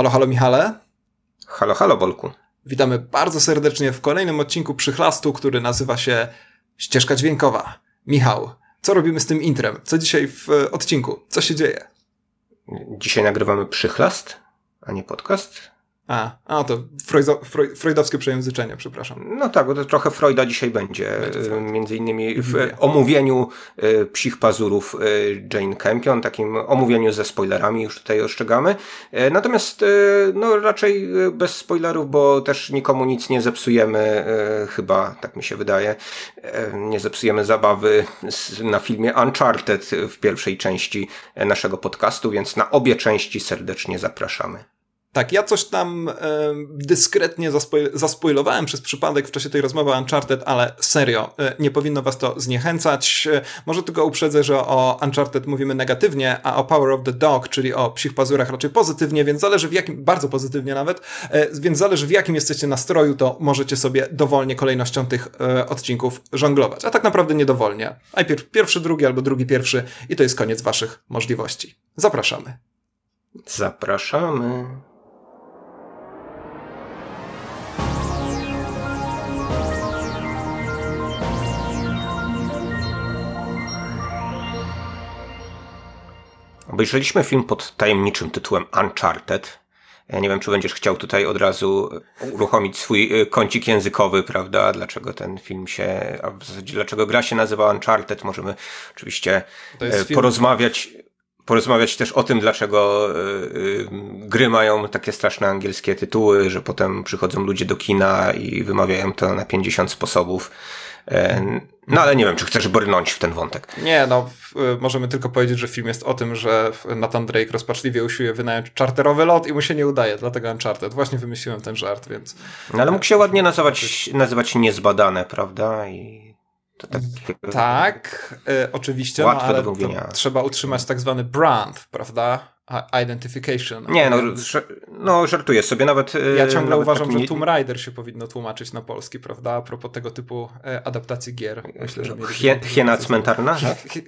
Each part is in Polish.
Halo, halo Michale. Halo, halo Bolku. Witamy bardzo serdecznie w kolejnym odcinku Przychlastu, który nazywa się Ścieżka Dźwiękowa. Michał, co robimy z tym intrem? Co dzisiaj w odcinku? Co się dzieje? Dzisiaj nagrywamy Przychlast, a nie podcast. A, a to freudo, freudowskie przejęzyczenie, przepraszam. No tak, bo to trochę Freuda dzisiaj będzie. będzie Między innymi w omówieniu e, psich pazurów e, Jane Campion, takim omówieniu ze spoilerami już tutaj ostrzegamy. Natomiast no raczej bez spoilerów, bo też nikomu nic nie zepsujemy, chyba tak mi się wydaje. Nie zepsujemy zabawy na filmie Uncharted w pierwszej części naszego podcastu, więc na obie części serdecznie zapraszamy. Tak, ja coś tam e, dyskretnie zaspoil zaspoilowałem przez przypadek w czasie tej rozmowy Uncharted, ale serio, e, nie powinno was to zniechęcać. E, może tylko uprzedzę, że o Uncharted mówimy negatywnie, a o Power of the Dog, czyli o psich pazurach raczej pozytywnie, więc zależy w jakim, bardzo pozytywnie nawet, e, więc zależy w jakim jesteście nastroju, to możecie sobie dowolnie kolejnością tych e, odcinków żonglować. A tak naprawdę niedowolnie. Najpierw pierwszy, drugi albo drugi, pierwszy i to jest koniec waszych możliwości. Zapraszamy. Zapraszamy. Obejrzeliśmy film pod tajemniczym tytułem Uncharted. Ja nie wiem, czy będziesz chciał tutaj od razu uruchomić swój y, kącik językowy, prawda? Dlaczego ten film się, a w zasadzie dlaczego gra się nazywa Uncharted? Możemy oczywiście y, porozmawiać, porozmawiać też o tym, dlaczego y, gry mają takie straszne angielskie tytuły, że potem przychodzą ludzie do kina i wymawiają to na 50 sposobów. No ale nie wiem, czy chcesz brnąć w ten wątek. Nie, no możemy tylko powiedzieć, że film jest o tym, że Nathan Drake rozpaczliwie usiłuje wynająć czarterowy lot i mu się nie udaje, dlatego Uncharted. Właśnie wymyśliłem ten żart, więc... No, ale mógł się ładnie nazywać, nazywać niezbadane, prawda? I tak, tak y, oczywiście, no, ale trzeba utrzymać tak zwany brand, prawda? Identification. Nie, no, no żartuję sobie, nawet... Ja e, ciągle nawet uważam, tak że Tomb Raider się powinno tłumaczyć na polski, prawda? A propos tego typu e, adaptacji gier. Myślę, że Hie, Hiena cmentarna?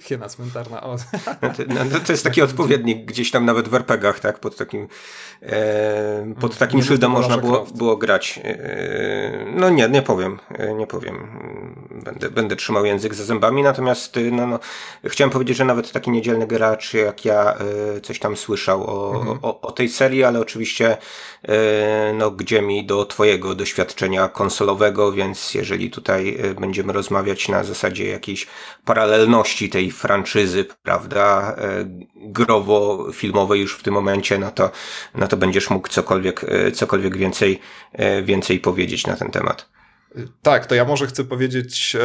Hiena cmentarna, o. No to, no to, jest taki odpowiednik gdzieś tam nawet w RPGach, tak? Pod takim, e, pod takim nie szyldem można było, było grać. E, no nie, nie powiem, e, nie powiem. Będę, będę trzymał język za zębami, natomiast no, no, chciałem powiedzieć, że nawet taki niedzielny gracz jak ja coś tam słyszy słyszał o, mhm. o, o, tej serii, ale oczywiście e, no, gdzie mi do twojego doświadczenia konsolowego, więc jeżeli tutaj e, będziemy rozmawiać na zasadzie jakiejś paralelności tej franczyzy, prawda, e, growo-filmowej już w tym momencie, no to, no to będziesz mógł cokolwiek, cokolwiek więcej, więcej powiedzieć na ten temat. Tak, to ja może chcę powiedzieć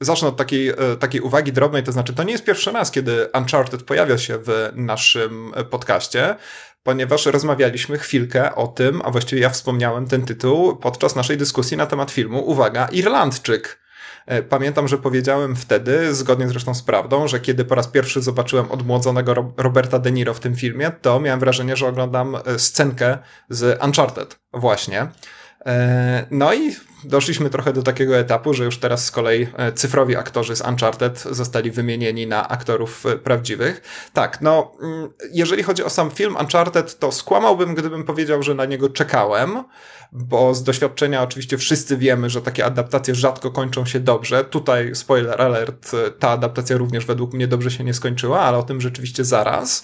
zacznę od takiej, e, takiej uwagi drobnej, to znaczy to nie jest pierwszy raz, kiedy Uncharted pojawia się w naszym podcaście, ponieważ rozmawialiśmy chwilkę o tym, a właściwie ja wspomniałem ten tytuł podczas naszej dyskusji na temat filmu, uwaga, Irlandczyk. E, pamiętam, że powiedziałem wtedy, zgodnie zresztą z prawdą, że kiedy po raz pierwszy zobaczyłem odmłodzonego Roberta De Niro w tym filmie, to miałem wrażenie, że oglądam e, scenkę z Uncharted właśnie. No i doszliśmy trochę do takiego etapu, że już teraz z kolei e, cyfrowi aktorzy z Uncharted zostali wymienieni na aktorów e, prawdziwych. Tak, no, mm, jeżeli chodzi o sam film Uncharted, to skłamałbym, gdybym powiedział, że na niego czekałem, bo z doświadczenia oczywiście wszyscy wiemy, że takie adaptacje rzadko kończą się dobrze. Tutaj, spoiler alert, e, ta adaptacja również według mnie dobrze się nie skończyła, ale o tym rzeczywiście zaraz.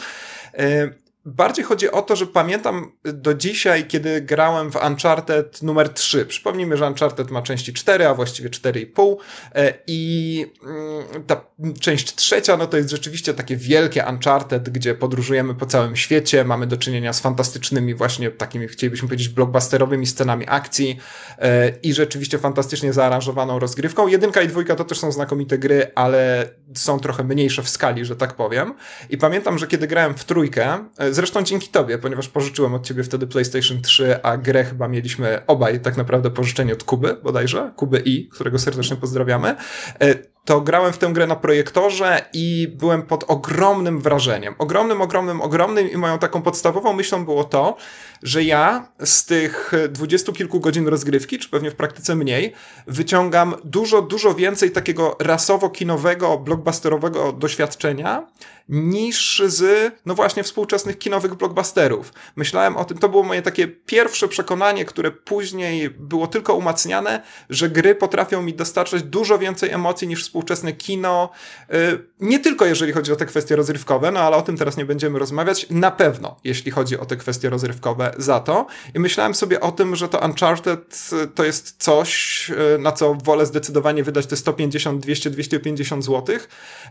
Bardziej chodzi o to, że pamiętam do dzisiaj, kiedy grałem w Uncharted numer 3. Przypomnijmy, że Uncharted ma części 4, a właściwie 4,5 e, i mm, ta część trzecia, no to jest rzeczywiście takie wielkie Uncharted, gdzie podróżujemy po całym świecie, mamy do czynienia z fantastycznymi właśnie takimi, chcielibyśmy powiedzieć, blockbusterowymi scenami akcji e, i rzeczywiście fantastycznie zaaranżowaną rozgrywką. Jedynka i dwójka to też są znakomite gry, ale są trochę mniejsze w skali, że tak powiem. I pamiętam, że kiedy grałem w trójkę, e, Zresztą dzięki tobie, ponieważ pożyczyłem od ciebie wtedy PlayStation 3, a grę chyba mieliśmy obaj tak naprawdę pożyczenie od Kuby bodajże, Kuby I, którego serdecznie pozdrawiamy. E, to grałem w tę grę na projektorze i byłem pod ogromnym wrażeniem. Ogromnym, ogromnym, ogromnym i moją taką podstawową myślą było to, że ja z tych dwudziestu kilku godzin rozgrywki, czy pewnie w praktyce mniej, wyciągam dużo, dużo więcej takiego rasowo-kinowego, blockbusterowego doświadczenia niż z, no właśnie, współczesnych kinowych blockbusterów. Myślałem o tym, to było moje takie pierwsze przekonanie, które później było tylko umacniane, że gry potrafią mi dostarczać dużo więcej emocji niż współczesne kino. Y, nie tylko jeżeli chodzi o te kwestie rozrywkowe, no ale o tym teraz nie będziemy rozmawiać. Na pewno, jeśli chodzi o te kwestie rozrywkowe, za to. I myślałem sobie o tym, że to Uncharted y, to jest coś, y, na co wolę zdecydowanie wydać te 150, 200, 250 zł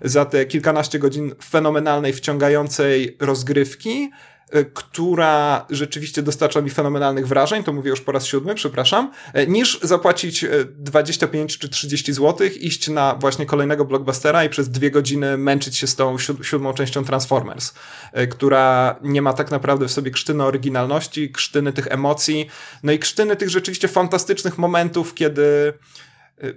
za te kilkanaście godzin fenomenalnej, wciągającej rozgrywki E, która rzeczywiście dostarcza mi fenomenalnych wrażeń, to mówię już po raz siódmy, przepraszam, e, niż zapłacić 25 e, czy 30 zł, iść na właśnie kolejnego blockbustera i przez dwie godziny męczyć się z tą siódmą częścią Transformers, która nie ma tak naprawdę w sobie krztyny oryginalności, krztyny tych emocji, no i krztyny tych rzeczywiście fantastycznych momentów, kiedy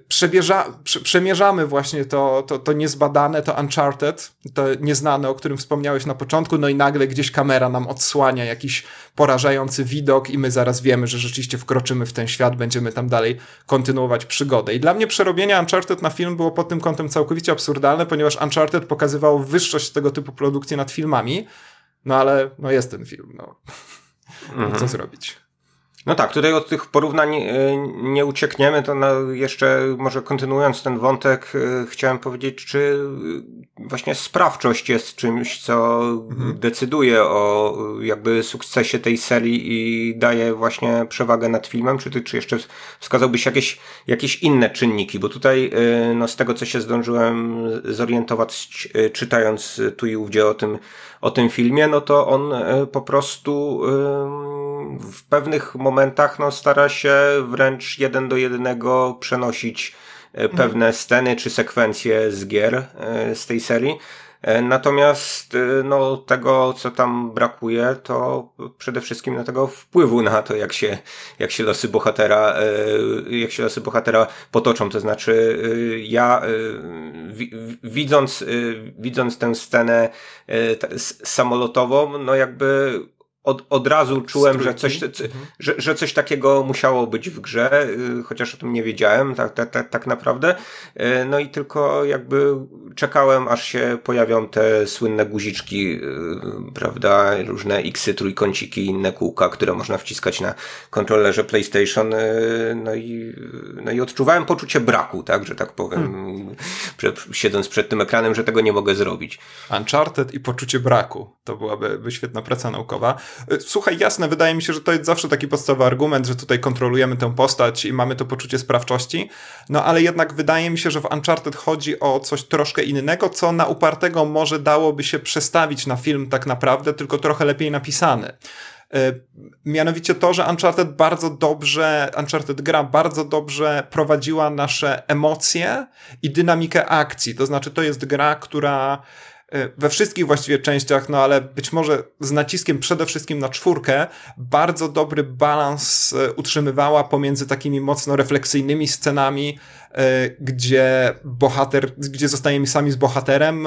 przebierza, przemierzamy właśnie to, to, to niezbadane, to Uncharted, to nieznane, o którym wspomniałeś na początku, no i nagle gdzieś kamera nam odsłania jakiś porażający widok i my zaraz wiemy, że rzeczywiście wkroczymy w ten świat, będziemy tam dalej kontynuować przygodę. I dla mnie przerobienie Uncharted na film było pod tym kątem całkowicie absurdalne, ponieważ Uncharted pokazywało wyższość tego typu produkcji nad filmami, no ale no jest ten film, no. Mhm. co zrobić. No tak, tutaj od tych porównań e, nie uciekniemy, to na jeszcze może kontynuując ten wątek, e, chciałem powiedzieć, czy e, właśnie sprawczość jest czymś, co mhm. decyduje o jakby sukcesie tej serii i daje właśnie przewagę nad filmem, czy, ty, czy jeszcze wskazałbyś jakieś, jakieś inne czynniki, bo tutaj no, z tego, co się zdążyłem zorientować, czytając tu i ówdzie o tym, o tym filmie, no to on po prostu w pewnych momentach no, stara się wręcz jeden do jednego przenosić e, pewne sceny czy sekwencje z gier e, z tej serii. E, natomiast no, tego, co tam brakuje, to przede wszystkim na tego wpływu na to, jak się, jak się losy bohatera, jak się losy bohatera potoczą. To znaczy, ja widząc, widząc tę scenę samolotową, no jakby od, od razu czułem, że coś, mhm. że, że coś takiego musiało być w grze, y, chociaż o tym nie wiedziałem tak, tak, tak, tak naprawdę. Y, no i tylko jakby czekałem, aż się pojawią te słynne guziczki, y, prawda, różne xy, trójkąciki i inne kółka, które można wciskać na kontrolerze PlayStation. No i, no i odczuwałem poczucie braku, tak, że tak powiem, hmm. przed, siedząc przed tym ekranem, że tego nie mogę zrobić. Uncharted i poczucie braku. To byłaby by świetna praca naukowa. Słuchaj, jasne, wydaje mi się, że to jest zawsze taki podstawowy argument, że tutaj kontrolujemy tę postać i mamy to poczucie sprawczości, no ale jednak wydaje mi się, że w Uncharted chodzi o coś troszkę innego, co na upartego może dałoby się przestawić na film tak naprawdę, tylko trochę lepiej napisany. E, mianowicie to, że Uncharted bardzo dobrze, Uncharted gra bardzo dobrze prowadziła nasze emocje i dynamikę akcji. To znaczy, to jest gra, która we wszystkich właściwie częściach, no ale być może z naciskiem przede wszystkim na czwórkę, bardzo dobry balans e, utrzymywała pomiędzy takimi mocno refleksyjnymi scenami, e, gdzie bohater, gdzie zostajemy sami z bohaterem,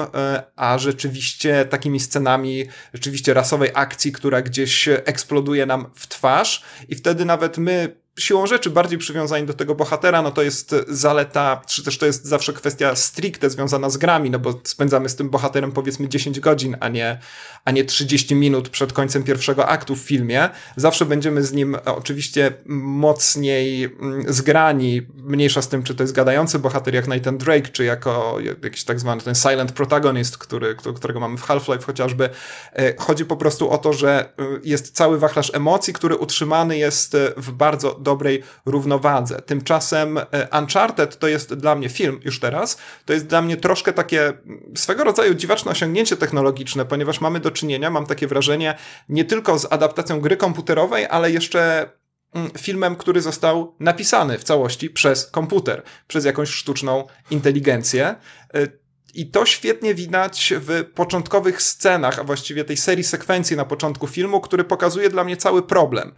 a rzeczywiście takimi scenami rzeczywiście rasowej akcji, która gdzieś eksploduje nam w twarz. I wtedy nawet my siłą rzeczy bardziej przywiązani do tego bohatera, no to jest zaleta, czy też to jest zawsze kwestia stricte związana z grami, no bo spędzamy z tym bohaterem powiedzmy 10 godzin, a nie, a nie 30 minut przed końcem pierwszego aktu w filmie. Zawsze będziemy z nim oczywiście mocniej mm, zgrani, mniejsza z tym, czy to jest gadający bohater jak Nathan Drake, czy jako jakiś tak zwany ten silent protagonist, który, którego mamy w Half-Life chociażby. E, chodzi po prostu o to, że e, jest cały wachlarz emocji, który utrzymany jest e, w bardzo dobrej równowadze. Tymczasem e, Uncharted to jest dla mnie film już teraz, to jest dla mnie troszkę takie mm, swego rodzaju dziwaczne osiągnięcie technologiczne, ponieważ mamy do czynienia, mam takie wrażenie, nie tylko z adaptacją gry komputerowej, ale jeszcze mm, filmem, który został napisany w całości przez komputer, przez jakąś sztuczną inteligencję. E, I to świetnie widać w początkowych scenach, a właściwie tej serii sekwencji na początku filmu, który pokazuje dla mnie cały problem.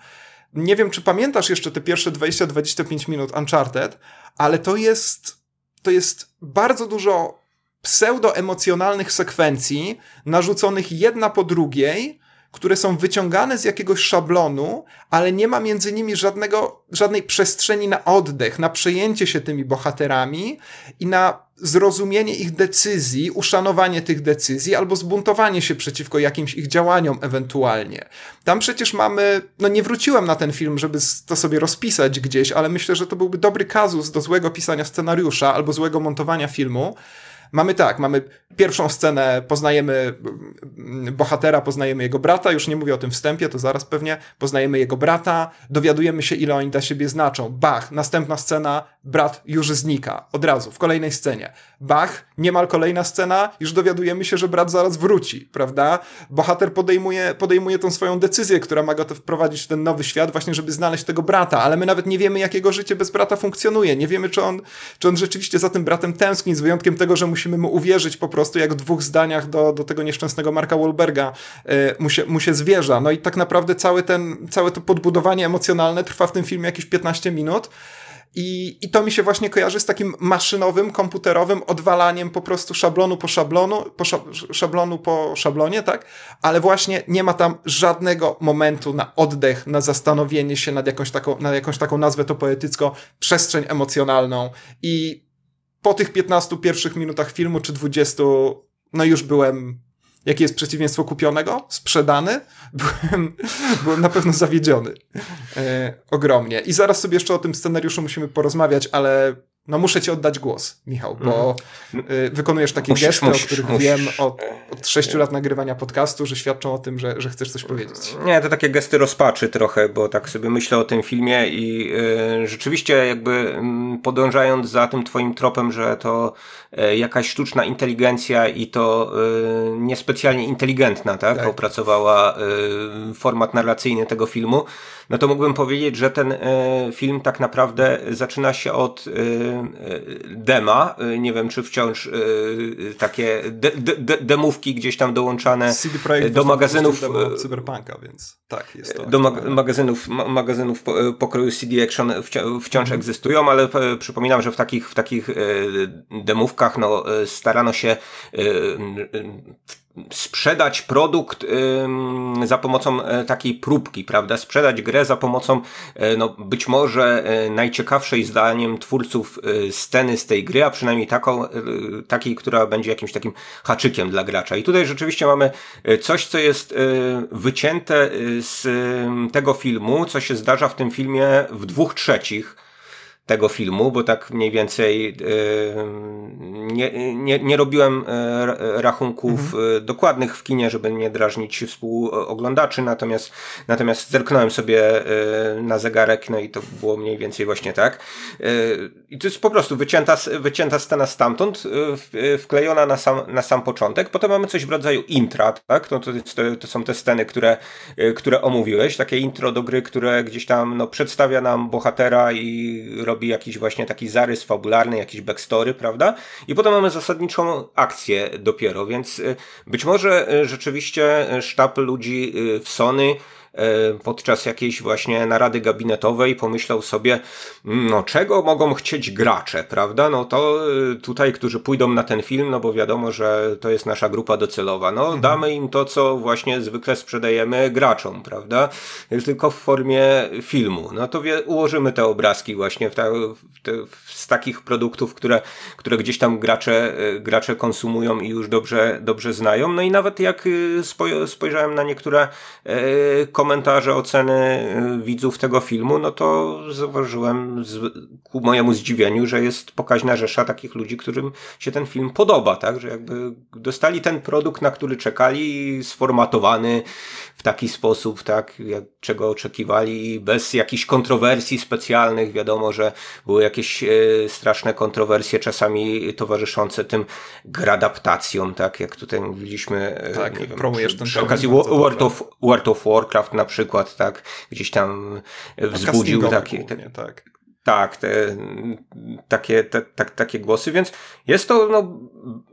Nie wiem, czy pamiętasz jeszcze te pierwsze 20-25 minut Uncharted, ale to jest to jest bardzo dużo pseudoemocjonalnych sekwencji narzuconych jedna po drugiej, które są wyciągane z jakiegoś szablonu, ale nie ma między nimi żadnego, żadnej przestrzeni na oddech, na przejęcie się tymi bohaterami i na zrozumienie ich decyzji, uszanowanie tych decyzji albo zbuntowanie się przeciwko jakimś ich działaniom ewentualnie. Tam przecież mamy, no nie wróciłem na ten film, żeby to sobie rozpisać gdzieś, ale myślę, że to byłby dobry kazus do złego pisania scenariusza albo złego montowania filmu, Mamy tak, mamy pierwszą scenę, poznajemy mm, bohatera, poznajemy jego brata, już nie mówię o tym wstępie, to zaraz pewnie, poznajemy jego brata, dowiadujemy się, ile oni dla siebie znaczą. Bach, następna scena, brat już znika, od razu, w kolejnej scenie. Bach, niemal kolejna scena, już dowiadujemy się, że brat zaraz wróci, prawda? Bohater podejmuje, podejmuje tą swoją decyzję, która ma go to wprowadzić w ten nowy świat, właśnie żeby znaleźć tego brata, ale my nawet nie wiemy, jak jego życie bez brata funkcjonuje. Nie wiemy, czy on, czy on rzeczywiście za tym bratem tęskni, z wyjątkiem tego, że musimy mu uwierzyć po prostu, jak w dwóch zdaniach do, do tego nieszczęsnego Marka Wahlberga yy, mu, się, mu się zwierza. No i tak naprawdę cały ten, całe to podbudowanie emocjonalne trwa w tym filmie jakieś 15 minut. I, I to mi się właśnie kojarzy z takim maszynowym, komputerowym odwalaniem po prostu szablonu po szablonu, po szablonu po szablonie, tak? Ale właśnie nie ma tam żadnego momentu na oddech, na zastanowienie się nad jakąś taką, na jakąś taką nazwę to poetycko, przestrzeń emocjonalną. I po tych 15 pierwszych minutach filmu, czy 20, no już byłem jakie jest przeciwieństwo kupionego, sprzedany, byłem, byłem na pewno zawiedziony. E, ogromnie. I zaraz sobie jeszcze o tym scenariuszu musimy porozmawiać, ale no muszę ci oddać głos, Michał, bo mm. wykonujesz takie musisz, gesty, musisz, o których musisz. wiem od, od sześciu lat nagrywania podcastu, że świadczą o tym, że, że chcesz coś powiedzieć. Nie, to takie gesty rozpaczy trochę, bo tak sobie myślę o tym filmie i y, rzeczywiście jakby y, podążając za tym twoim tropem, że to y, jakaś sztuczna inteligencja i to y, niespecjalnie inteligentna, tak, tak. opracowała y, format narracyjny tego filmu, no to mógłbym powiedzieć, że ten e, film tak naprawdę zaczyna się od e, e, dema. Nie wiem, czy wciąż takie de, de, demówki gdzieś tam dołączane do magazynów. Cyberpunka, więc tak, jest to. Do mag magazynów, ma magazynów pokroju CD Action wciąż mhm. egzystują, ale przypominam, że w takich, w takich demówkach no, starano się sprzedać produkt za pomocą e, takiej próbki, prawda? Sprzedać grę za pomocą, e, no, być może e, najciekawszej zdaniem twórców sceny z tej gry, a przynajmniej taką, takiej, która będzie jakimś takim haczykiem dla gracza. I tutaj rzeczywiście mamy coś, co jest wycięte z tego filmu, co się zdarza w tym filmie w dwóch trzecich tego filmu, bo tak mniej więcej nie, nie, nie robiłem e, rachunków mhm. E, dokładnych w kinie, żeby nie drażnić współoglądaczy, natomiast, natomiast zerknąłem sobie e, na zegarek, no i to było mniej więcej właśnie tak. I to jest po prostu wycięta, wycięta scena stamtąd, wklejona na sam, na sam początek. Potem mamy coś w rodzaju intra, tak? No to, to, to są te sceny, które, które omówiłeś, takie intro do gry, które gdzieś tam no, przedstawia nam bohatera i robi jakiś właśnie taki zarys fabularny, jakiś backstory, prawda? I potem mamy zasadniczą akcję dopiero, więc y, być może y, rzeczywiście y, sztab ludzi w Sony podczas jakiejś właśnie narady gabinetowej pomyślał sobie, mm, no czego mogą chcieć gracze, prawda? No to e, tutaj, którzy pójdą na ten film, no bo wiadomo, że to jest nasza grupa docelowa. No mhm. damy im to, co właśnie zwykle sprzedajemy graczom, prawda? Tylko w formie filmu. No to ułożymy te obrazki właśnie w, ta, w te, z takich produktów, które, które gdzieś tam gracze, e, gracze konsumują i już dobrze, dobrze znają. No i nawet jak spojrzałem na niektóre e, komentarze, oceny y, widzów tego filmu, no to zauważyłem z, ku mojemu zdziwieniu, że jest pokaźna rzesza takich ludzi, którym się ten film podoba, tak? Że jakby dostali ten produkt, na który czekali, sformatowany w taki sposób, tak? Jak, czego oczekiwali, bez jakichś kontrowersji specjalnych. Wiadomo, że były jakieś e, straszne kontrowersje czasami towarzyszące tym gradaptacjom, tak? Jak tutaj mówiliśmy. E, tak, nie wiem, promujesz przy, przy okazji World of, World of Warcraft na przykład, tak, gdzieś tam wzbudził takie, te, tak. Tak, te, takie, te, te, takie głosy, więc jest to no,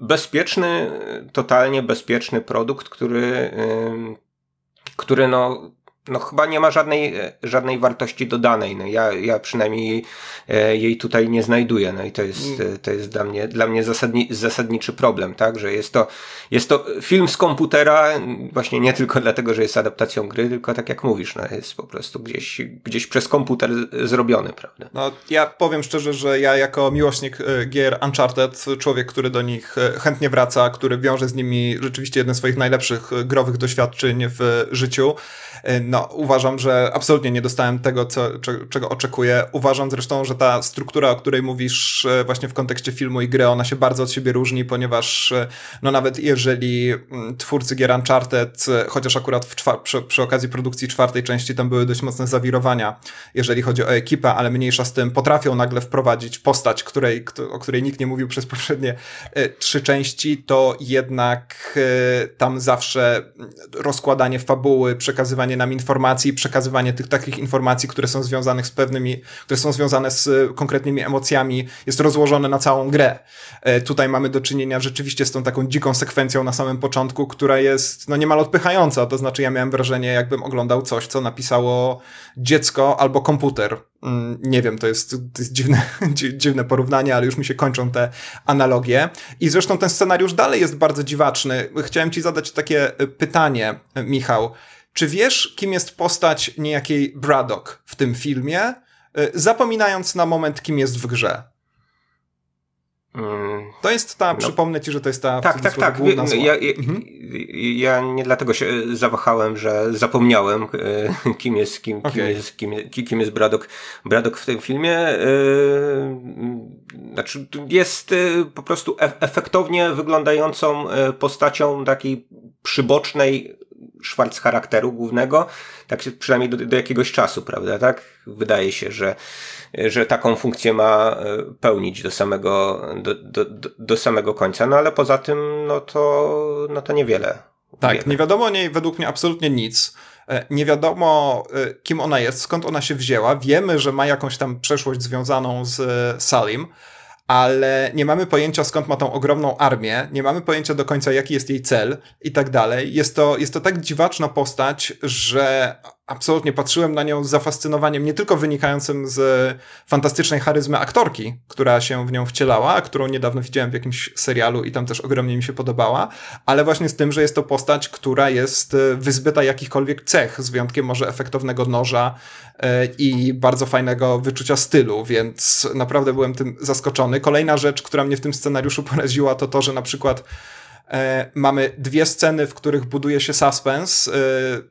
bezpieczny, totalnie bezpieczny produkt, który, który no, no chyba nie ma żadnej, żadnej wartości dodanej. No ja, ja przynajmniej jej, e, jej tutaj nie znajduję. No i to jest, mm. to jest dla mnie, dla mnie zasadni, zasadniczy problem, tak? Że jest to, jest to film z komputera, właśnie nie tylko dlatego, że jest adaptacją gry, tylko tak jak mówisz, no jest po prostu gdzieś, gdzieś przez komputer zrobiony, prawda? No ja powiem szczerze, że ja jako miłośnik e, gier Uncharted, człowiek, który do nich e, chętnie wraca, który wiąże z nimi rzeczywiście jedne z swoich najlepszych growych doświadczeń w życiu, no uważam, że absolutnie nie dostałem tego, co, czego oczekuję. Uważam zresztą, że ta struktura, o której mówisz e, właśnie w kontekście filmu i gry, ona się bardzo od siebie różni, ponieważ e, no nawet jeżeli mm, twórcy gier Uncharted, e, chociaż akurat przy, przy okazji produkcji czwartej części tam były dość mocne zawirowania, jeżeli chodzi o ekipę, ale mniejsza z tym, potrafią nagle wprowadzić postać, której, o której nikt nie mówił przez poprzednie trzy części, to jednak tam zawsze rozkładanie fabuły, przekazywanie nam informacji, przekazywanie tych takich informacji, które są związane z pewnymi, które są związane z konkretnymi emocjami, jest rozłożone na całą grę. E, tutaj mamy do czynienia rzeczywiście z tą taką dziką sekwencją na samym początku, która jest no niemal odpychająca. To znaczy, ja miałem wrażenie, jakbym oglądał coś, co napisało dziecko albo komputer. Mm, nie wiem, to jest, to jest dziwne, dziwne porównanie, ale już mi się kończą te analogie. I zresztą ten scenariusz dalej jest bardzo dziwaczny. Chciałem ci zadać takie pytanie, Michał. Czy wiesz, kim jest postać niejakiej Braddock w tym filmie, y, zapominając na moment, kim jest w grze? Mm. To jest ta, no. przypomnę ci, że to jest ta tak, tak, tak. główna ja, ja, mhm. ja, nie dlatego się zawahałem, że zapomniałem, e, kim jest, kim, okay. kim jest, kim, kim jest Braddock, Braddock w tym filmie. Yy, znaczy, jest po prostu efektownie wyglądającą postacią takiej przybocznej szwarc charakteru głównego, tak się przynajmniej do, do, jakiegoś czasu, prawda, tak? Wydaje się, że, że taką funkcję ma e, pełnić do samego, do, do, do samego końca, no ale poza tym, no to, no to niewiele. Tak, wiele. nie wiadomo o niej według mnie absolutnie nic. E, nie wiadomo, e, kim ona jest, skąd ona się wzięła. Wiemy, że ma jakąś tam przeszłość związaną z Salim, ale nie mamy pojęcia skąd ma tą ogromną armię, nie mamy pojęcia do końca jaki jest jej cel i tak dalej. Jest to, jest to tak dziwaczna postać, że absolutnie patrzyłem na nią z zafascynowaniem, nie tylko wynikającym z fantastycznej charyzmy aktorki, która się w nią wcielała, którą niedawno widziałem w jakimś serialu i tam też ogromnie mi się podobała, ale właśnie z tym, że jest to postać, która jest e, wyzbyta jakichkolwiek cech, z wyjątkiem może efektownego noża e, i bardzo fajnego wyczucia stylu, więc naprawdę byłem tym zaskoczony. Kolejna rzecz, która mnie w tym scenariuszu poraziła, to to, że na przykład mamy dwie sceny, w których buduje się suspens. E,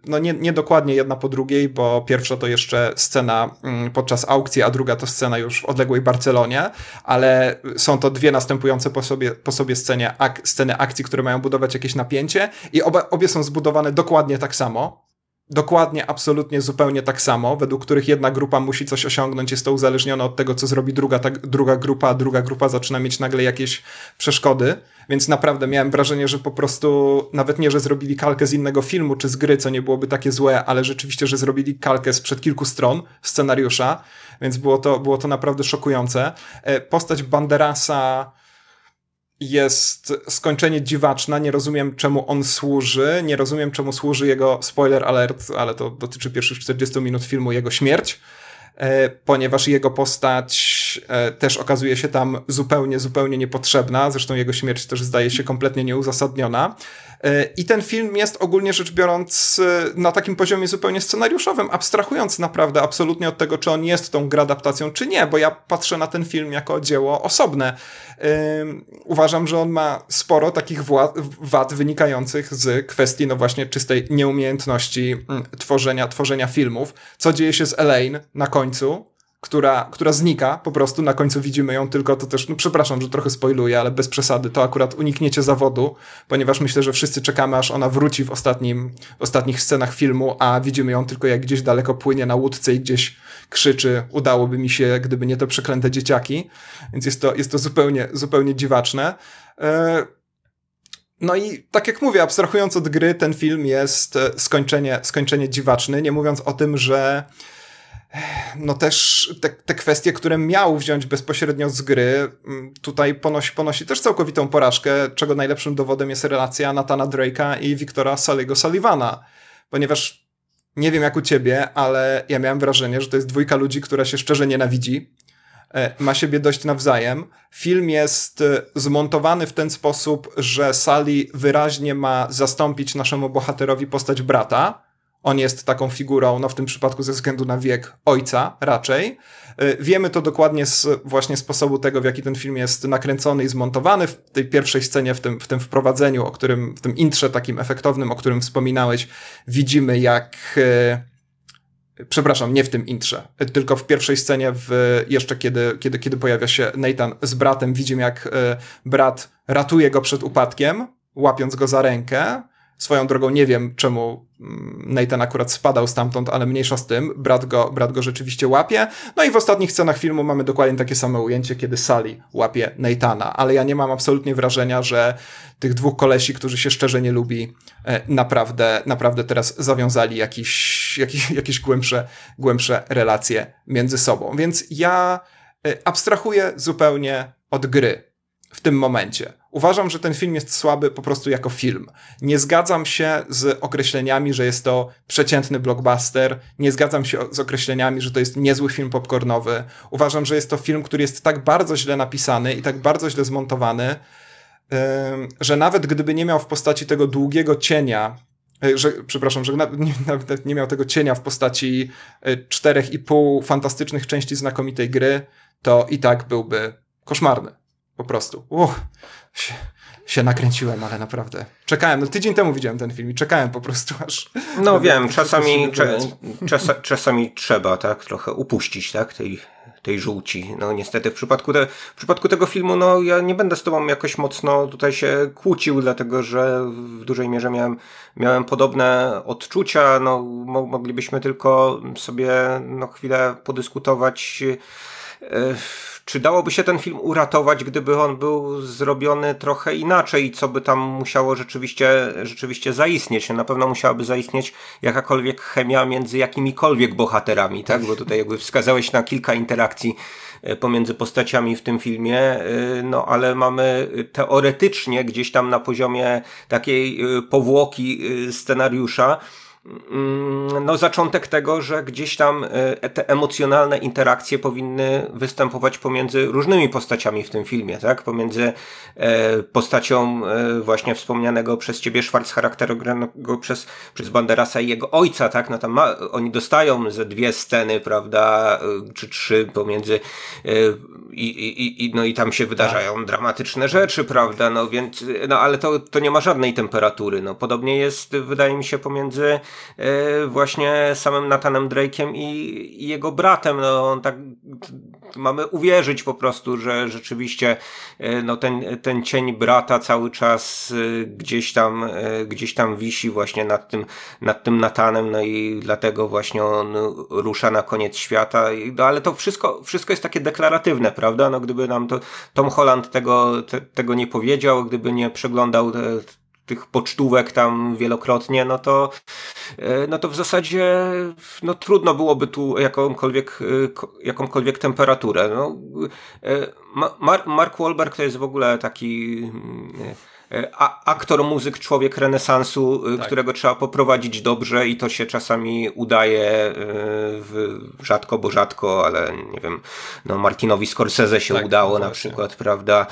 no nie, nie dokładnie jedna po drugiej, bo pierwsza to jeszcze scena mm, podczas aukcji, a druga to scena już w odległej Barcelonie, ale są to dwie następujące po sobie, po sobie scenie, ak, sceny akcji, które mają budować jakieś napięcie i oba, obie są zbudowane dokładnie tak samo dokładnie, absolutnie, zupełnie tak samo, według których jedna grupa musi coś osiągnąć, jest to uzależnione od tego, co zrobi druga, ta, druga grupa, a druga grupa zaczyna mieć nagle jakieś przeszkody, więc naprawdę miałem wrażenie, że po prostu nawet nie, że zrobili kalkę z innego filmu czy z gry, co nie byłoby takie złe, ale rzeczywiście, że zrobili kalkę sprzed kilku stron scenariusza, więc było to, było to naprawdę szokujące. E, postać Banderasa jest skończenie dziwaczna, nie rozumiem czemu on służy, nie rozumiem czemu służy jego, spoiler alert, ale to dotyczy pierwszych 40 minut filmu, jego śmierć, e, ponieważ jego postać e, też okazuje się tam zupełnie, zupełnie niepotrzebna, zresztą jego śmierć też zdaje się kompletnie nieuzasadniona. E, I ten film jest ogólnie rzecz biorąc na takim poziomie zupełnie scenariuszowym, abstrahując naprawdę absolutnie od tego, czy on jest tą gradaptacją, czy nie, bo ja patrzę na ten film jako dzieło osobne uważam, że on ma sporo takich wad wynikających z kwestii, no właśnie, czystej nieumiejętności mm, tworzenia, tworzenia filmów. Co dzieje się z Elaine na końcu? Która, która znika, po prostu na końcu widzimy ją tylko, to też, no przepraszam, że trochę spoiluję, ale bez przesady, to akurat unikniecie zawodu, ponieważ myślę, że wszyscy czekamy, aż ona wróci w, ostatnim, ostatnich scenach filmu, a widzimy ją tylko jak gdzieś daleko płynie na łódce i gdzieś krzyczy, udałoby mi się, gdyby nie te przeklęte dzieciaki, więc jest to, jest to zupełnie, zupełnie dziwaczne. E, no i tak jak mówię, abstrahując od gry, ten film jest e, skończenie, skończenie dziwaczny, nie mówiąc o tym, że no też te, te kwestie, które miał wziąć bezpośrednio z gry, mm, tutaj ponosi, ponosi też całkowitą porażkę, czego najlepszym dowodem jest relacja Natana Drake'a i Wiktora Saliego Sullivana, ponieważ nie wiem jak u ciebie, ale ja miałem wrażenie, że to jest dwójka ludzi, która się szczerze nienawidzi. E, ma siebie dość nawzajem. Film jest e, zmontowany w ten sposób, że Sally wyraźnie ma zastąpić naszemu bohaterowi postać brata. On jest taką figurą, no w tym przypadku ze względu na wiek ojca raczej. E, wiemy to dokładnie z właśnie sposobu tego, w jaki ten film jest nakręcony i zmontowany. W tej pierwszej scenie, w tym, w tym wprowadzeniu, o którym, w tym intrze takim efektownym, o którym wspominałeś, widzimy jak Przepraszam, nie w tym intrze, tylko w pierwszej scenie, w, jeszcze kiedy, kiedy, kiedy pojawia się Nathan z bratem, widzimy jak e, brat ratuje go przed upadkiem, łapiąc go za rękę. Swoją drogą nie wiem, czemu mm, Nathan akurat spadał stamtąd, ale mniejsza z tym, brat go, brat go rzeczywiście łapie. No i w ostatnich scenach filmu mamy dokładnie takie same ujęcie, kiedy Sally łapie Nathana, ale ja nie mam absolutnie wrażenia, że tych dwóch kolesi, którzy się szczerze nie lubi, e, naprawdę, naprawdę teraz zawiązali jakieś, jakieś, jakieś głębsze, głębsze relacje między sobą. Więc ja e, abstrahuję zupełnie od gry w tym momencie. Uważam, że ten film jest słaby po prostu jako film. Nie zgadzam się z określeniami, że jest to przeciętny blockbuster. Nie zgadzam się z określeniami, że to jest niezły film popcornowy. Uważam, że jest to film, który jest tak bardzo źle napisany i tak bardzo źle zmontowany, że nawet gdyby nie miał w postaci tego długiego cienia, e, że, przepraszam, że nawet nie miał tego cienia w postaci e, czterech i pół fantastycznych części znakomitej gry, to i tak byłby koszmarny. Po prostu. Uch, się, się nakręciłem, ale naprawdę. Czekałem, no tydzień temu widziałem ten film i czekałem po prostu aż. No wiem, czasami, czas, czasami trzeba tak trochę upuścić tak, tej, tej żółci. No niestety w przypadku, te, w przypadku tego filmu, no ja nie będę z tobą jakoś mocno tutaj się kłócił, dlatego że w dużej mierze miałem, miałem podobne odczucia. No moglibyśmy tylko sobie no, chwilę podyskutować. Yy, czy dałoby się ten film uratować, gdyby on był zrobiony trochę inaczej, co by tam musiało rzeczywiście, rzeczywiście zaistnieć? Na pewno musiałaby zaistnieć jakakolwiek chemia między jakimikolwiek bohaterami, tak? Bo tutaj jakby wskazałeś na kilka interakcji e, pomiędzy postaciami w tym filmie, e, no ale mamy teoretycznie gdzieś tam na poziomie takiej e, powłoki scenariusza, no, zaczątek tego, że gdzieś tam e, te emocjonalne interakcje powinny występować pomiędzy różnymi postaciami w tym filmie, tak? Pomiędzy e, postacią e, właśnie wspomnianego przez ciebie Schwarz charakteru granego przez, przez Banderasa i jego ojca, tak? No tam ma, oni dostają ze dwie sceny, prawda, czy trzy pomiędzy i, i, i, no i tam się wydarzają tak. dramatyczne rzeczy, prawda? No więc, no ale to, to nie ma żadnej temperatury, no. Podobnie jest, wydaje mi się, pomiędzy właśnie samym Nathanem Drake'em i, jego bratem. No, tak mamy uwierzyć po prostu, że rzeczywiście e, no, ten, ten cień brata cały czas e, gdzieś tam, gdzieś tam wisi właśnie nad tym, nad tym Nathanem, no i dlatego właśnie on rusza na koniec świata. No, ale to wszystko, wszystko jest takie deklaratywne, prawda? No, gdyby nam to Tom Holland tego, te, tego nie powiedział, gdyby nie przeglądał te, tych pocztówek tam wielokrotnie, no to, e, no to w zasadzie no trudno byłoby tu jakąkolwiek, e, jakąkolwiek temperaturę. No, e, Mark Wahlberg to jest w ogóle taki mm, aktor, muzyk, człowiek renesansu, e, tak. którego trzeba poprowadzić dobrze i to się czasami udaje e, w, rzadko, bo rzadko, ale nie wiem, no Martinowi Scorsese się tak, udało no na przykład, prawda?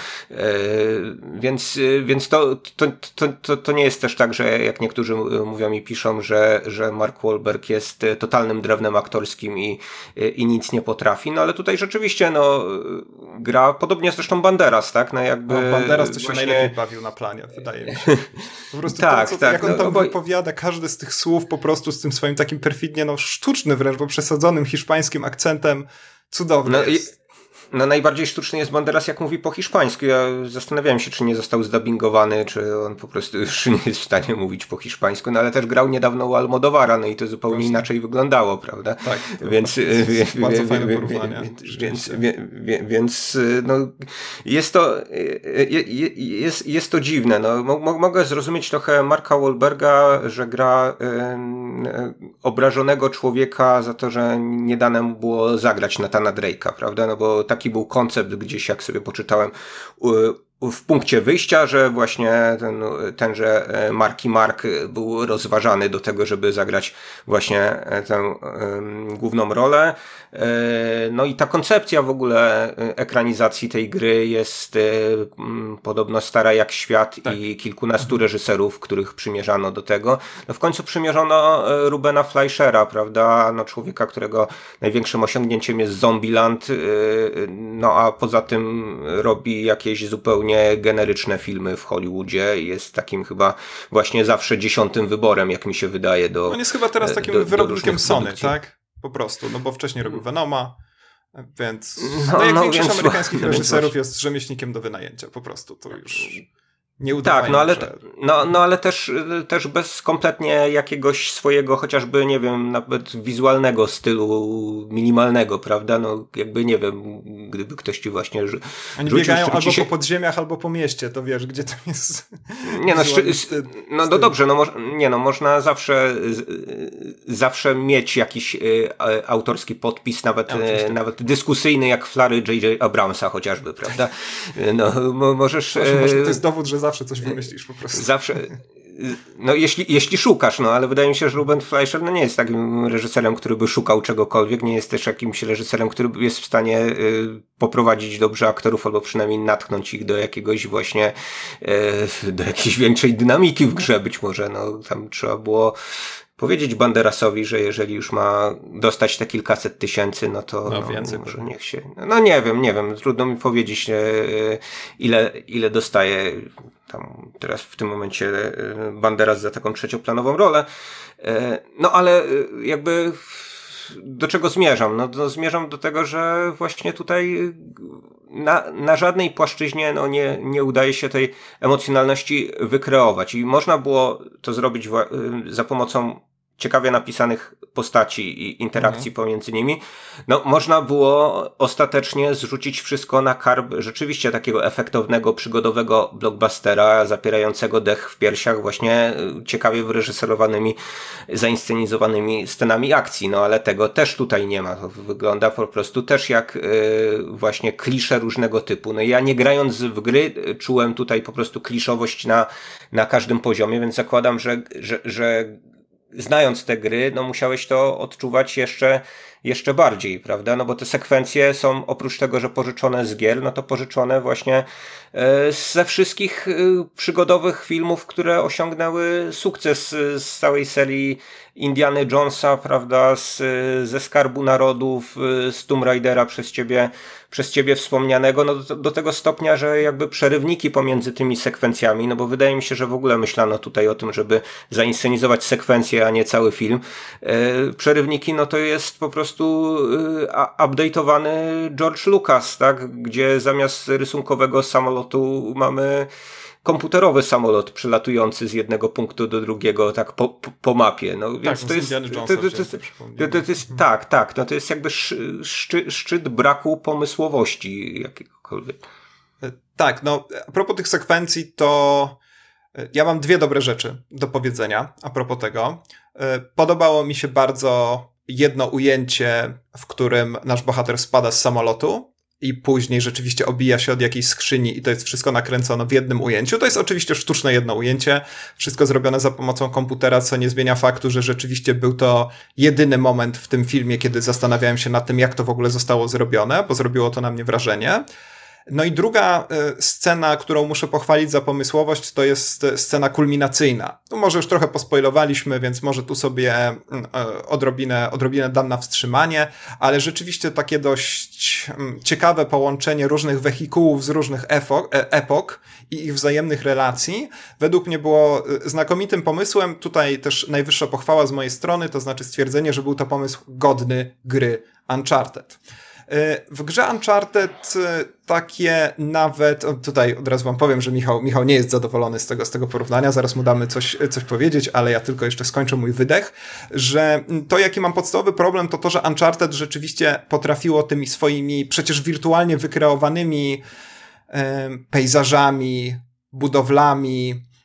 Więc, więc to, to, to, to, to nie jest też tak, że jak niektórzy mówią i piszą, że, że Mark Wahlberg jest totalnym drewnem aktorskim i, i nic nie potrafi, no ale tutaj rzeczywiście no gra, podobnie zresztą Banderas, tak? No jakby no, Banderas to się właśnie... najlepiej bawił na planie, wydaje mi się. Po prostu tak, to, co, tak. Jak on no, tam bo... wypowiada każdy z tych słów po prostu z tym swoim takim perfidnie, no sztuczny wręcz, bo przesadzonym hiszpańskim akcentem, cudowny no, jest. No najbardziej sztuczny jest Banderas, jak mówi po hiszpańsku. Ja zastanawiałem się, czy nie został zdubbingowany, czy on po prostu już nie jest w stanie mówić po hiszpańsku, no ale też grał niedawno u Almodovara, no i to zupełnie Właśnie. inaczej wyglądało, prawda? Tak. Więc, bardzo fajne porównanie. Więc, więc no, jest to jest, jest to dziwne. No, mogę zrozumieć trochę Marka Wahlberga, że gra obrażonego człowieka za to, że nie dane mu było zagrać Natana Drake'a, prawda? No bo taki był koncept gdzieś, jak sobie poczytałem u, w punkcie wyjścia, że właśnie ten, tenże e, Marki Mark był rozważany do tego, żeby zagrać właśnie e, tę główną rolę. E, no i ta koncepcja w ogóle ekranizacji tej gry jest podobno stara jak świat tak. i kilkunastu mhm. reżyserów, których przymierzano do tego. No w końcu przymierzono Rubena Fleischera, prawda? No człowieka, którego największym osiągnięciem jest Zombieland, no a poza tym robi jakieś zupełnie zupełnie generyczne filmy w Hollywoodzie i jest takim chyba właśnie zawsze dziesiątym wyborem, jak mi się wydaje. Do, On jest chyba teraz takim do, wyrobnikiem Sony, produkcji. tak? Po prostu, no bo wcześniej robił Venoma, więc no, no jak no, większość amerykańskich reżyserów jest rzemieślnikiem do wynajęcia, po prostu to już nie Tak, no ale, że... no, no ale też, też bez kompletnie jakiegoś swojego, chociażby, nie wiem, nawet wizualnego stylu minimalnego, prawda? No jakby, nie wiem, gdyby ktoś ci właśnie... Że, Oni biegają albo się... po podziemiach, albo po mieście, to wiesz, gdzie tam jest... Nie no, szczy... no, no dobrze, no, mo... nie no, można zawsze zawsze mieć jakiś y, autorski podpis, nawet, ja, nawet dyskusyjny, jak flary J.J. Abramsa chociażby, prawda? No, możesz... Może to jest dowód, że zawsze coś wymyślisz po prostu. Zawsze. No jeśli, jeśli szukasz, no ale wydaje mi się, że Ruben Fleischer no, nie jest takim reżyserem, który by szukał czegokolwiek, nie jest też jakimś reżyserem, który jest w stanie y, poprowadzić dobrze aktorów albo przynajmniej natchnąć ich do jakiegoś właśnie y, do jakiejś większej dynamiki w grze być może, no tam trzeba było powiedzieć Banderasowi, że jeżeli już ma dostać te kilkaset tysięcy, no to no, więcej może niech się. No nie wiem, nie wiem, trudno mi powiedzieć, e, ile, ile dostaje tam teraz w tym momencie e, Banderas za taką trzecioplanową rolę. E, no ale jakby do czego zmierzam? No, no zmierzam do tego, że właśnie tutaj na, na żadnej płaszczyźnie no, nie, nie udaje się tej emocjonalności wykreować. I można było to zrobić za pomocą ciekawie napisanych postaci i interakcji mhm. pomiędzy nimi, no można było ostatecznie zrzucić wszystko na karb rzeczywiście takiego efektownego, przygodowego blockbustera, zapierającego dech w piersiach właśnie y, ciekawie wyreżyserowanymi, zainscenizowanymi scenami akcji, no ale tego też tutaj nie ma. To wygląda po prostu też jak yy, właśnie klisze różnego typu. No ja nie grając w gry czułem tutaj po prostu kliszowość na, na każdym poziomie, więc zakładam, że, że, że znając te gry, no musiałeś to odczuwać jeszcze, jeszcze bardziej, prawda? No bo te sekwencje są oprócz tego, że pożyczone z gier, no to pożyczone właśnie e, ze wszystkich e, przygodowych filmów, które osiągnęły sukces z całej serii Indiany Jonesa, prawda, z, ze Skarbu Narodów, z Tomb Raidera przez ciebie, przez ciebie wspomnianego, no do, do, tego stopnia, że jakby przerywniki pomiędzy tymi sekwencjami, no bo wydaje mi się, że w ogóle myślano tutaj o tym, żeby zainscenizować sekwencję, a nie cały film. E, przerywniki, no to jest po prostu e, update'owany George Lucas, tak, gdzie zamiast rysunkowego samolotu mamy komputerowy samolot przylatujący z jednego punktu do drugiego, tak po, po, po mapie. No, więc tak, to, jest, to, to, to, jest, to, jest, tak, tak, no to jest jakby szczyt, szczyt braku pomysłowości jakiegokolwiek. E, tak, no a propos tych sekwencji, to e, ja mam dwie dobre rzeczy do powiedzenia a propos tego. E, podobało mi się bardzo jedno ujęcie, w którym nasz bohater spada z samolotu i później rzeczywiście obija się od jakiejś skrzyni i to jest wszystko nakręcone w jednym ujęciu. To jest oczywiście sztuczne jedno ujęcie, wszystko zrobione za pomocą komputera, co nie zmienia faktu, że rzeczywiście był to jedyny moment w tym filmie, kiedy zastanawiałem się nad tym, jak to w ogóle zostało zrobione, bo zrobiło to na mnie wrażenie. No i druga e, scena, którą muszę pochwalić za pomysłowość, to jest e, scena kulminacyjna. Tu może już trochę pospoilowaliśmy, więc może tu sobie e, odrobinę, odrobinę dam na wstrzymanie, ale rzeczywiście takie dość mm, ciekawe połączenie różnych wehikułów z różnych epok i ich wzajemnych relacji, według mnie było znakomitym pomysłem. Tutaj też najwyższa pochwała z mojej strony, to znaczy stwierdzenie, że był to pomysł godny gry Uncharted. E, w grze Uncharted e, takie nawet, tutaj od razu wam powiem, że Michał, Michał nie jest zadowolony z tego, z tego porównania, zaraz mu damy coś, coś powiedzieć, ale ja tylko jeszcze skończę mój wydech, że to jaki mam podstawowy problem to to, że Uncharted rzeczywiście potrafiło tymi swoimi przecież wirtualnie wykreowanymi e, pejzażami, budowlami, mm,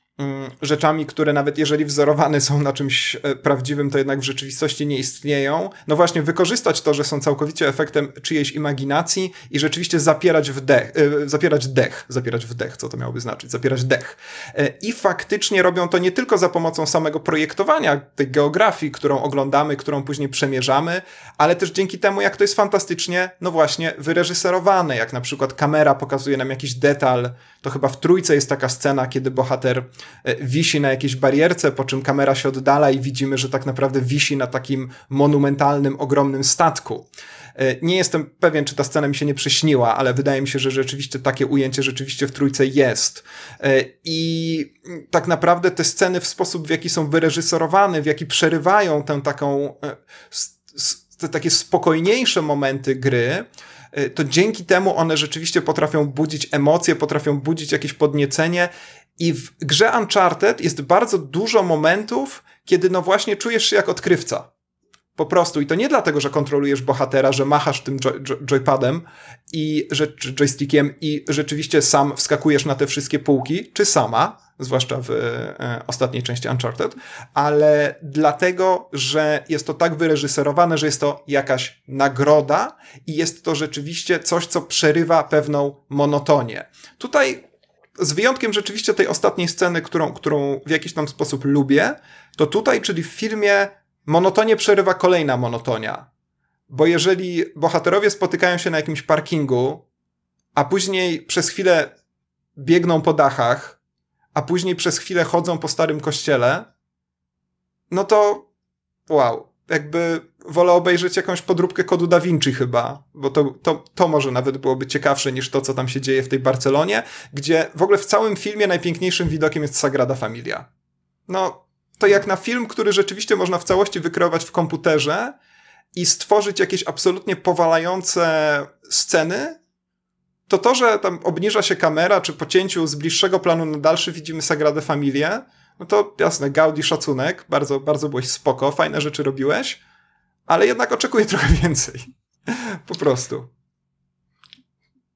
rzeczami, które nawet jeżeli wzorowane są na czymś e, prawdziwym, to jednak w rzeczywistości nie istnieją. No właśnie, wykorzystać to, że są całkowicie efektem czyjejś imaginacji i rzeczywiście zapierać wdech, e, zapierać dech, zapierać wdech, co to miałoby znaczyć, zapierać dech. E, I faktycznie robią to nie tylko za pomocą samego projektowania tej geografii, którą oglądamy, którą później przemierzamy, ale też dzięki temu, jak to jest fantastycznie, no właśnie, wyreżyserowane, jak na przykład kamera pokazuje nam jakiś detal, to chyba w trójce jest taka scena, kiedy bohater wisi na jakiejś barierce, po czym kamera się oddala i widzimy, że tak naprawdę wisi na takim monumentalnym, ogromnym statku. E, nie jestem pewien, czy ta scena mi się nie przyśniła, ale wydaje mi się, że rzeczywiście takie ujęcie rzeczywiście w trójce jest. E, I tak naprawdę te sceny w sposób, w jaki są wyreżyserowane, w jaki przerywają tę taką, te takie spokojniejsze momenty gry, to dzięki temu one rzeczywiście potrafią budzić emocje, potrafią budzić jakieś podniecenie. I w grze Uncharted jest bardzo dużo momentów, kiedy no właśnie czujesz się jak odkrywca. Po prostu. I to nie dlatego, że kontrolujesz bohatera, że machasz tym joy, joy, joypadem i że, joystickiem i rzeczywiście sam wskakujesz na te wszystkie półki, czy sama, zwłaszcza w e, ostatniej części Uncharted, ale dlatego, że jest to tak wyreżyserowane, że jest to jakaś nagroda i jest to rzeczywiście coś, co przerywa pewną monotonię. Tutaj z wyjątkiem rzeczywiście tej ostatniej sceny, którą, którą w jakiś tam sposób lubię, to tutaj, czyli w filmie monotonie przerywa kolejna monotonia. Bo jeżeli bohaterowie spotykają się na jakimś parkingu, a później przez chwilę biegną po dachach, a później przez chwilę chodzą po starym kościele, no to wow, jakby wolę obejrzeć jakąś podróbkę kodu Da Vinci chyba, bo to, to, to może nawet byłoby ciekawsze niż to, co tam się dzieje w tej Barcelonie, gdzie w ogóle w całym filmie najpiękniejszym widokiem jest Sagrada Familia. No, to jak na film, który rzeczywiście można w całości wykreować w komputerze i stworzyć jakieś absolutnie powalające sceny, to to, że tam obniża się kamera, czy po cięciu z bliższego planu na dalszy widzimy Sagradę Familię, no to jasne, Gaudi szacunek, bardzo, bardzo byłeś spoko, fajne rzeczy robiłeś, ale jednak oczekuję trochę więcej. po prostu.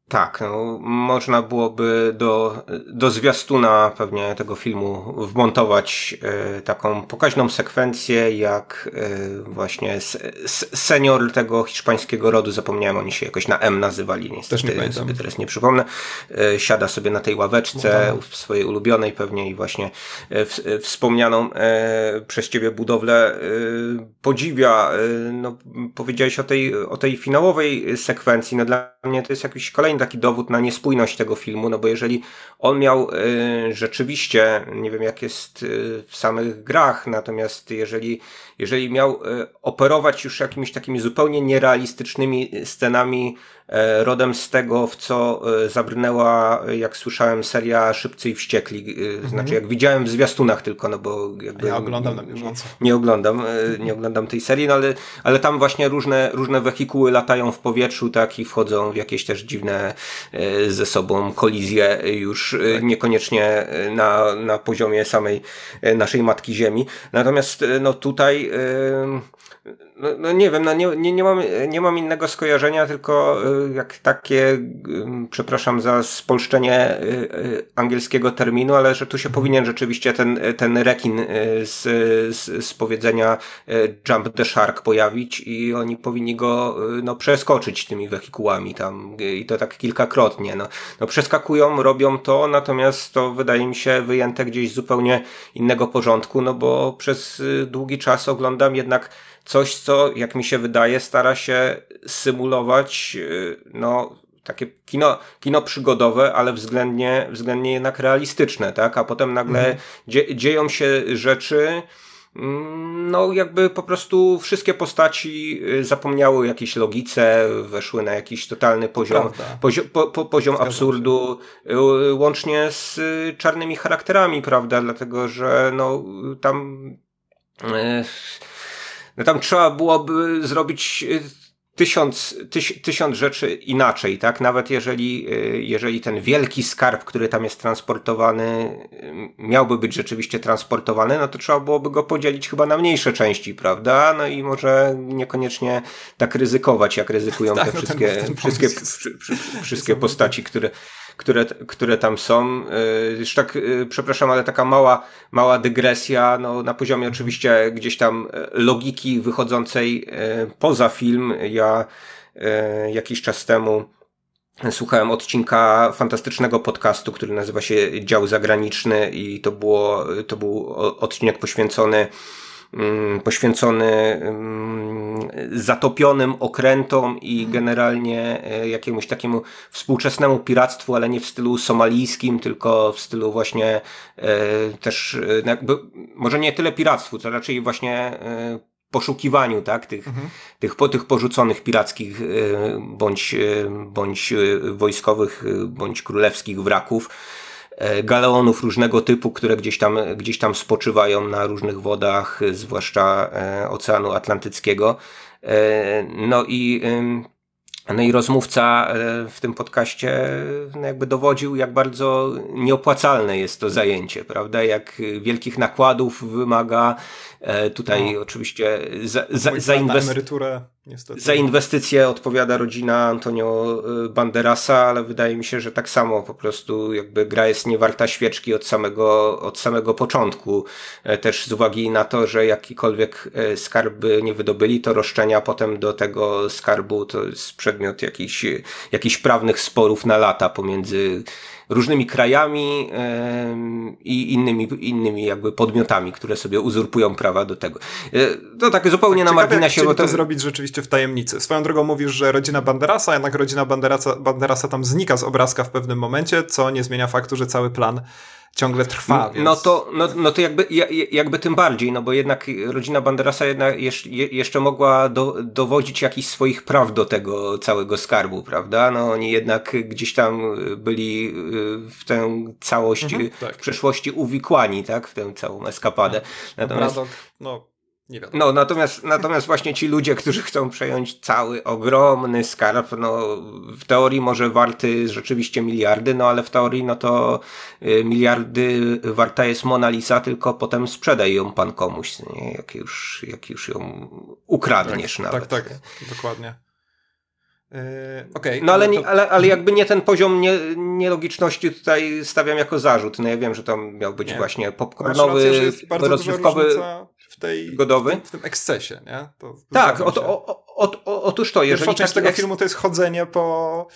Tak, no, można byłoby do, do zwiastuna pewnie tego filmu wmontować e, taką pokaźną sekwencję, jak e, właśnie s, s, senior tego hiszpańskiego rodu, zapomniałem, oni się jakoś na M nazywali, niestety Też nie sobie teraz nie przypomnę, e, siada sobie na tej ławeczce no, w swojej ulubionej pewnie i właśnie w, wspomnianą przez ciebie budowlę podziwia. no, powiedziałeś o tej, o tej finałowej sekwencji, no dla mnie to jest jakiś kolejny taki dowód na niespójność tego filmu, no bo jeżeli on miał y, rzeczywiście, nie wiem jak jest y, w samych grach, natomiast jeżeli, jeżeli miał y, operować już jakimiś takimi zupełnie nierealistycznymi scenami rodem z tego, w co e, zabrnęła, jak słyszałem, seria Szybcy i Wściekli. E, mhm. Znaczy, jak widziałem w zwiastunach tylko, no bo jakby... Ja oglądam na bieżąco. Nie oglądam, nie oglądam tej serii, no ale, ale tam właśnie różne, różne wehikuły latają w powietrzu, tak, i wchodzą w jakieś też dziwne ze sobą kolizje już tak. niekoniecznie na, na poziomie samej naszej Matki Ziemi. Natomiast no tutaj no, no, nie wiem, no nie, nie, nie, mam, nie mam innego skojarzenia, tylko y, jak takie, y, przepraszam za spolszczenie y, angielskiego terminu, ale że tu się powinien rzeczywiście ten, ten rekin z, z, z powiedzenia Jump the Shark pojawić i oni powinni go no, przeskoczyć tymi wehikułami tam i to tak kilkakrotnie. No, no przeskakują, robią to, natomiast to wydaje mi się wyjęte gdzieś zupełnie innego porządku, no bo przez długi czas oglądam jednak coś, co jak mi się wydaje, stara się symulować, y, no, takie kino, kino przygodowe, ale względnie, względnie jednak realistyczne, tak? A potem nagle mhm. dzie, dzieją się rzeczy, mm, no jakby po prostu wszystkie postaci y, zapomniały o jakiejś logice, weszły na jakiś totalny poziom, pozio, po, po, poziom absurdu, y, łącznie z czarnymi charakterami, prawda? Dlatego, że no tam no tam trzeba byłoby zrobić y, tysiąc, tyś, tysiąc rzeczy inaczej, tak? Nawet jeżeli, y, jeżeli ten wielki skarb, który tam jest transportowany, y, miałby być rzeczywiście transportowany, no to trzeba byłoby go podzielić chyba na mniejsze części, prawda? No i może niekoniecznie tak ryzykować, jak ryzykują tak, te no wszystkie, wszystkie, wszystkie postaci, które, które, które tam są. Już tak, przepraszam, ale taka mała, mała dygresja, no na poziomie oczywiście gdzieś tam logiki wychodzącej poza film. Ja jakiś czas temu słuchałem odcinka fantastycznego podcastu, który nazywa się Dział Zagraniczny i to, było, to był odcinek poświęcony poświęcony mm, zatopionym okrętom i generalnie e, jakiemuś takiemu współczesnemu piractwu, ale nie w stylu somalijskim, tylko w stylu właśnie e, też e, jakby, może nie tyle piractwu, co raczej właśnie poszukiwaniu tak, tych, mhm. tych, po, tych porzuconych pirackich bądź, bądź wojskowych, bądź królewskich wraków, galeonów różnego typu, które gdzieś tam, gdzieś tam spoczywają na różnych wodach, zwłaszcza Oceanu Atlantyckiego. No i no i rozmówca e, w tym podcaście no jakby dowodził, jak bardzo nieopłacalne jest to zajęcie, prawda? Jak wielkich nakładów wymaga. E, tutaj no. oczywiście za, za, za, emeryturę, za inwestycje odpowiada rodzina Antonio e, Banderasa, ale wydaje mi się, że tak samo po prostu jakby gra jest niewarta świeczki od samego, od samego początku. Też z uwagi na to, że jakikolwiek skarby nie wydobyli, to roszczenia potem do tego skarbu to jest przed przedmiot jakichś, jakichś prawnych sporów na lata pomiędzy różnymi krajami i innymi, innymi jakby podmiotami, które sobie uzurpują prawa do tego. E, to tak zupełnie tak, na marginesie. Bo to... to zrobić rzeczywiście w tajemnicy. Swoją drogą mówisz, że rodzina Banderasa, jednak rodzina Banderasa, Banderasa tam znika z obrazka w pewnym momencie, co nie zmienia faktu, że cały plan ciągle trwa. No, więc... No, to, no, no to jakby, jakby tym bardziej, no bo jednak rodzina Banderasa jednak jeszcze mogła do, dowodzić jakichś swoich praw do tego całego skarbu, prawda? No oni jednak gdzieś tam byli y, w tę całość, mhm, tak. w przeszłości uwikłani, tak? W tę całą eskapadę. No, Natomiast... Bradok, no nie wiadomo. No, natomiast, natomiast właśnie ci ludzie, którzy chcą przejąć cały ogromny skarb, no w teorii może warty rzeczywiście miliardy, no ale w teorii no to y, miliardy warta jest Mona Lisa, tylko potem sprzedaj ją pan komuś, nie? Jak, już, jak już ją ukradniesz tak, nawet. Tak, tak, dokładnie. Yy, okay, no ale, to... ale, ale jakby nie ten poziom nie, nielogiczności tutaj stawiam jako zarzut. No ja wiem, że to miał być nie. właśnie popcornowy, rozrywkowy w tej, godowy. W tym, w tym ekscesie, nie? To tak, o, o, o, otóż to. Jeżeli Pierwsza część tego filmu to jest chodzenie po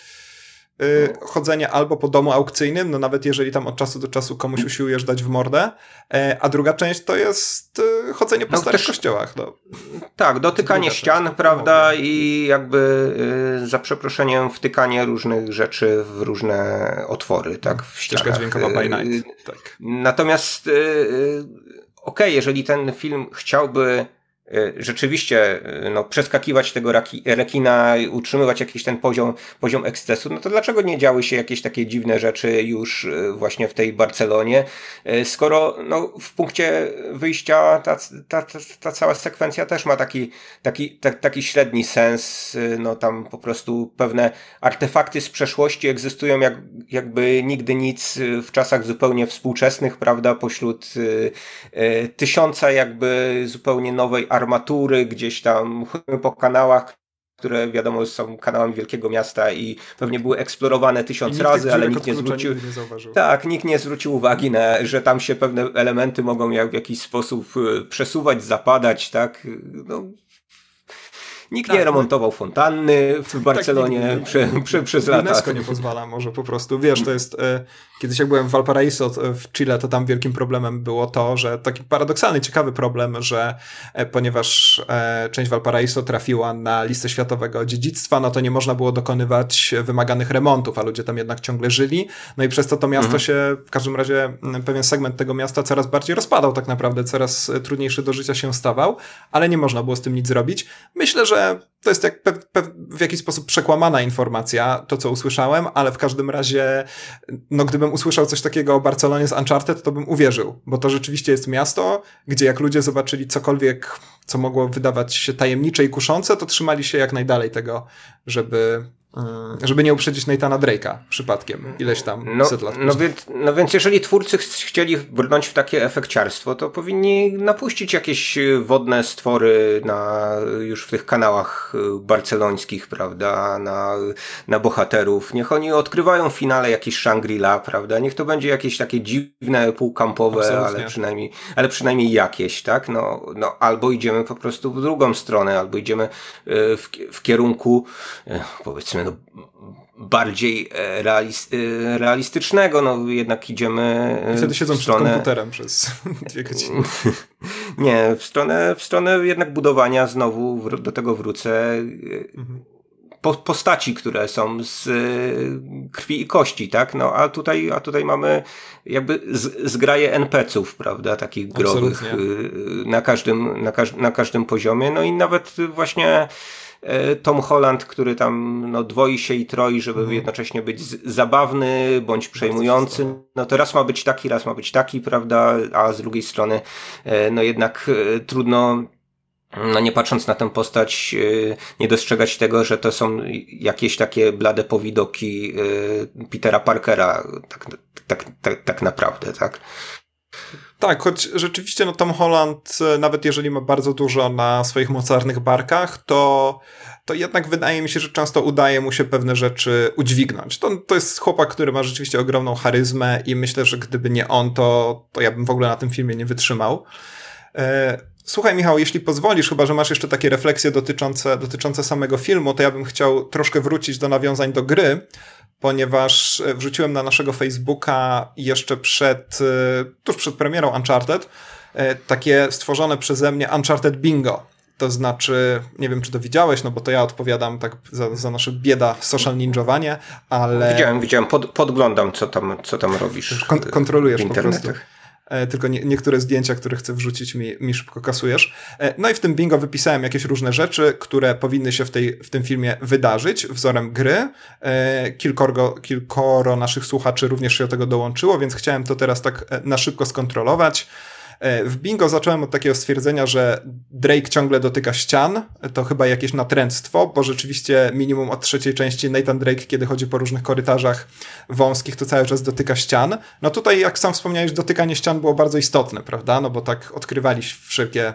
chodzenie albo po domu aukcyjnym, no nawet jeżeli tam od czasu do czasu komuś usiłujesz dać w mordę, e, a druga część to jest y, chodzenie po no, starych też, kościołach. No. Tak, dotykanie ścian, część, prawda, i jakby y, za przeproszeniem wtykanie różnych rzeczy w różne otwory, tak, w Ścieżka dźwiękowa by night, tak. Natomiast okej, okay, jeżeli ten film chciałby rzeczywiście e, no, przeskakiwać tego rekina, utrzymywać jakiś ten poziom, poziom ekscesu, no to dlaczego nie działy się jakieś takie dziwne rzeczy już e, właśnie w tej Barcelonie, skoro no, w punkcie wyjścia ta, ta, ta, ta cała sekwencja też ma taki, taki, ta, taki średni sens, no tam po prostu pewne artefakty z przeszłości egzystują jak, jakby nigdy nic w czasach zupełnie współczesnych, prawda, pośród y, y, tysiąca jakby zupełnie nowej armatury gdzieś tam po kanałach, które wiadomo są kanałami wielkiego miasta i pewnie były eksplorowane tysiąc razy, ale nikt nie zwrócił. Nie tak, nikt nie zwrócił uwagi na, że tam się pewne elementy mogą jak w jakiś sposób y, przesuwać, zapadać, tak. No, Nikt tak, nie no. remontował fontanny w tak, Barcelonie tak, prze, prze, przez lata. UNESCO nie pozwala, może po prostu. Wiesz, to jest... E, kiedyś jak byłem w Valparaiso w Chile, to tam wielkim problemem było to, że taki paradoksalny, ciekawy problem, że e, ponieważ e, część Valparaiso trafiła na listę światowego dziedzictwa, no to nie można było dokonywać wymaganych remontów, a ludzie tam jednak ciągle żyli. No i przez to to miasto mhm. się, w każdym razie pewien segment tego miasta coraz bardziej rozpadał tak naprawdę, coraz trudniejszy do życia się stawał, ale nie można było z tym nic zrobić. Myślę, że to jest jak w jakiś sposób przekłamana informacja, to co usłyszałem, ale w każdym razie, no gdybym usłyszał coś takiego o Barcelonie z Uncharted, to bym uwierzył, bo to rzeczywiście jest miasto, gdzie jak ludzie zobaczyli cokolwiek, co mogło wydawać się tajemnicze i kuszące, to trzymali się jak najdalej tego, żeby żeby nie uprzedzić Nathana Drake'a przypadkiem, ileś tam no, set lat no więc, no więc jeżeli twórcy chcieli brnąć w takie efekciarstwo, to powinni napuścić jakieś y, wodne stwory na, już w tych kanałach y, barcelońskich, prawda, na, na bohaterów. Niech oni odkrywają w finale jakiś Shangri-La, prawda, niech to będzie jakieś takie dziwne, półkampowe, ale przynajmniej, ale przynajmniej jakieś, tak, no, no albo idziemy po prostu w drugą stronę, albo idziemy w, w kierunku, powiedzmy powiedzmy no, bardziej e, realis, e, realistycznego, no jednak idziemy e, I wtedy siedzą w stronę... przed komputerem przez dwie godziny. Nie, w stronę, w stronę jednak budowania znowu, do tego wrócę, mhm. po, postaci, które są z krwi i kości, tak? No a tutaj, a tutaj mamy jakby z, zgraje NPC-ów, prawda, takich growych na każdym, na, każ na każdym poziomie, no i nawet właśnie E, Tom Holland, który tam no, dwoi się i troi, żeby mhm. jednocześnie być zabawny bądź przejmujący. No to raz ma być taki, raz ma być taki, prawda? A z drugiej strony, e, no jednak e, trudno no nie patrząc na tę postać, nie dostrzegać tego, że to są jakieś takie blade powidoki Petera Parkera, tak, tak, tak, tak naprawdę, tak? Tak, choć rzeczywiście no, Tom Holland, e, nawet jeżeli ma bardzo dużo na swoich mocarnych barkach, to, to jednak wydaje mi się, że często udaje mu się pewne rzeczy udźwignąć. To, to jest chłopak, który ma rzeczywiście ogromną charyzmę i myślę, że gdyby nie on, to, to ja bym w ogóle na tym filmie nie wytrzymał. E, słuchaj, Michał, jeśli pozwolisz, chyba że masz jeszcze takie refleksje dotyczące, dotyczące samego filmu, to ja bym chciał troszkę wrócić do nawiązań do gry, ponieważ e, wrzuciłem na naszego Facebooka jeszcze przed, e, tuż przed premierą Uncharted, e, takie stworzone przeze mnie Uncharted Bingo. To znaczy, nie wiem czy to widziałeś, no bo to ja odpowiadam tak za, za nasze bieda social ninjowanie, ale... Widziałem, widziałem, Pod, podglądam co tam, co tam robisz. Kon kontrolujesz w internetach. po prostu. E, tylko nie, niektóre zdjęcia, które chcę wrzucić mi, mi szybko kasujesz. E, no i w tym bingo wypisałem jakieś różne rzeczy, które powinny się w, tej, w tym filmie wydarzyć wzorem gry. E, kilkoro, kilkoro naszych słuchaczy również się do tego dołączyło, więc chciałem to teraz tak na szybko skontrolować. E, w bingo zacząłem od takiego stwierdzenia, że Drake ciągle dotyka ścian. To chyba jakieś natręctwo, bo rzeczywiście minimum od trzeciej części Nathan Drake, kiedy chodzi po różnych korytarzach wąskich, to cały czas dotyka ścian. No tutaj, jak sam wspomniałeś, dotykanie ścian było bardzo istotne, prawda? No bo tak odkrywali wszelkie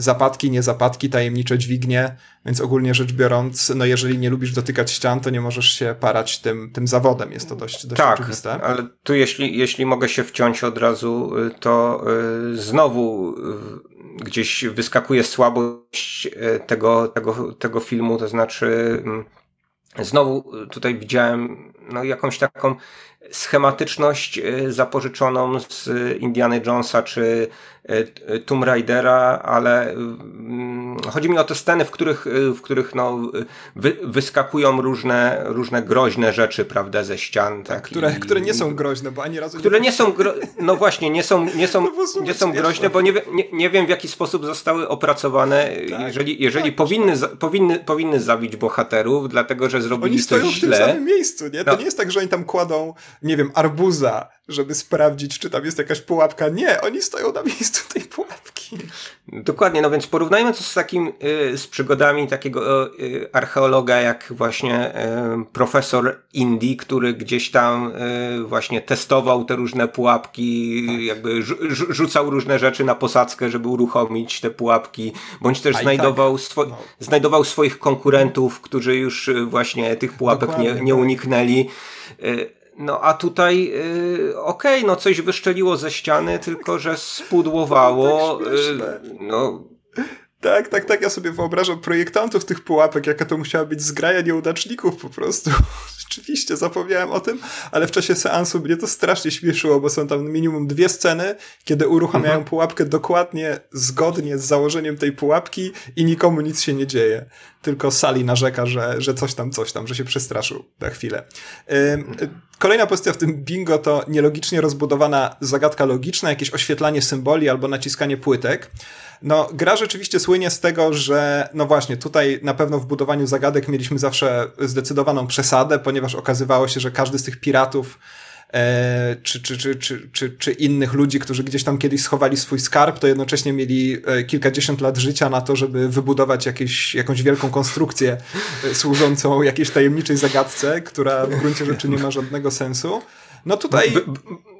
zapadki, niezapadki, tajemnicze dźwignie, więc ogólnie rzecz biorąc, no jeżeli nie lubisz dotykać ścian, to nie możesz się parać tym, tym zawodem, jest to dość, dość tak, oczywiste. ale tu jeśli, jeśli mogę się wciąć od razu, y, to y, znowu y, gdzieś wyskakuje słabość tego, tego, tego filmu, to znaczy mm, znowu tutaj widziałem no, jakąś taką schematyczność zapożyczoną z Indiana Jonesa czy Tomb Raidera, ale mm, chodzi mi o te sceny, w których, e, w których no, wy, wyskakują różne, różne groźne rzeczy, prawda, ze ścian. Tak, które, i, które nie są groźne, bo ani razu Które nie, nie są, gro... no właśnie, nie są, nie są, nie są groźne, bo nie, nie, nie wiem w jaki sposób zostały opracowane, tak, jeżeli, jeżeli tak, powinny, tak. powinny, powinny zabić bohaterów, dlatego, że zrobili oni coś źle. Oni stoją w tym samym miejscu, nie? To no. nie jest tak, że oni tam kładą, nie wiem, arbuza żeby sprawdzić, czy tam jest jakaś pułapka. Nie, oni stoją na miejscu tej pułapki. Dokładnie, no więc porównajmy to z takim, y, z przygodami takiego y, archeologa, jak właśnie y, profesor Indy, który gdzieś tam właśnie testował te różne pułapki, tak. jakby rzucał różne rzeczy na posadzkę, żeby uruchomić te pułapki, bądź też znajdował, tak. swo no. znajdował swoich konkurentów, którzy już właśnie tych pułapek nie, nie tak. uniknęli. No a tutaj yy, okej, okay, no coś wyszczeliło ze ściany, tylko że spudłowało. Tak yy, no tak, tak, tak. Ja sobie wyobrażam projektantów tych pułapek, jaka to musiała być zgraja nieudaczników po prostu. Rzeczywiście, zapomniałem o tym, ale w czasie seansu mnie to strasznie śmieszyło, bo są tam minimum dwie sceny, kiedy uruchamiają mhm. pułapkę dokładnie zgodnie z założeniem tej pułapki i nikomu nic się nie dzieje. Tylko Sali narzeka, że, że coś tam, coś tam, że się przestraszył na chwilę. Kolejna pozycja w tym bingo to nielogicznie rozbudowana zagadka logiczna, jakieś oświetlanie symboli albo naciskanie płytek. No, gra rzeczywiście słynie z tego, że no właśnie, tutaj na pewno w budowaniu zagadek mieliśmy zawsze zdecydowaną przesadę, ponieważ okazywało się, że każdy z tych piratów czy, czy, czy, czy, czy, czy innych ludzi, którzy gdzieś tam kiedyś schowali swój skarb, to jednocześnie mieli e, kilkadziesiąt lat życia na to, żeby wybudować jakieś, jakąś wielką konstrukcję e, służącą jakiejś tajemniczej zagadce, która w gruncie rzeczy nie ma żadnego sensu. No tutaj. By,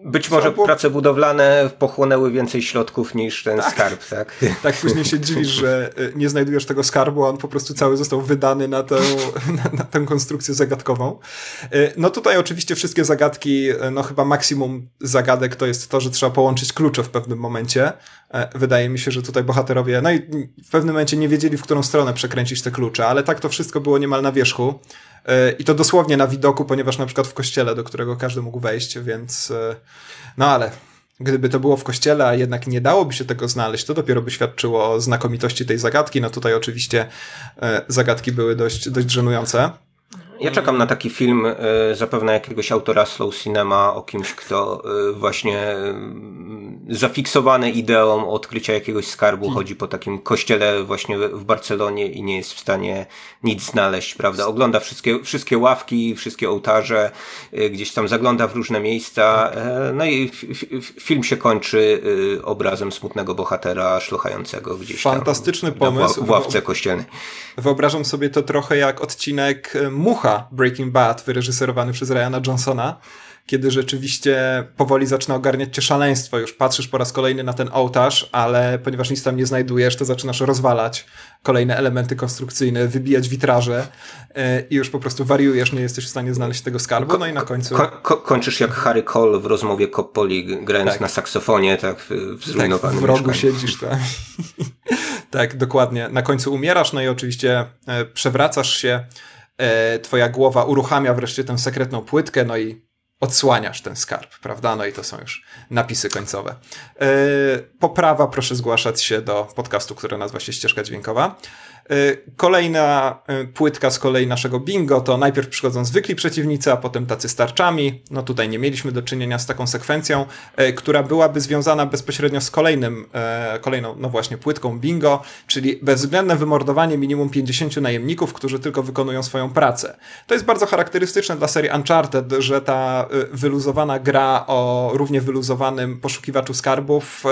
być może było... prace budowlane pochłonęły więcej środków niż ten tak. skarb, tak? Tak, później się dziwisz, że y, nie znajdujesz tego skarbu, a on po prostu cały został wydany na tę, na, na tę konstrukcję zagadkową. Y, no tutaj oczywiście wszystkie zagadki, y, no chyba maksimum zagadek to jest to, że trzeba połączyć klucze w pewnym momencie. Wydaje mi się, że tutaj bohaterowie, no i w pewnym momencie nie wiedzieli, w którą stronę przekręcić te klucze, ale tak to wszystko było niemal na wierzchu. I to dosłownie na widoku, ponieważ na przykład w kościele, do którego każdy mógł wejść, więc no ale gdyby to było w kościele, a jednak nie dałoby się tego znaleźć, to dopiero by świadczyło o znakomitości tej zagadki. No tutaj oczywiście e, zagadki były dość, dość żenujące. Ja czekam na taki film e, zapewne jakiegoś autora slow cinema o kimś, kto e, właśnie e, zafiksowany ideą odkrycia jakiegoś skarbu hmm. chodzi po takim kościele właśnie w Barcelonie i nie jest w stanie nic znaleźć, prawda? Ogląda wszystkie, wszystkie ławki, wszystkie ołtarze, gdzieś tam zagląda w różne miejsca, no i film się kończy obrazem smutnego bohatera szlochającego gdzieś Fantastyczny tam pomysł. w ławce kościelnej. Wyobrażam sobie to trochę jak odcinek Mucha Breaking Bad, wyreżyserowany przez Ryana Johnsona, kiedy rzeczywiście powoli zaczyna ogarniać cię szaleństwo. Już patrzysz po raz kolejny na ten ołtarz, ale ponieważ nic tam nie znajdujesz, to zaczynasz rozwalać kolejne elementy konstrukcyjne, wybijać witraże yy, i już po prostu wariujesz, nie jesteś w stanie znaleźć tego skarbu. No i na końcu. Ko ko kończysz jak Harry Cole w rozmowie Coppoli, grając tak. na saksofonie, tak w zrujnowanym tak, w rogu mieszkaniu. siedzisz, tak. tak, dokładnie. Na końcu umierasz, no i oczywiście e, przewracasz się E, twoja głowa uruchamia wreszcie tę sekretną płytkę, no i odsłaniasz ten skarb, prawda? No i to są już napisy końcowe. E, poprawa, proszę zgłaszać się do podcastu, który nazywa się Ścieżka Dźwiękowa. Y, kolejna y, płytka z kolei naszego bingo to najpierw przychodzą zwykli przeciwnicy, a potem tacy starczami. No tutaj nie mieliśmy do czynienia z taką sekwencją, y, która byłaby związana bezpośrednio z kolejnym, kolejną, no właśnie, płytką bingo, czyli bezwzględne wymordowanie minimum 50 najemników, którzy tylko wykonują swoją pracę. To jest bardzo charakterystyczne dla serii Uncharted, że ta wyluzowana gra o równie wyluzowanym poszukiwaczu skarbów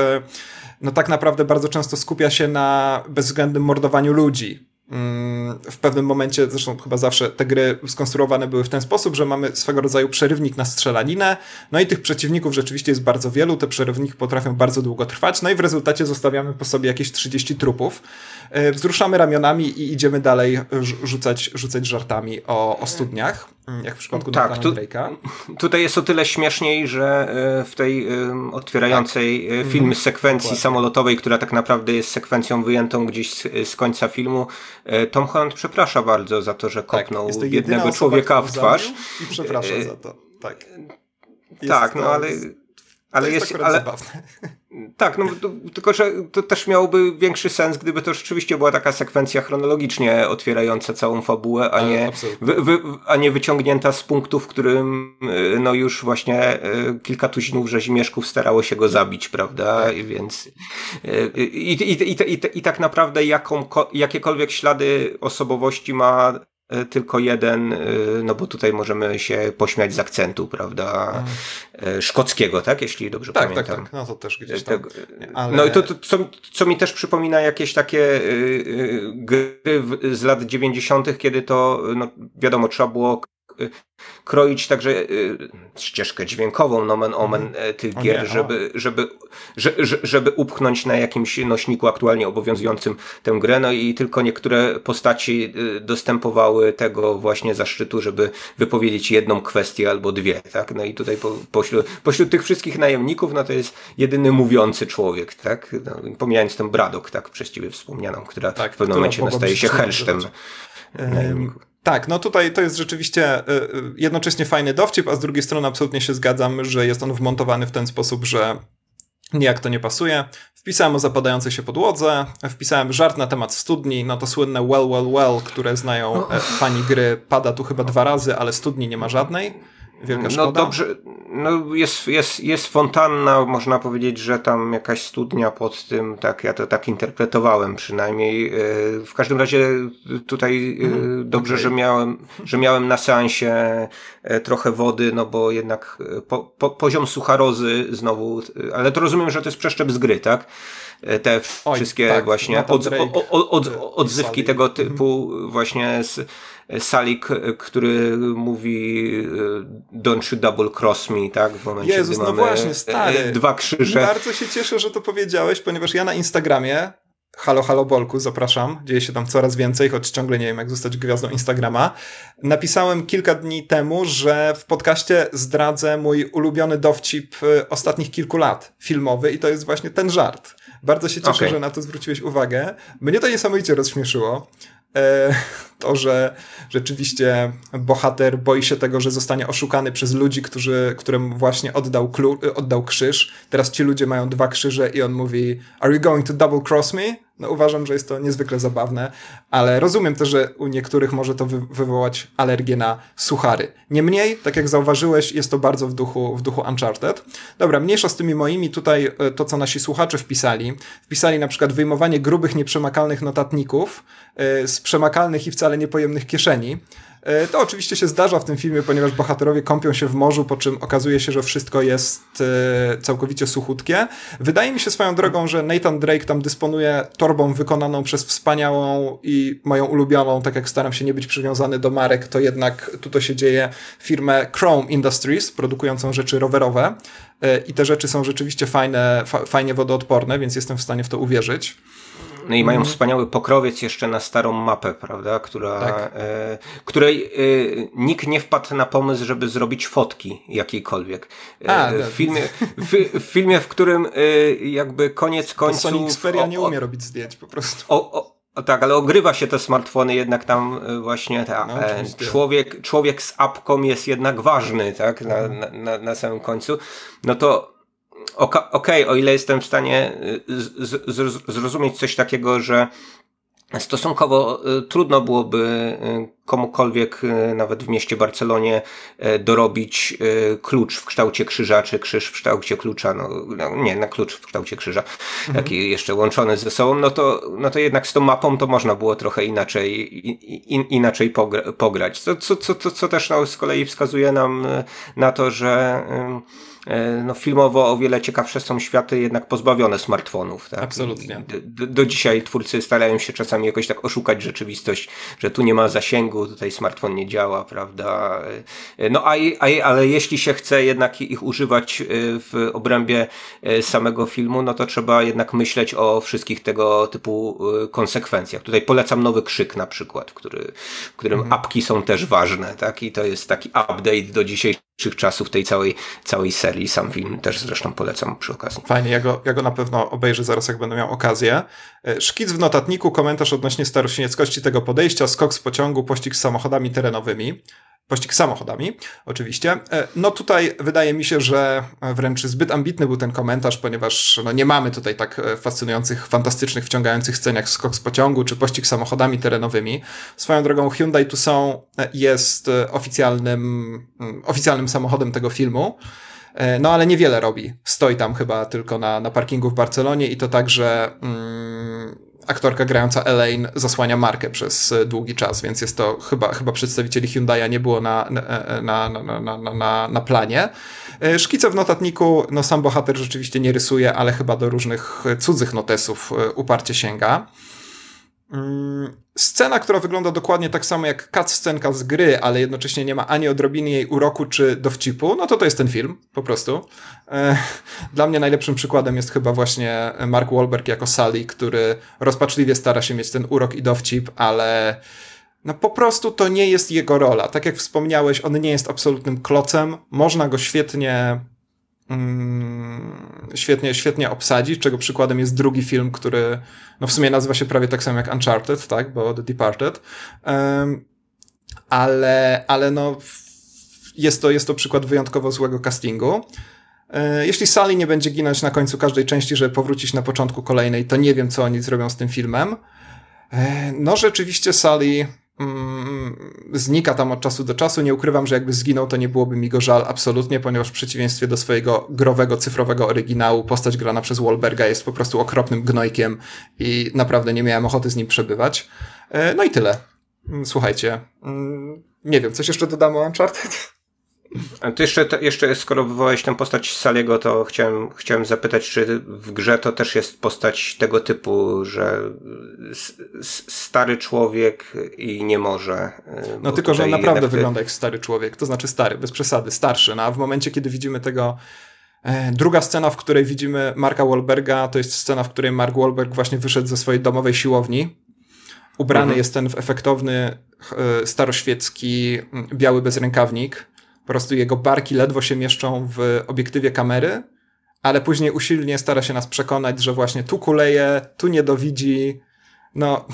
no tak naprawdę bardzo często skupia się na bezwzględnym mordowaniu ludzi. Mm, w pewnym momencie, zresztą chyba zawsze te gry skonstruowane były w ten sposób, że mamy swego rodzaju przerywnik na strzelaninę, no i tych przeciwników rzeczywiście jest bardzo wielu, te przerywniki potrafią bardzo długo trwać, no i w rezultacie zostawiamy po sobie jakieś 30 trupów. E, wzruszamy ramionami i idziemy dalej rzucać, rzucać żartami o, o studniach, jak w przypadku tak, tu. Tutaj jest o tyle śmieszniej, że e, w tej otwierającej tak. E, film mhm. sekwencji Dokładnie. samolotowej, która tak naprawdę jest sekwencją wyjętą gdzieś z, z końca filmu, Tom Holland przeprasza bardzo za to, że tak, kopnął tak, jednego człowieka w twarz. I przeprasza za to, tak. Jest tak, no ale... Ale jest, jest ale, zabawne. Tak, no to, tylko że to też miałoby większy sens, gdyby to rzeczywiście była taka sekwencja chronologicznie otwierająca całą fabułę, a nie, wy, wy, a nie wyciągnięta z punktu, w którym y, no już właśnie y, kilka tuzinów rzezimieszków starało się go zabić, prawda? Tak. Więc y, i, i, i, i, i tak naprawdę jaką, jakiekolwiek ślady osobowości ma tylko jeden, e, no bo tutaj możemy się pośmiać z akcentu, prawda, mhm. szkockiego, tak, jeśli dobrze tak, pamiętam. Tak, tak, no to też gdzieś tam. Ale... No i to, to co, co, mi też przypomina jakieś takie gry z lat 90., kiedy to, no wiadomo, trzeba było kroić także y, ścieżkę dźwiękową, nomen omen mm. tych gier, nie, żeby, żeby, żeby, żeby upchnąć na jakimś nośniku aktualnie obowiązującym tę grę, no i tylko niektóre postaci y, dostępowały tego właśnie zaszczytu, żeby wypowiedzieć jedną kwestię albo dwie, tak? No i tutaj po, pośród, pośród tych wszystkich najemników, no to jest jedyny mówiący człowiek, tak? No, pomijając tę Bradok, tak? Przez ciebie wspomnianą, która tak, w pewnym momencie nastaje się hersztem najemników. Tak, no tutaj to jest rzeczywiście y, y, jednocześnie fajny dowcip, a z drugiej strony absolutnie się zgadzam, że jest on wmontowany w ten sposób, że nijak to nie pasuje. Wpisałem o zapadającej się podłodze, wpisałem żart na temat studni, no to słynne well, well, well, które znają e, fani gry, pada tu chyba dwa razy, ale studni nie ma żadnej. Wielka no szkoda? No dobrze, no jest, jest, jest fontanna, można powiedzieć, że tam jakaś studnia pod tym, tak, ja to tak interpretowałem przynajmniej. E, w każdym razie tutaj mhm. dobrze, okay. że miałem, że miałem na seansie trochę wody, no bo jednak po, po, poziom sucharozy znowu, ale to rozumiem, że to jest przeszczep z gry, tak? te Oj, wszystkie tak, właśnie od, od, od, odzywki tego mhm. typu właśnie z Salik, który mówi e, don't you double cross me, tak? W momencie, Jezus, gdy no mamy właśnie, stary. E, dwa krzyże. Bardzo się cieszę, że to powiedziałeś, ponieważ ja na Instagramie Halo Halo Bolku, zapraszam. Dzieje się tam coraz więcej, choć ciągle nie wiem, jak zostać gwiazdą Instagrama. Napisałem kilka dni temu, że w podcaście zdradzę mój ulubiony dowcip e, ostatnich kilku lat filmowy i to jest właśnie ten żart. Bardzo się cieszę, okay. że na to zwróciłeś uwagę. Mnie to niesamowicie rozśmieszyło. E, to, że rzeczywiście bohater boi się tego, że zostanie oszukany przez ludzi, którzy, którym właśnie oddał, oddał krzyż. Teraz ci ludzie mają dwa krzyże i on mówi Are you going to double cross me? No uważam, że jest to niezwykle zabawne, ale rozumiem też, że u niektórych może to wy wywołać alergię na suchary. Niemniej, tak jak zauważyłeś, jest to bardzo w duchu, w duchu Uncharted. Dobra, mniejsza z tymi moimi, tutaj e, to, co nasi słuchacze wpisali. Wpisali na przykład wyjmowanie grubych, nieprzemakalnych notatników e, z przemakalnych i wcale niepojemnych kieszeni. E, to oczywiście się zdarza w tym filmie, ponieważ bohaterowie kąpią się w morzu, po czym okazuje się, że wszystko jest e, całkowicie suchutkie. Wydaje mi się swoją drogą, że Nathan Drake tam dysponuje torbą wykonaną przez wspaniałą i moją ulubioną, tak jak staram się nie być przywiązany do marek, to jednak tu to się dzieje, firmę Chrome Industries, produkującą rzeczy rowerowe. E, I te rzeczy są rzeczywiście fajne, fa fajnie wodoodporne, więc jestem w stanie w to uwierzyć. No i mają mm. wspaniały pokrowiec jeszcze na starą mapę, prawda, która, tak. e, której e, nikt nie wpadł na pomysł, żeby zrobić fotki jakiejkolwiek. E, A, w, filmie, w, w, filmie, w którym e, jakby koniec końców... To Sony Xperia nie umie robić zdjęć po prostu. O, o, o tak, ale ogrywa się te smartfony jednak tam e, właśnie ta, no, e, człowiek, człowiek z apką jest jednak ważny, tak, na, mhm. na, na samym końcu. No to okej, okay, o ile jestem w stanie y, zrozumieć coś takiego, że Stosunkowo y, trudno byłoby y, komukolwiek, nawet w mieście Barcelonie, dorobić klucz w kształcie krzyża, czy krzyż w kształcie klucza, no, no nie, na klucz w kształcie krzyża, mhm. taki jeszcze łączony ze sobą, no to, no to jednak z tą mapą to można było trochę inaczej, in, inaczej pogra pograć. Co, co, co, co też no, z kolei wskazuje nam na to, że E, no, filmowo o wiele ciekawsze są światy jednak pozbawione smartfonów. Tak? Absolutnie. Do, do, dzisiaj twórcy starają się czasami jakoś tak oszukać rzeczywistość, że tu nie ma zasięgu, tutaj smartfon nie działa, prawda? E, no a, a, ale jeśli się chce jednak ich używać e, w obrębie samego filmu, no to trzeba jednak myśleć o wszystkich tego typu konsekwencjach. Tutaj polecam nowy krzyk na przykład, który, w którym mhm. apki są też ważne, tak? I to jest taki update do dzisiejszych czasów tej całej, całej serii. Sam film też zresztą polecam przy okazji. Fajnie, ja go, ja go na pewno obejrzę zaraz, jak będę miał okazję. E, szkic w notatniku, komentarz odnośnie starosinieckości tego podejścia, skok z pociągu, pościg z samochodami terenowymi pościg samochodami, oczywiście. E, no tutaj wydaje mi się, że wręcz zbyt ambitny był ten komentarz, ponieważ no nie mamy tutaj tak e, fascynujących, fantastycznych, wciągających scen jak skok z pociągu czy pościg samochodami terenowymi. Swoją drogą Hyundai Tucson e, jest oficjalnym, mm, oficjalnym samochodem tego filmu. No ale niewiele robi. Stoi tam chyba tylko na, na parkingu w Barcelonie i to także mm, aktorka grająca Elaine zasłania markę przez e, długi czas, więc jest to chyba, chyba przedstawicieli Hyundai'a nie było na, na, na, na, na, na planie. E, szkice w notatniku, no sam bohater rzeczywiście nie rysuje, ale chyba do różnych cudzych notesów e, uparcie sięga. Mm, scena, która wygląda dokładnie tak samo jak cut scenka z gry, ale jednocześnie nie ma ani odrobiny jej uroku czy dowcipu, no to to jest ten film, po prostu. E, dla mnie najlepszym przykładem jest chyba właśnie Mark Wahlberg jako Sally, który rozpaczliwie stara się mieć ten urok i dowcip, ale no po prostu to nie jest jego rola. Tak jak wspomniałeś, on nie jest absolutnym klocem, można go świetnie świetnie, świetnie obsadzi, czego przykładem jest drugi film, który no w sumie nazywa się prawie tak samo jak Uncharted, tak, bo The Departed, um, ale, ale no jest to, jest to przykład wyjątkowo złego castingu. E, jeśli Sally nie będzie ginąć na końcu każdej części, żeby powrócić na początku kolejnej, to nie wiem, co oni zrobią z tym filmem. E, no rzeczywiście Sally mm, znika tam od czasu do czasu. Nie ukrywam, że jakby zginął, to nie byłoby mi go żal absolutnie, ponieważ w przeciwieństwie do swojego growego, cyfrowego oryginału, postać grana przez Wahlberga jest po prostu okropnym gnojkiem i naprawdę nie miałem ochoty z nim przebywać. E, no i tyle. Mm, słuchajcie, mm, nie wiem, coś jeszcze dodamy o Uncharted? A to jeszcze, to jeszcze skoro wywołałeś tę postać Saliego, to chciałem, chciałem zapytać, czy w grze to też jest postać tego typu, że stary człowiek i nie może. No tylko, że on naprawdę wygląda jak stary człowiek, to znaczy stary, bez przesady, starszy. No a w momencie, kiedy widzimy tego e, Druga scena, w której widzimy Marka Wahlberga, to jest scena, w której Mark Wahlberg właśnie wyszedł ze swojej domowej siłowni. Ubrany mhm. jest ten w efektowny, e, staroświecki, biały bezrękawnik po prostu jego barki ledwo się mieszczą w obiektywie kamery, ale później usilnie stara się nas przekonać, że właśnie tu kuleje, tu nie dowidzi. No,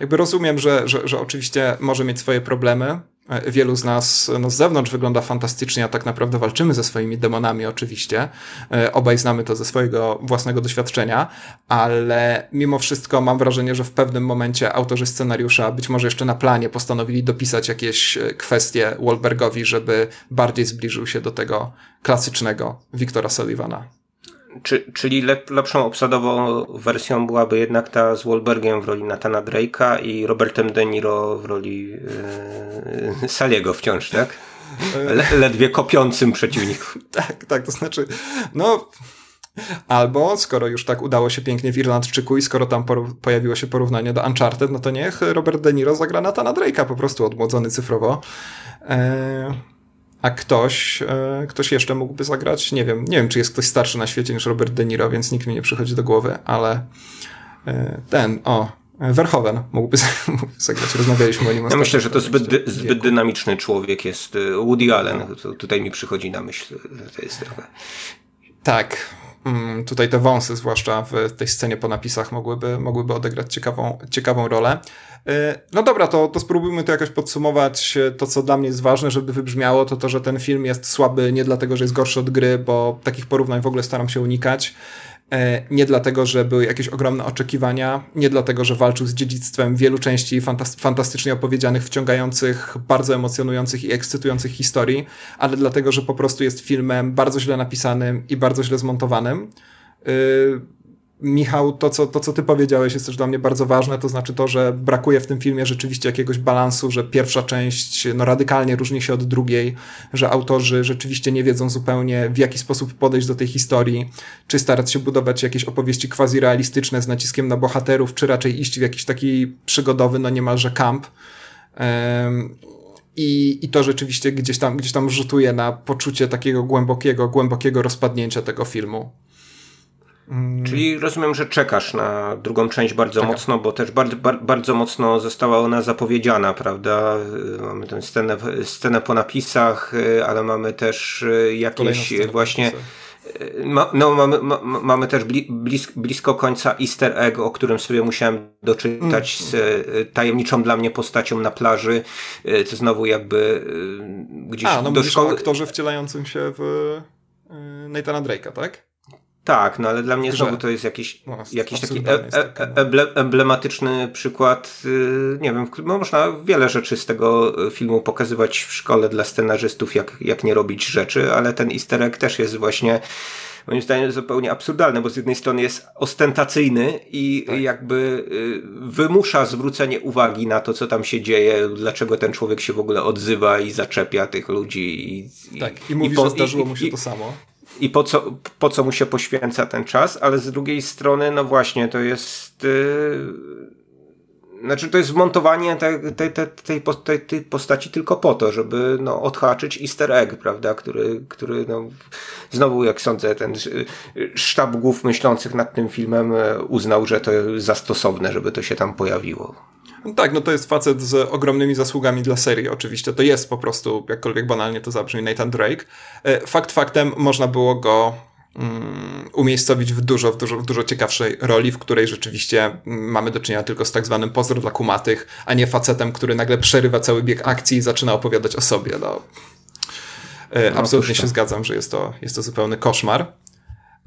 jakby rozumiem, że, że, że oczywiście może mieć swoje problemy, wielu z nas no, z zewnątrz wygląda fantastycznie, a tak naprawdę walczymy ze swoimi demonami oczywiście. E, obaj znamy to ze swojego własnego doświadczenia, ale mimo wszystko mam wrażenie, że w pewnym momencie autorzy scenariusza, być może jeszcze na planie, postanowili dopisać jakieś e, kwestie Wahlbergowi, żeby bardziej zbliżył się do tego klasycznego Wiktora Sullivana. Czy, czyli lep, lepszą obsadową wersją byłaby jednak ta z Wahlbergiem w roli Natana Drake'a i Robertem De Niro w roli yy, Saliego wciąż, tak? Le, ledwie kopiącym przeciwniku. tak, tak, to znaczy, no... Albo, skoro już tak udało się pięknie w Irlandczyku i skoro tam pojawiło się porównanie do Uncharted, no to niech Robert De Niro zagra Natana Drake'a, po prostu odmłodzony cyfrowo. Eee a ktoś, e, ktoś jeszcze mógłby zagrać, nie wiem, nie wiem, czy jest ktoś starszy na świecie niż Robert De Niro, więc nikt mi nie przychodzi do głowy, ale e, ten, o, Verhoeven mógłby, zagrać, rozmawialiśmy o nim Ja myślę, że to zbyt, dy, zbyt dynamiczny człowiek jest. E, Woody Allen, to tutaj mi przychodzi na myśl, to jest trochę... Tak, mm, tutaj te wąsy, zwłaszcza w tej scenie po napisach, mogłyby, mogłyby odegrać ciekawą, ciekawą rolę. E, no dobra, to, to spróbujmy to jakoś podsumować. E, to, co dla mnie jest ważne, żeby wybrzmiało, to to, że ten film jest słaby nie dlatego, że jest gorszy od gry, bo takich porównań w ogóle staram się unikać. E, nie dlatego, że były jakieś ogromne oczekiwania, nie dlatego, że walczył z dziedzictwem wielu części fantastycznie opowiedzianych, wciągających, bardzo emocjonujących i ekscytujących historii, ale dlatego, że po prostu jest filmem bardzo źle napisanym i bardzo źle zmontowanym. Michał, to co, to co ty powiedziałeś jest też dla mnie bardzo ważne, to znaczy to, że brakuje w tym filmie rzeczywiście jakiegoś balansu, że pierwsza część no, radykalnie różni się od drugiej, że autorzy rzeczywiście nie wiedzą zupełnie w jaki sposób podejść do tej historii, czy starać się budować jakieś opowieści quasi-realistyczne z naciskiem na bohaterów, czy raczej iść w jakiś taki przygodowy, no niemalże camp. Um, i, I to rzeczywiście gdzieś tam, gdzieś tam rzutuje na poczucie takiego głębokiego, głębokiego rozpadnięcia tego filmu. Mm. Czyli rozumiem, że czekasz na drugą część bardzo Czekam. mocno, bo też bardzo, bardzo mocno została ona zapowiedziana, prawda? Mamy tę scenę, scenę po napisach, ale mamy też e, jakieś właśnie. Ma, no, mamy, ma, mamy też blis, blisko końca easter egg, o którym sobie musiałem doczytać mm. z tajemniczą dla mnie postacią na plaży. To znowu jakby gdzieś A, no do szkoły. aktorze wcielającym się w Nathana Drake'a, tak? Tak, no ale dla mnie znowu to jest jakiś, no, jakiś taki e e emblematyczny przykład. Y, nie wiem, można wiele rzeczy z tego filmu pokazywać w szkole dla scenarzystów, jak, jak nie robić rzeczy, ale ten easter egg też jest właśnie moim zdaniem zupełnie absurdalny, bo z jednej strony jest ostentacyjny i tak. jakby y, wymusza zwrócenie uwagi na to, co tam się dzieje, dlaczego ten człowiek się w ogóle odzywa i zaczepia tych ludzi. I, tak, i, i mówi, i po, że zdarzyło mu się to samo i po co, po co mu się poświęca ten czas, ale z drugiej strony, no właśnie, to jest. Yy, znaczy, to jest wmontowanie tej, tej, tej, postaci tylko po to, żeby no, odhaczyć easter egg, prawda, który, który no, znowu, jak sądzę, ten sztab głów myślących nad tym filmem e, uznał, że to jest zastosowne, żeby to się tam pojawiło. No tak, no to jest facet z ogromnymi zasługami dla serii, oczywiście. To jest po prostu, jakkolwiek banalnie to zabrzmi, Nathan Drake. E, fakt faktem, można było go um, umiejscowić w dużo, w dużo, w dużo ciekawszej roli, w której rzeczywiście mm, mamy do czynienia tylko z tak zwanym pozdro dla kumatych, a nie facetem, który nagle przerywa cały bieg akcji i zaczyna opowiadać o sobie. No. E, no, absolutnie się zgadzam, że jest to, jest to zupełny koszmar.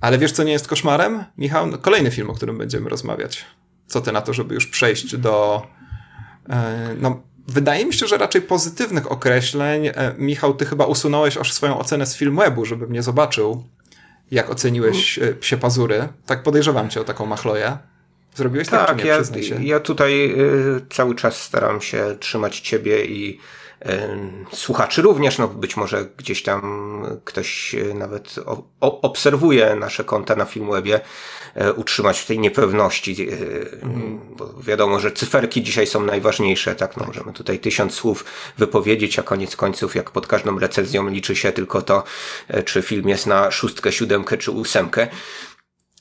Ale wiesz, co nie jest koszmarem, Michał? No, kolejny film, o którym będziemy rozmawiać. Co ty na to, żeby już przejść do no, wydaje mi się, że raczej pozytywnych określeń. E, Michał, ty chyba usunąłeś aż swoją ocenę z Filmwebu, żebym nie zobaczył, jak oceniłeś e, Psie Pazury. Tak podejrzewam cię o taką machloję. Zrobiłeś tak, tak czy nie? Ja, ja tutaj y, cały czas staram się trzymać ciebie i słuchaczy również, no być może gdzieś tam ktoś nawet obserwuje nasze konta na Filmwebie, e, utrzymać w tej niepewności, mm. bo wiadomo, że cyferki dzisiaj są najważniejsze, tak, no tak. możemy tutaj tysiąc słów wypowiedzieć, a koniec końców, jak pod każdą recenzją liczy się tylko to, e, czy film jest na szóstkę, siódemkę czy ósemkę.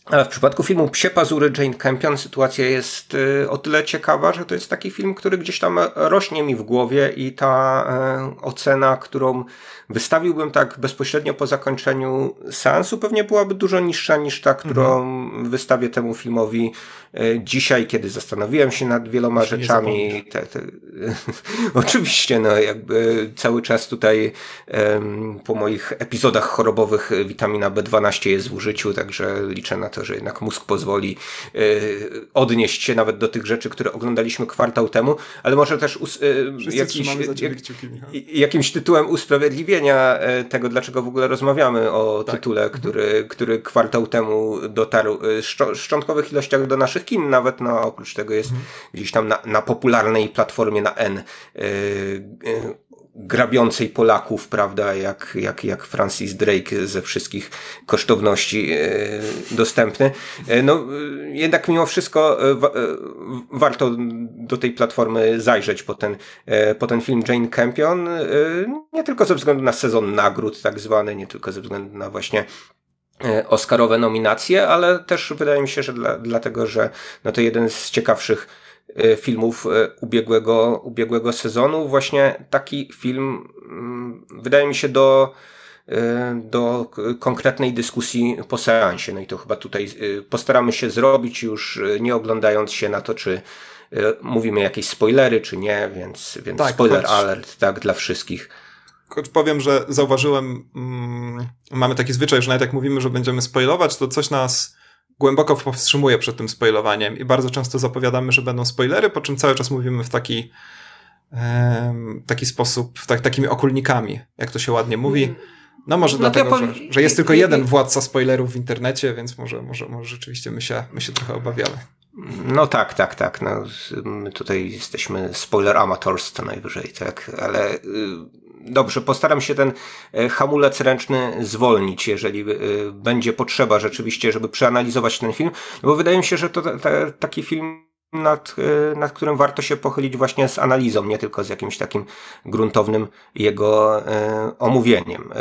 Ale w przypadku filmu Psie Pazury Jane Campion sytuacja jest y, o tyle ciekawa, że to jest taki film, który gdzieś tam rośnie mi w głowie i ta e, ocena, którą wystawiłbym tak bezpośrednio po zakończeniu seansu, pewnie byłaby dużo niższa niż ta, którą mhm. wystawię temu filmowi e, dzisiaj, kiedy zastanowiłem się nad wieloma rzeczami. Te, te, oczywiście, no jakby cały czas tutaj po moich epizodach chorobowych witamina B12 jest w użyciu, także liczę na to, że jednak mózg pozwoli e, odnieść się nawet do tych rzeczy, które oglądaliśmy kwartał temu, ale może też us, e, jakiś, jakimś tytułem usprawiedliwienia e, tego, dlaczego w ogóle rozmawiamy o tak. tytule, mhm. który, który kwartał temu dotarł w szczątkowych ilościach do naszych kin, nawet no oprócz tego jest mhm. gdzieś tam na, na popularnej platformie na N grabiącej Polaków, prawda, jak, jak, jak Francis Drake ze wszystkich kosztowności e, dostępny. E, no, e, jednak mimo wszystko warto do tej platformy zajrzeć po ten, po ten film Jane Campion, nie tylko ze względu na sezon nagród tak zwany, nie tylko ze względu na właśnie Oscarowe nominacje, ale też wydaje mi się, że dla, dlatego, że no to jeden z ciekawszych filmów e, ubiegłego, ubiegłego sezonu. Właśnie taki film mm, wydaje mi się do, e, do konkretnej dyskusji po seansie. No i to chyba tutaj postaramy się zrobić już nie oglądając się na to, czy mówimy jakieś spoilery, czy nie, więc, więc tak, spoiler choć, alert, tak, dla wszystkich. Choć powiem, że zauważyłem, mm, mamy taki zwyczaj, że nawet jak mówimy, że będziemy spoilować, to coś nas głęboko powstrzymuje przed tym spoilowaniem i bardzo często zapowiadamy, że będą spoilery, po czym cały czas mówimy w taki, taki sposób, tak, takimi okulnikami, jak to się ładnie mówi. No może no dlatego, że, że, jest tylko jeden władca spoilerów w internecie, więc może, może, może rzeczywiście my się, my się trochę obawiamy. No tak, tak, tak. No, my tutaj jesteśmy spoiler amateurs co najwyżej, tak, ale y, Dobrze, postaram się ten e, hamulec ręczny zwolnić, jeżeli e, będzie potrzeba rzeczywiście, żeby przeanalizować ten film, bo wydaje mi się, że to taki film nad, e, nad którym warto się pochylić właśnie z analizą, nie tylko z jakimś takim gruntownym jego omówieniem.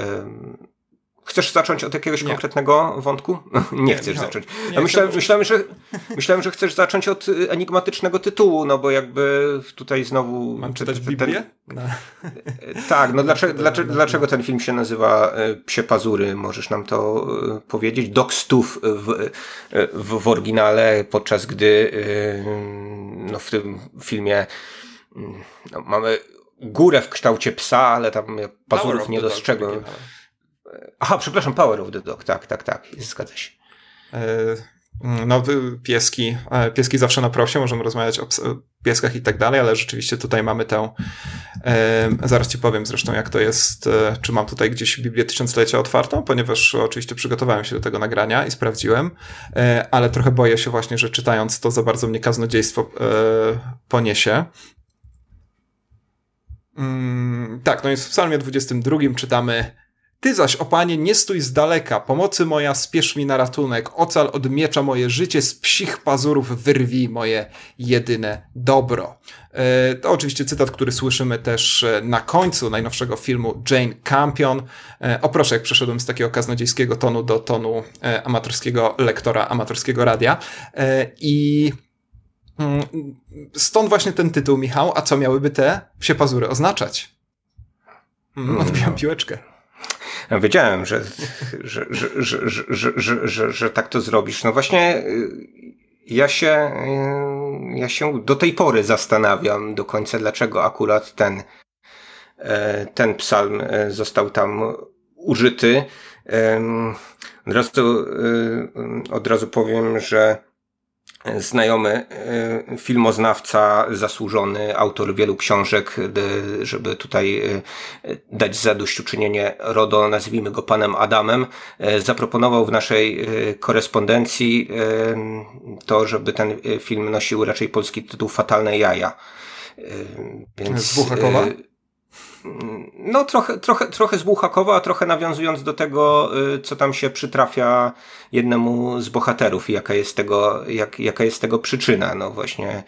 Chcesz zacząć od jakiegoś nie. konkretnego wątku? nie, nie chcesz zacząć. Nie, myślałem, myślałem, że, myślałem, że chcesz zacząć od y, enigmatycznego tytułu, no bo jakby tutaj znowu... Mam czytać Biblię? No. tak, no dlaczego, dlaczego, dlaczego ten film się nazywa y, Psie Pazury? Możesz nam to y, powiedzieć? Dog Stuf w, w, w oryginale, podczas gdy no, w tym filmie no, mamy górę w kształcie psa, ale tam pazurów nie dostrzegłem. Aha, przepraszam, Power of the Dog, tak, tak, tak, zgadza się. E, no, pieski, e, pieski zawsze na prosie, możemy rozmawiać o pieskach i tak dalej, ale rzeczywiście tutaj mamy tę, e, zaraz ci powiem zresztą jak to jest, czy mam tutaj gdzieś Biblię Tysiąclecia otwartą, ponieważ oczywiście przygotowałem się do tego nagrania i sprawdziłem, ale trochę boję się właśnie, że czytając to za bardzo mnie kaznodziejstwo poniesie. Mm, tak, no jest w psalmie 22 czytamy ty zaś, o panie, nie stój z daleka, pomocy moja, spiesz mi na ratunek, ocal od miecza moje życie, z psich pazurów wyrwij moje jedyne dobro. E, to oczywiście cytat, który słyszymy też e, na końcu najnowszego filmu Jane Campion. E, o proszę, jak przeszedłem z takiego kaznodziejskiego tonu do tonu amatorskiego lektora, amatorskiego radia. I mm, stąd właśnie ten tytuł, Michał. A co miałyby te psie pazury oznaczać? Mm, odbijam piłeczkę. Wiedziałem, że, że, że, że, że tak to zrobisz. No właśnie y, ja się, y, ja się do tej pory zastanawiam do końca, dlaczego akurat ten, e, ten psalm e, został tam użyty. Od razu, e, od razu powiem, że znajomy filmoznawca, zasłużony, autor wielu książek, żeby tutaj dać zadośćuczynienie RODO, nazwijmy go panem Adamem, zaproponował w naszej korespondencji to, żeby ten film nosił raczej polski tytuł Fatalne Jaja. Więc, z Buchakowa? No, trochę, trochę, trochę z Buchakowa, a trochę nawiązując do tego, y, co tam się przytrafia jednemu z bohaterów i jaka jest tego, jak, jaka jest tego przyczyna. No właśnie,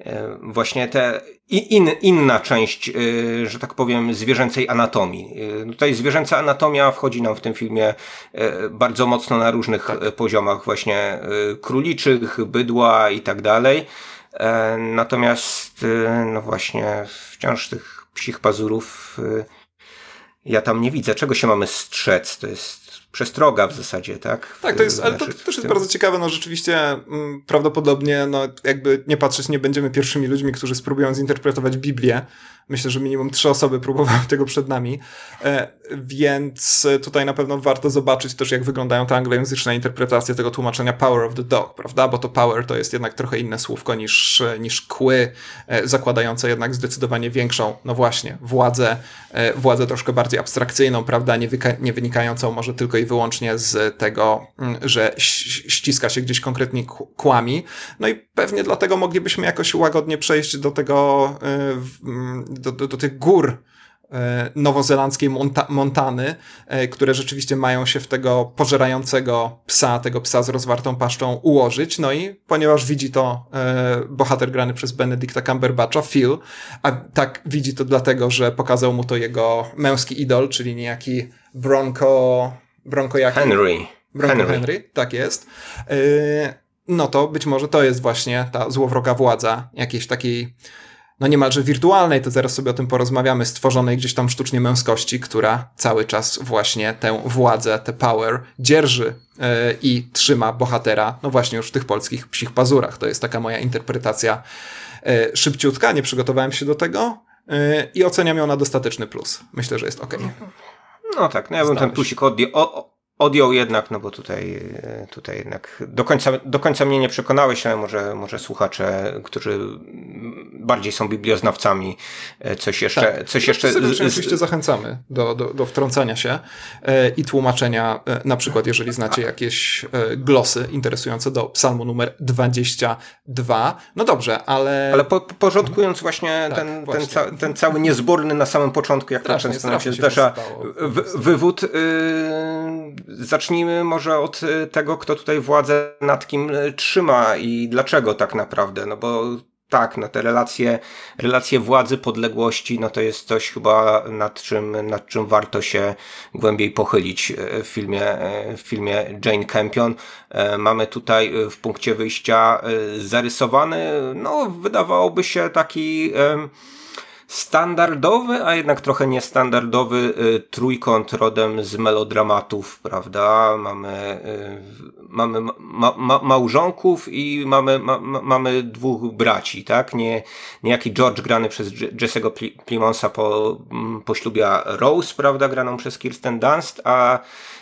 y, właśnie te in, inna część, y, że tak powiem, zwierzęcej anatomii. Tutaj zwierzęca anatomia wchodzi nam w tym filmie bardzo mocno na różnych tak. poziomach, właśnie króliczych, bydła i tak dalej. E, natomiast, no właśnie, wciąż tych psich pazurów y, ja tam nie widzę. Czego się mamy strzec? To jest przestroga w zasadzie, tak? Tak, to jest, ale to, to też jest bardzo ciekawe, no rzeczywiście mm, prawdopodobnie, no jakby nie patrzeć, nie będziemy pierwszymi ludźmi, którzy spróbują zinterpretować Biblię, Myślę, że minimum trzy osoby próbowały tego przed nami, e, więc tutaj na pewno warto zobaczyć też, jak wyglądają te anglojęzyczne interpretacje tego tłumaczenia power of the dog, prawda? Bo to power to jest jednak trochę inne słówko niż, niż kły, e, zakładające jednak zdecydowanie większą, no właśnie, władzę, e, władzę troszkę bardziej abstrakcyjną, prawda? Nie, nie wynikającą może tylko i wyłącznie z tego, mm, że ściska się gdzieś konkretnie kłami. No i pewnie dlatego moglibyśmy jakoś łagodnie przejść do tego, do, do, do tych gór e, nowozelandzkiej Monta Montany, e, które rzeczywiście mają się w tego pożerającego psa, tego psa z rozwartą paszczą ułożyć. No i ponieważ widzi to e, bohater grany przez Benedicta Cumberbatcha, Phil, a tak widzi to dlatego, że pokazał mu to jego męski idol, czyli niejaki Bronco... Bronco jaki? Henry. Bronco Henry, Henry tak jest. No to być może to jest właśnie ta złowroga władza jakiejś takiej no niemalże wirtualnej, to zaraz sobie o tym porozmawiamy, stworzonej gdzieś tam sztucznie męskości, która cały czas właśnie tę władzę, tę power dzierży yy, i trzyma bohatera, no właśnie już w tych polskich psich pazurach. To jest taka moja interpretacja yy, szybciutka, nie przygotowałem się do tego yy, i oceniam ją na dostateczny plus. Myślę, że jest ok. No tak, no ja bym ten plusik odjął, odjął jednak, no bo tutaj, tutaj jednak do końca, do końca mnie nie przekonałeś, ale może, może słuchacze, którzy bardziej są biblioznawcami, e, coś jeszcze... Tak. Coś jeszcze oczywiście zachęcamy do, do, do wtrącania się e, i tłumaczenia, e, na przykład jeżeli znacie jakieś glosy interesujące do psalmu numer 22. No dobrze, ale... Ale po, porządkując właśnie, tak, ten, właśnie. Ten, ca, ten cały niezborny na samym początku, jak strasznie, to często nam się zdarza, wywód... Yy, zacznijmy może od y, tego, kto tutaj władzę nad kim y, trzyma i dlaczego tak naprawdę, no bo tak, no te relacje, relacje władzy, podległości, no to jest coś chyba nad czym, nad czym warto się głębiej pochylić y, w filmie, w filmie Jane Campion. Mamy tutaj w punkcie wyjścia zarysowany, no wydawałoby się taki standardowy, a jednak trochę niestandardowy y, trójkąt rodem z melodramatów, prawda? Mamy, y, mamy ma, ma, małżonków i mamy, ma, mamy dwóch braci, tak? Nie, niejaki George grany przez Jesse'ego Plimonsa po, mm, poślubia Rose, prawda? Graną przez Kirsten Dunst, a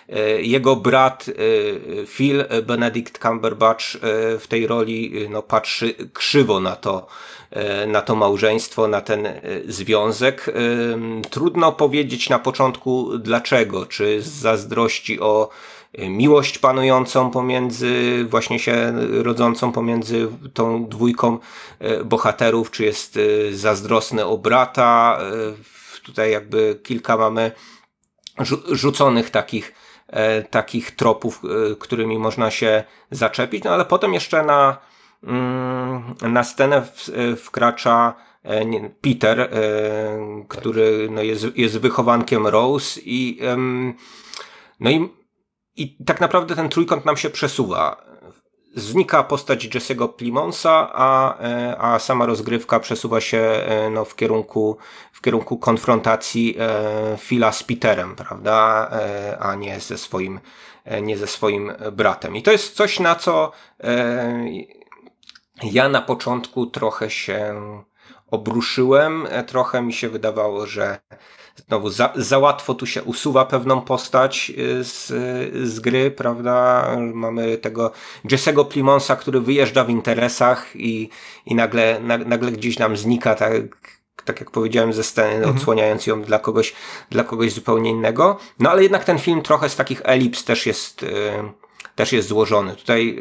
y, jego brat Phil Benedict Cumberbatch w tej roli no, patrzy krzywo na to, na to małżeństwo, na ten e, związek. E, trudno powiedzieć na początku dlaczego, czy z zazdrości o miłość panującą pomiędzy, właśnie się rodzącą pomiędzy tą dwójką bohaterów, czy jest zazdrosny o brata. Tutaj jakby kilka mamy rzuconych takich, takich tropów, którymi można się zaczepić, no ale potem jeszcze na na scenę wkracza e, Peter, e, który no jest, jest wychowankiem Rose i no i, i tak naprawdę ten trójkąt nam się przesuwa. Znika postać Jesse'ego Plimonsa, a, e, a sama rozgrywka przesuwa się no, w, kierunku, w kierunku konfrontacji Phila z Peterem, prawda? A nie ze swoim, nie ze swoim bratem. I to jest coś, na co ja na początku trochę się obruszyłem. E, trochę mi się wydawało, że znowu za, za łatwo tu się usuwa pewną postać y, z, z gry, prawda? Mamy tego Jesse'ego Plimonsa, który wyjeżdża w interesach i, i nagle, na, nagle gdzieś nam znika, tak, tak jak powiedziałem, ze sceny, mhm. odsłaniając ją dla kogoś, dla kogoś zupełnie innego. No ale jednak ten film trochę z takich elips też jest, y, też jest złożony. Tutaj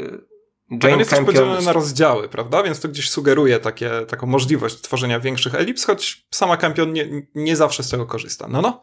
Jane on jest też podzielony na rozdziały, prawda? Więc to gdzieś sugeruje takie, taką możliwość tworzenia większych elips, choć sama Campion nie, nie zawsze z tego korzysta. No, no.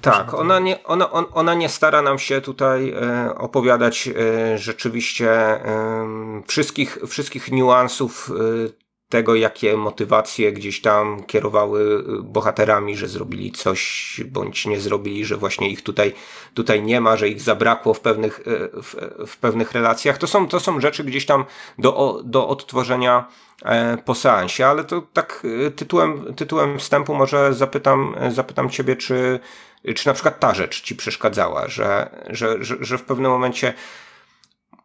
Tak, ona nie, ona, ona nie stara nam się tutaj e, opowiadać e, rzeczywiście e, wszystkich, wszystkich niuansów e, tego, jakie motywacje gdzieś tam kierowały y, bohaterami, że zrobili coś bądź nie zrobili, że właśnie ich tutaj, tutaj nie ma, że ich zabrakło w pewnych, y, w, w pewnych relacjach. To są, to są rzeczy gdzieś tam do, do odtworzenia e, po seansie, ale to tak y, tytułem, tytułem wstępu może zapytam, zapytam ciebie, czy, czy na przykład ta rzecz ci przeszkadzała, że, że, że, że w pewnym momencie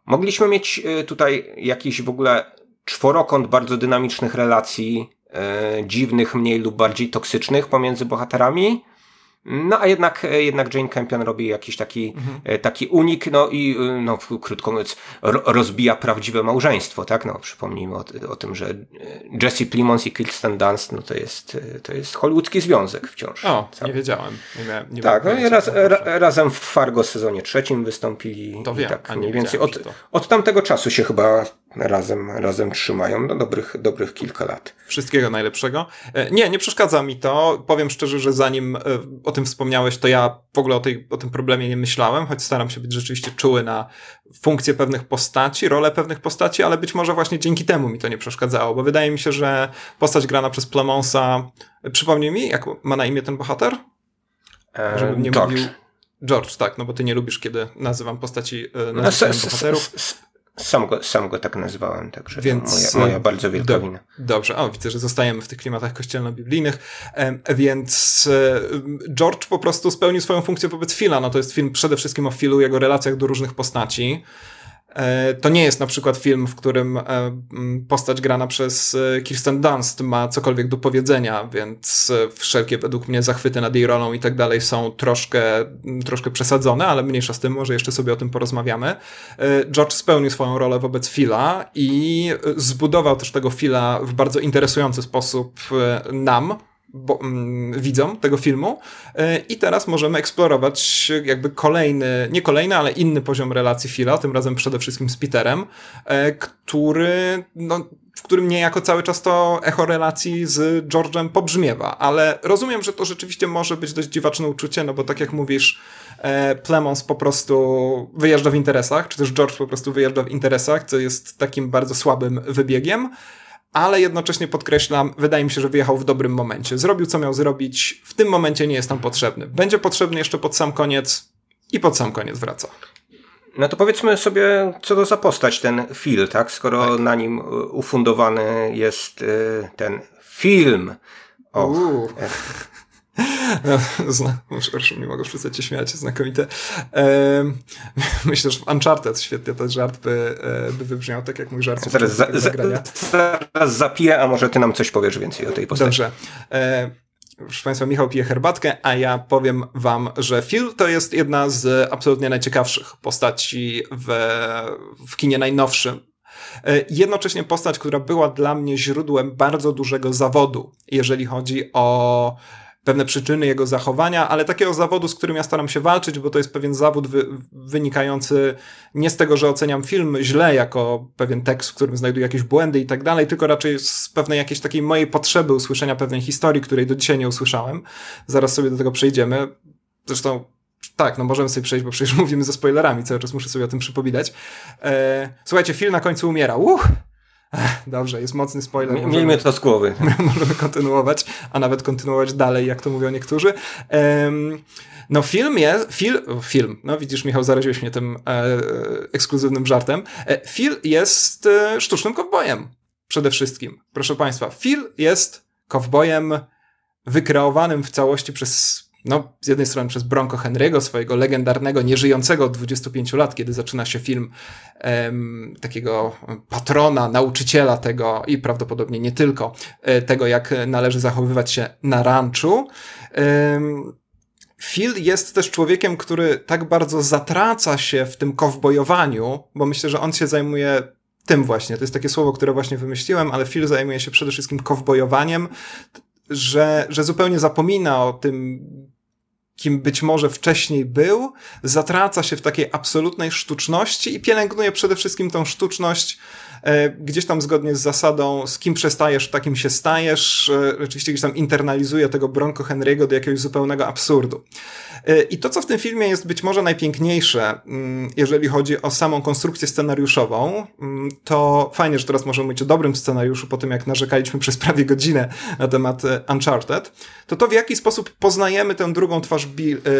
mogliśmy mieć tutaj jakiś w ogóle czworokąt bardzo dynamicznych relacji, e, dziwnych, mniej lub bardziej toksycznych pomiędzy bohaterami. No a jednak, e, jednak Jane Campion robi jakiś taki, mhm. E, taki unik, no i no, krótko mówiąc, rozbija prawdziwe małżeństwo, tak? No, przypomnijmy o, o tym, że Jesse Plimons i Kirsten Dunst, no to jest, to jest hollywoodzki związek wciąż. O, cały. nie wiedziałem. Nie miałem, nie tak, no i raz, ra, razem w Fargo sezonie trzecim wystąpili. To wiem, tak, mniej więcej od, od tamtego czasu się chyba razem, razem trzymają no dobrych, dobrych kilka lat. Wszystkiego najlepszego. E, nie, nie przeszkadza mi to. Powiem szczerze, że zanim e, o tym wspomniałeś, to ja w ogóle o, tej, o tym problemie nie myślałem, choć staram się być rzeczywiście czuły na funkcje pewnych postaci, rolę pewnych postaci, ale być może właśnie dzięki temu mi to nie przeszkadzało, bo wydaje mi się, że postać grana przez Plemonsa, przypomnij mi, jak ma na imię ten bohater? E, Żebym nie George. mówił... George, tak, no bo ty nie lubisz, kiedy nazywam postaci, nazywam no, bohaterów. Sam go, sam go tak nazwałem, także Więc, moja, moja bardzo wielka do, wina. Dobrze, o, widzę, że zostajemy w tych klimatach kościelno-biblijnych, więc e, George po prostu spełnił swoją funkcję wobec Phila. No to jest film przede wszystkim o Philu, jego relacjach do różnych postaci. E, to nie jest na przykład film, w którym e, postać grana przez e, Kirsten Dunst ma cokolwiek do powiedzenia, więc wszelkie według mnie zachwyty nad jej rolą i tak dalej są troszkę, troszkę przesadzone, ale mniejsza z tym, może jeszcze sobie o tym porozmawiamy. George spełnił swoją rolę wobec Phila i zbudował też tego Phila w bardzo interesujący sposób nam, bo, mm, widzom tego filmu. E, i teraz możemy eksplorować jakby kolejny, nie kolejny, ale inny poziom relacji Phila, tym razem przede wszystkim z Peterem, e, który, no, w którym niejako cały czas to echo relacji z George'em pobrzmiewa, ale rozumiem, że to rzeczywiście może być dość dziwaczne uczucie, no bo tak jak mówisz, e, Plemons po prostu wyjeżdża w interesach, czy też George po prostu wyjeżdża w interesach, co jest takim bardzo słabym wybiegiem, ale jednocześnie podkreślam, wydaje mi się, że wyjechał w dobrym momencie. Zrobił, co miał zrobić, w tym momencie nie jest tam potrzebny. Będzie potrzebny jeszcze pod sam koniec i pod sam koniec wraca. No to powiedzmy sobie, co to za postać ten Phil, tak? Skoro tak. na nim ufundowany jest y, ten film. Och, no, zna, nie mogę przestać się śmiać, znakomite. myślę, że w Uncharted świetnie ten żart by, e, by wybrzmiał tak jak mój żart. Zaraz, za, za, zaraz zapiję, a może ty nam coś powiesz więcej o tej postaci. Dobrze. E, proszę Państwa, Michał pije herbatkę, a ja powiem Wam, że Phil to jest jedna z absolutnie najciekawszych postaci w, w kinie najnowszym. E, jednocześnie postać, która była dla mnie źródłem bardzo dużego zawodu, jeżeli chodzi o pewne przyczyny jego zachowania, ale takiego zawodu, z którym ja staram się walczyć, bo to jest pewien zawód wy, wynikający nie z tego, że oceniam film źle jako pewien tekst, w którym znajduję jakieś błędy i tak dalej, tylko raczej z pewnej jakiejś takiej mojej potrzeby usłyszenia pewnej historii, której do dzisiaj nie usłyszałem. Zaraz sobie do tego przejdziemy. Zresztą tak, no możemy sobie przejść, bo przecież mówimy ze spoilerami, cały czas muszę sobie o tym przypominać. Eee, słuchajcie, film na końcu umiera. Uch! Dobrze, jest mocny spoiler. M miejmy to z głowy. Możemy kontynuować, a nawet kontynuować dalej, jak to mówią niektórzy. Um, no film jest, fil, film, no widzisz Michał, zaraziłeś mnie tym e, ekskluzywnym żartem. E, Phil jest e, sztucznym kowbojem. Przede wszystkim. Proszę Państwa, Phil jest kowbojem wykreowanym w całości przez no, z jednej strony przez Bronco Henry'ego, swojego legendarnego, nieżyjącego od 25 lat, kiedy zaczyna się film em, takiego patrona, nauczyciela tego i prawdopodobnie nie tylko e, tego, jak należy zachowywać się na ranczu. Em, Phil jest też człowiekiem, który tak bardzo zatraca się w tym kowbojowaniu, bo myślę, że on się zajmuje tym właśnie. To jest takie słowo, które właśnie wymyśliłem, ale Phil zajmuje się przede wszystkim kowbojowaniem, że, że zupełnie zapomina o tym, kim być może wcześniej był, zatraca się w takiej absolutnej sztuczności i pielęgnuje przede wszystkim tą sztuczność e, gdzieś tam zgodnie z zasadą, z kim przestajesz, takim się stajesz, e, rzeczywiście gdzieś tam internalizuje tego Bronco Henry'ego do jakiegoś zupełnego absurdu. E, I to, co w tym filmie jest być może najpiękniejsze, mm, jeżeli chodzi o samą konstrukcję scenariuszową, mm, to fajnie, że teraz możemy mówić o dobrym scenariuszu po tym, jak narzekaliśmy przez prawie godzinę na temat Uncharted, to to, w jaki sposób poznajemy tę drugą twarz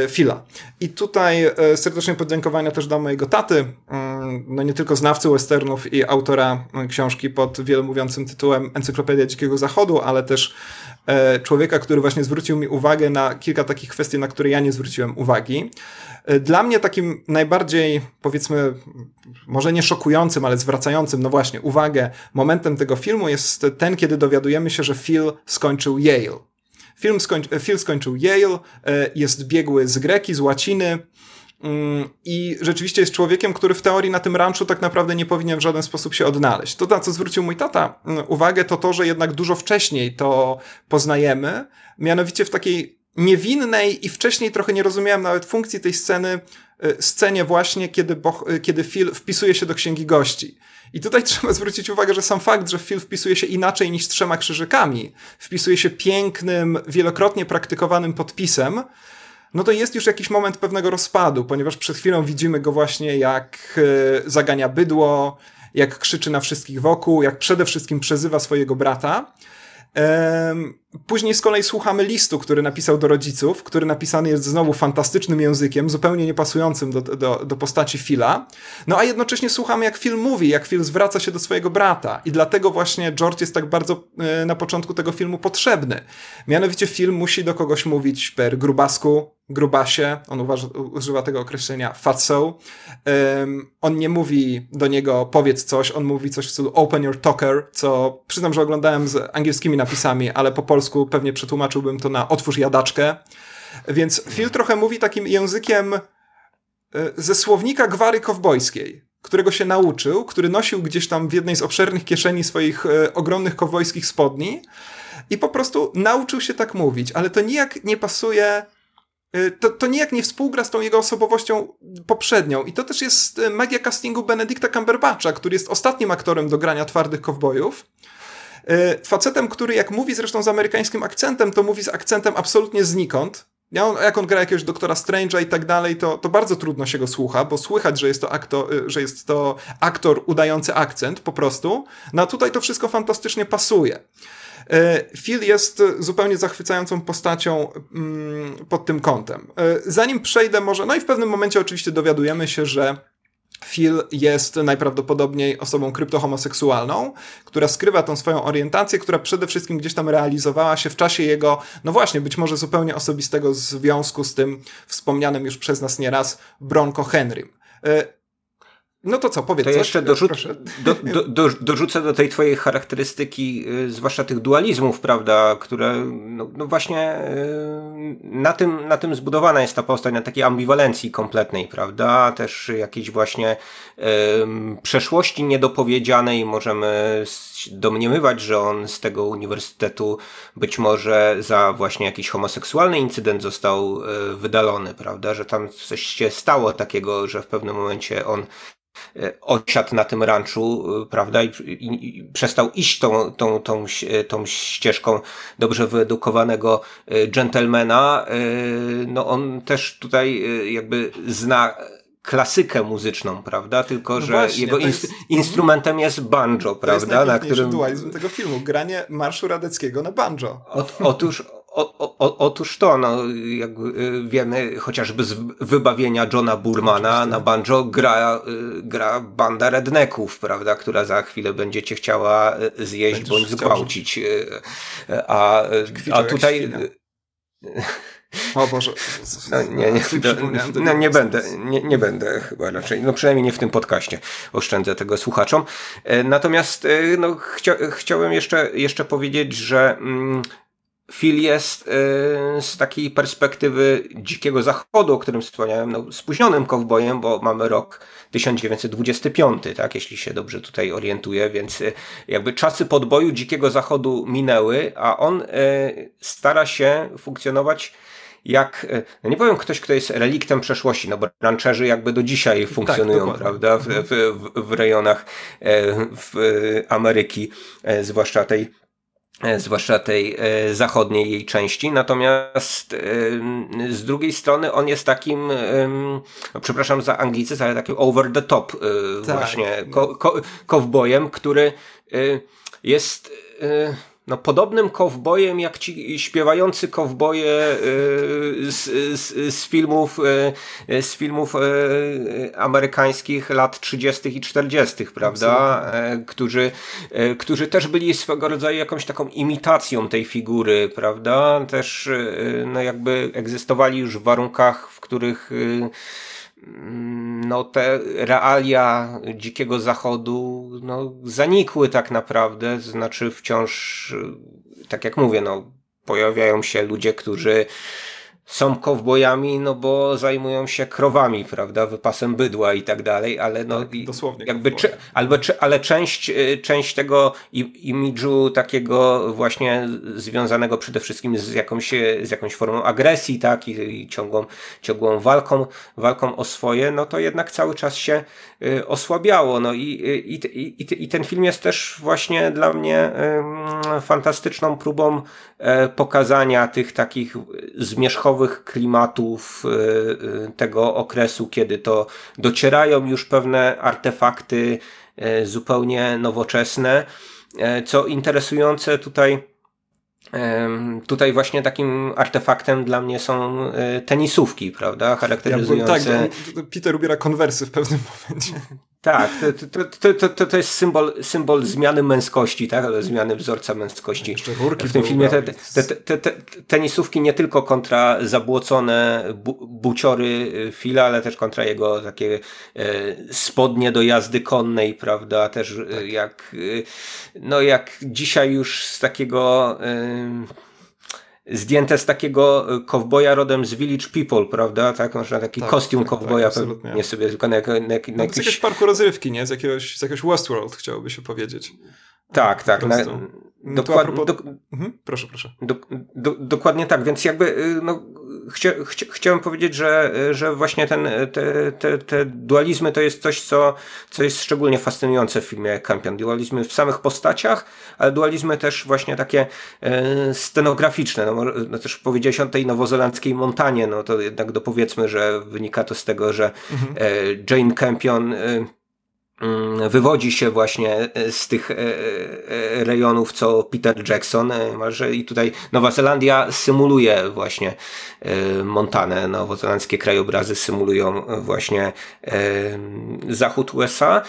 Phila. I tutaj serdecznie podziękowania też dla mojego taty, mm, no nie tylko znawcy westernów i autora książki pod wielomówiącym tytułem Encyklopedia Dzikiego Zachodu, ale też E, człowieka, który właśnie zwrócił mi uwagę na kilka takich kwestii, na które ja nie zwróciłem uwagi. E, dla mnie takim najbardziej, powiedzmy, może nie szokującym, ale zwracającym, no właśnie, uwagę momentem tego filmu jest ten, kiedy dowiadujemy się, że Phil skończył Yale. Film skończy, Phil skończył Yale, e, jest biegły z greki, z łaciny, Mm, I rzeczywiście jest człowiekiem, który w teorii na tym ranczu tak naprawdę nie powinien w żaden sposób się odnaleźć. To, na co zwrócił mój tata mm, uwagę, to to, że jednak dużo wcześniej to poznajemy, mianowicie w takiej niewinnej i wcześniej trochę nie rozumiałem nawet funkcji tej sceny, y, scenie właśnie, kiedy, kiedy Phil wpisuje się do księgi gości. I tutaj trzeba zwrócić uwagę, że sam fakt, że Phil wpisuje się inaczej niż trzema krzyżykami, wpisuje się pięknym, wielokrotnie praktykowanym podpisem, no to jest już jakiś moment pewnego rozpadu, ponieważ przed chwilą widzimy go właśnie jak e, zagania bydło, jak krzyczy na wszystkich wokół, jak przede wszystkim przezywa swojego brata. Później z kolei słuchamy listu, który napisał do rodziców, który napisany jest znowu fantastycznym językiem, zupełnie niepasującym do, do, do postaci Phila. No a jednocześnie słuchamy, jak Phil mówi, jak Phil zwraca się do swojego brata. I dlatego właśnie George jest tak bardzo e, na początku tego filmu potrzebny. Mianowicie film musi do kogoś mówić per grubasku, grubasie, on uważa, używa tego określenia fatso. Um, on nie mówi do niego powiedz coś, on mówi coś w stylu open your talker, co przyznam, że oglądałem z angielskimi napisami, ale po polsku pewnie przetłumaczyłbym to na otwórz jadaczkę. Więc Phil trochę mówi takim językiem e, ze słownika gwary kowbojskiej, którego się nauczył, który nosił gdzieś tam w jednej z obszernych kieszeni swoich e, ogromnych kowbojskich spodni i po prostu nauczył się tak mówić, ale to nijak nie pasuje Y, to, to nijak nie współgra z tą jego osobowością poprzednią. I to też jest magia castingu Benedicta Cumberbatcha, który jest ostatnim aktorem do grania twardych kowbojów. Y, facetem, który jak mówi zresztą z amerykańskim akcentem, to mówi z akcentem absolutnie znikąd. Jak on gra jakiegoś doktora Strange'a i tak dalej, to, to bardzo trudno się go słucha, bo słychać, że jest to, aktor, że jest to aktor udający akcent po prostu. No a tutaj to wszystko fantastycznie pasuje. E, Phil jest zupełnie zachwycającą postacią mm, pod tym kątem. E, zanim przejdę może, no i w pewnym momencie oczywiście dowiadujemy się, że Phil jest najprawdopodobniej osobą kryptohomoseksualną, która skrywa tą swoją orientację, która przede wszystkim gdzieś tam realizowała się w czasie jego, no właśnie, być może zupełnie osobistego związku z tym wspomnianym już przez nas nieraz Bronco Henrym. No to co, powiedz To coś, jeszcze dorzuc- do, do, do, dorzucę do tej twojej charakterystyki, y, zwłaszcza tych dualizmów, prawda, które no, no właśnie y, na, tym, na tym zbudowana jest ta postać, na takiej ambiwalencji kompletnej, prawda, też jakiejś właśnie przeszłości niedopowiedzianej, możemy domniemywać, że on z tego uniwersytetu być może za właśnie jakiś homoseksualny incydent został y, wydalony, prawda, że tam coś się stało takiego, że w pewnym momencie on E, osiadł na tym ranczu, e, prawda, i, i, i, przestał iść tą, tą, tą, e, tą ścieżką dobrze wyedukowanego dżentelmena, no on też tutaj jakby zna klasykę muzyczną, prawda? Tylko, no że właśnie, jego jest... instrumentem jest banjo, prawda? To jest na którym dualizm tego filmu. Granie marszu radeckiego na banjo. otóż, o, o, otóż to, no, jak y, wiemy chociażby z wybawienia Johna Burmana na banjo gra, y, gra banda redneków, prawda, która za chwilę będzie cię chciała y, zjeść Będziesz bądź zgwałcić. A, a tutaj O Boże. No, nie, nie, no, nie będę, nie, nie będę chyba raczej, no przynajmniej nie w tym podcaście oszczędzę tego słuchaczom. E, natomiast e, no, chcia, chciałem jeszcze, jeszcze powiedzieć, że mm, Phil jest y, z takiej perspektywy dzikiego zachodu, o którym wspomniałem, no, spóźnionym kowbojem, bo mamy rok 1925, tak, jeśli się dobrze tutaj orientuję, więc y, jakby czasy podboju dzikiego zachodu minęły, a on y, stara się funkcjonować jak, no nie powiem ktoś, kto jest reliktem przeszłości, no bo rancherzy jakby do dzisiaj tak, funkcjonują, tak, prawda, w, w, w rejonach w Ameryki, zwłaszcza tej E, zwłaszcza tej e, zachodniej jej części. Natomiast e, z drugiej strony on jest takim, no, przepraszam za anglicyzm, ale takim over the top tak. właśnie ko, ko, kowbojem, który jest no, podobnym kowbojem jak ci śpiewający kowboje y, z, z, z, filmów, y, z filmów y, amerykańskich lat 30. i 40., prawda? Którzy, którzy też byli swego rodzaju jakąś taką imitacją tej figury, prawda? Też no, jakby egzystowali już w warunkach, w których no te realia dzikiego zachodu no, zanikły tak naprawdę, znaczy wciąż, tak jak mówię, no, pojawiają się ludzie, którzy są kowbojami, no bo zajmują się krowami, prawda, wypasem bydła i tak dalej, ale no tak, dosłownie jakby czy, albo czy, ale część, y, część tego imidżu takiego właśnie związanego przede wszystkim z jakąś, z jakąś formą agresji, tak, i, i ciągłą, ciągłą walką, walką o swoje, no to jednak cały czas się osłabiało, no i, i, i, i ten film jest też właśnie dla mnie fantastyczną próbą e, pokazania tych takich zmierzchowych klimatów y, y, tego okresu, kiedy to docierają już pewne artefakty y, zupełnie nowoczesne. E, co interesujące tutaj, Tutaj właśnie takim artefaktem dla mnie są tenisówki, prawda? Charakteryzujące. Ja, tak, Peter ubiera konwersy w pewnym momencie. Tak, to, to, to, to, jest symbol, symbol zmiany męskości, tak? zmiany wzorca męskości. W tym filmie te, te, te, te, tenisówki nie tylko kontra zabłocone bu, buciory Fila, ale też kontra jego takie e, spodnie do jazdy konnej, prawda? Też e, tak. jak, e, no jak dzisiaj już z takiego zdjęte z takiego e, kowboja rodem z Village People, prawda? Tak, można taki tak, kostium tak, kowboja tak, pewnie sobie tylko na, na, na, na no, jakiś... Z jakiegoś parku rozrywki, nie? Z jakiegoś, z jakiegoś Westworld chciałoby się powiedzieć. Tak, tak. Na, no dokładnie, propos... do... mhm, proszę, proszę. Do, do, dokładnie tak, więc jakby y, no, chcia, chcia, chciałem powiedzieć, że, że właśnie ten, te, te, te dualizmy to jest coś, co, co jest szczególnie fascynujące w filmie Campion. Dualizmy w samych postaciach, ale dualizmy też właśnie takie e, scenograficzne. No, no, też powiedziałeś o tej nowozelandzkiej Montanie, no to jednak dopowiedzmy, że wynika to z tego, że mhm. e, Jane Campion e, wywodzi się właśnie e, z tych e, e, rejonów, co Peter Jackson i tutaj Nowa Zelandia symuluje właśnie Montanę, nowozelandzkie krajobrazy symulują właśnie zachód USA,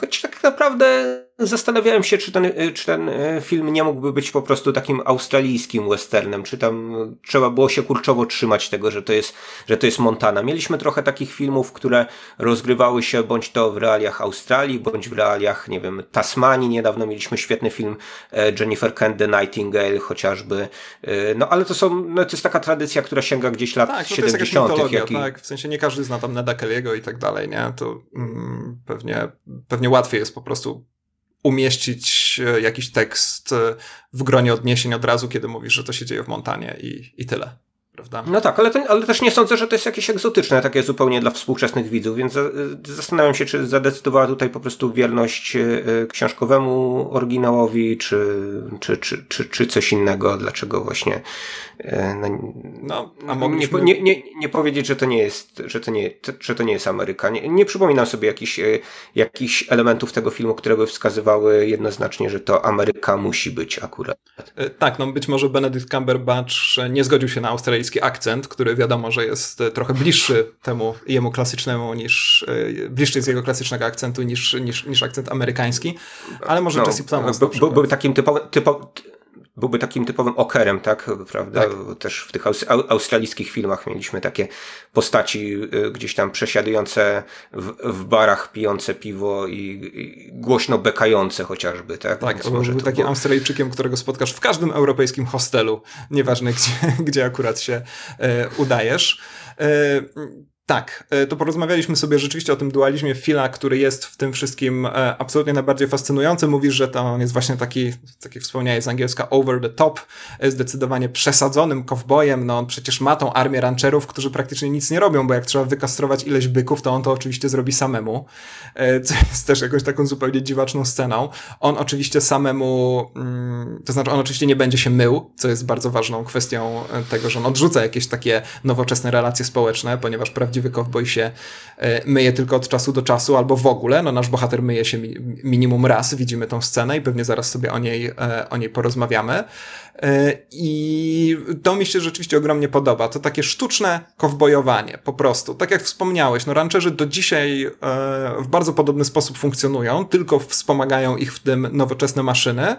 choć tak naprawdę Zastanawiałem się, czy ten, czy ten e, film nie mógłby być po prostu takim australijskim westernem, czy tam trzeba było się kurczowo trzymać tego, że to jest, że to jest Montana. Mieliśmy trochę takich filmów, które rozgrywały się bądź to w realiach Australii, bądź w realiach, nie wiem, Tasmanii. Niedawno mieliśmy świetny film e, Jennifer Kent, The Nightingale chociażby. E, no ale to są, no, to jest taka tradycja, która sięga gdzieś lat tak, 70. No jak i... tak, w sensie nie każdy zna tam Neda Kelly'ego i tak dalej, nie? To mm, pewnie, pewnie łatwiej jest po prostu umieścić e, jakiś tekst e, w gronie odniesień od razu, kiedy mówisz, że to się dzieje w Montanie i, i tyle prawda? No tak, ale, to, ale też nie sądzę, że to jest jakieś egzotyczne, takie zupełnie dla współczesnych widzów, więc zastanawiam się, czy zadecydowała tutaj po prostu wierność e, książkowemu oryginałowi, czy, czy, czy, czy, czy coś innego, dlaczego właśnie e, no, no a mogliśmy... nie, nie, nie, powiedzieć, że to nie jest, że to nie, że to nie jest Ameryka. Nie, nie przypominam sobie jakichś, e, jakichś elementów tego filmu, które by wskazywały jednoznacznie, że to Ameryka musi być akurat. Tak, no być może Benedict Cumberbatch nie zgodził się na Australię akcent, który wiadomo, że jest e, trochę bliższy temu jemu klasycznemu niż, e, bliższy jest jego klasycznego akcentu niż, niż, niż akcent amerykański, ale może no, Jesse Plemons był, był takim typowym, typo, byłby takim typowym okerem, tak? Prawda? Tak. Też w tych aus australijskich filmach mieliśmy takie postaci y, gdzieś tam przesiadujące w, w barach, pijące piwo i, i głośno bekające chociażby, tak? Tak, Więc może był takim było... Australijczykiem, którego spotkasz w każdym europejskim hostelu, nieważne gdzie, gdzie akurat się e, udajesz. E, tak, e, to porozmawialiśmy sobie rzeczywiście o tym dualizmie Phila, który jest w tym wszystkim e, absolutnie najbardziej fascynujący. Mówisz, że to on jest właśnie taki, tak jak wspomniałeś z angielska, over the top, e, zdecydowanie przesadzonym kowbojem. No on przecież ma tą armię rancherów, którzy praktycznie nic nie robią, bo jak trzeba wykastrować ileś byków, to on to oczywiście zrobi samemu, co jest też jakąś taką zupełnie dziwaczną sceną. On oczywiście samemu, mm, to znaczy on oczywiście nie będzie się mył, co jest bardzo ważną kwestią tego, że on odrzuca jakieś takie nowoczesne relacje społeczne, ponieważ prawdziwie prawdziwy cowboy się e, myje tylko od czasu do czasu, albo w ogóle. No, nasz bohater myje się minimum raz, widzimy tą scenę i pewnie zaraz sobie o niej, e, o niej porozmawiamy. E, I to mi się rzeczywiście ogromnie podoba. To takie sztuczne kowbojowanie, po prostu. Tak jak wspomniałeś, no rancherzy do dzisiaj w bardzo podobny sposób funkcjonują, tylko wspomagają ich w tym nowoczesne maszyny,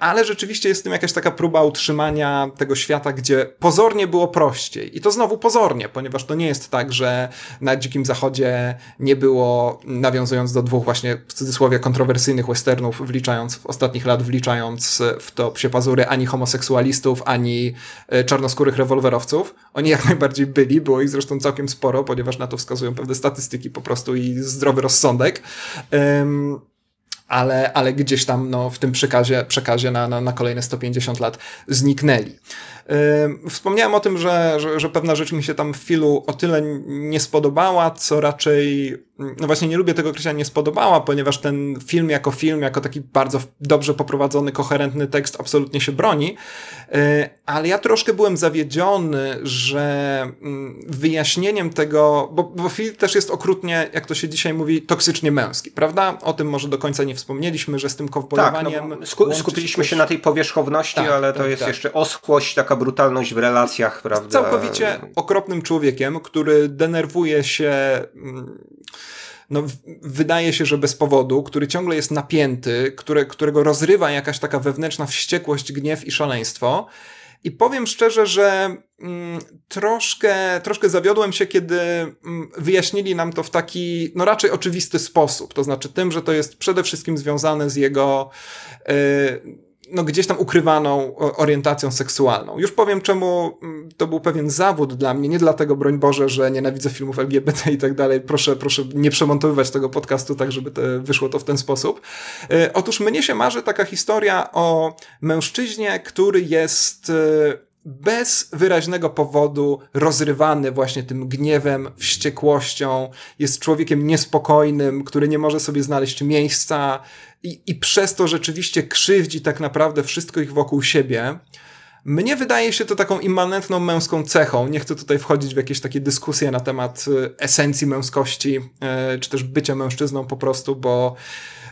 ale rzeczywiście jest w tym jakaś taka próba utrzymania tego świata, gdzie pozornie było prościej. I to znowu pozornie, ponieważ to nie jest tak, tak, że na Dzikim Zachodzie nie było, nawiązując do dwóch właśnie w cudzysłowie kontrowersyjnych westernów, wliczając w ostatnich lat, wliczając w to psie pazury ani homoseksualistów, ani e, czarnoskórych rewolwerowców. Oni jak najbardziej byli, było ich zresztą całkiem sporo, ponieważ na to wskazują pewne statystyki po prostu i zdrowy rozsądek. Um, ale, ale gdzieś tam no, w tym przekazie, przekazie na, na, na kolejne 150 lat zniknęli. Wspomniałem o tym, że, że, że, pewna rzecz mi się tam w filu o tyle nie spodobała, co raczej, no właśnie nie lubię tego określenia nie spodobała, ponieważ ten film jako film, jako taki bardzo dobrze poprowadzony, koherentny tekst absolutnie się broni, e, ale ja troszkę byłem zawiedziony, że mm, wyjaśnieniem tego, bo, bo film też jest okrutnie, jak to się dzisiaj mówi, toksycznie męski, prawda? O tym może do końca nie wspomnieliśmy, że z tym kowbojowaniem... Tak, no, sku skupiliśmy się na tej powierzchowności, tak, ale to tak, jest tak. jeszcze oschłość, taka taka brutalność w relacjach, prawda? Całkowicie okropnym człowiekiem, który denerwuje się. No, wydaje się, że bez powodu, który ciągle jest napięty, które, którego rozrywa jakaś taka wewnętrzna wściekłość, gniew i szaleństwo. I powiem szczerze, że mm, troszkę, troszkę zawiodłem się, kiedy mm, wyjaśnili nam to w taki, no raczej oczywisty sposób. To znaczy tym, że to jest przede wszystkim związane z jego. Yy, no, gdzieś tam ukrywaną orientacją seksualną. Już powiem, czemu mm, to był pewien zawód dla mnie. Nie dlatego, broń Boże, że nienawidzę filmów LGBT i tak dalej. Proszę, proszę nie przemontowywać tego podcastu tak, żeby wyszło to w ten sposób. E, otóż mnie się marzy taka historia o mężczyźnie, który jest e, bez wyraźnego powodu rozrywany właśnie tym gniewem, wściekłością, jest człowiekiem niespokojnym, który nie może sobie znaleźć miejsca i, i przez to rzeczywiście krzywdzi tak naprawdę wszystko ich wokół siebie. Mnie wydaje się to taką immanentną męską cechą. Nie chcę tutaj wchodzić w jakieś takie dyskusje na temat y, esencji męskości, y, czy też bycia mężczyzną po prostu, bo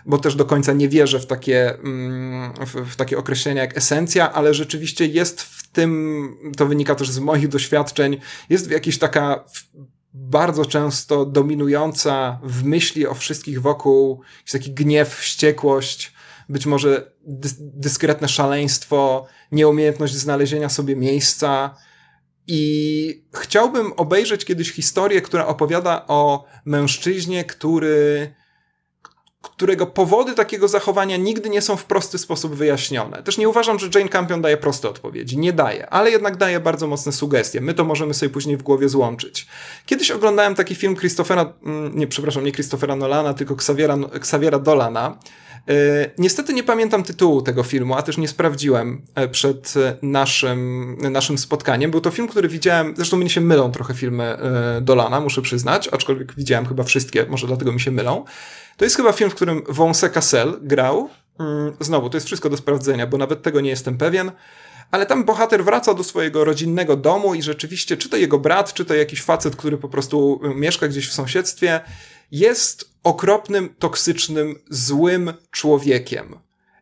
bo też do końca nie wierzę w takie, mm, w, w takie określenia jak esencja, ale rzeczywiście jest w tym, to wynika też z moich doświadczeń, jest jakaś taka bardzo często dominująca w myśli o wszystkich wokół, jakiś taki gniew, wściekłość, być może dys dyskretne szaleństwo, nieumiejętność znalezienia sobie miejsca. I chciałbym obejrzeć kiedyś historię, która opowiada o mężczyźnie, który którego powody takiego zachowania nigdy nie są w prosty sposób wyjaśnione. Też nie uważam, że Jane Campion daje proste odpowiedzi. Nie daje, ale jednak daje bardzo mocne sugestie. My to możemy sobie później w głowie złączyć. Kiedyś oglądałem taki film Christophera, mm, nie, przepraszam, nie Christophera Nolana, tylko Xaviera, Xaviera Dolana. E, niestety nie pamiętam tytułu tego filmu, a też nie sprawdziłem e, przed naszym, naszym spotkaniem. Był to film, który widziałem, zresztą mnie się mylą trochę filmy e, Dolana, muszę przyznać, aczkolwiek widziałem chyba wszystkie, może dlatego mi się mylą. To jest chyba film, w którym Wąse Cassel grał. Mm, znowu, to jest wszystko do sprawdzenia, bo nawet tego nie jestem pewien. Ale tam bohater wraca do swojego rodzinnego domu i rzeczywiście, czy to jego brat, czy to jakiś facet, który po prostu mieszka gdzieś w sąsiedztwie, jest okropnym, toksycznym, złym człowiekiem.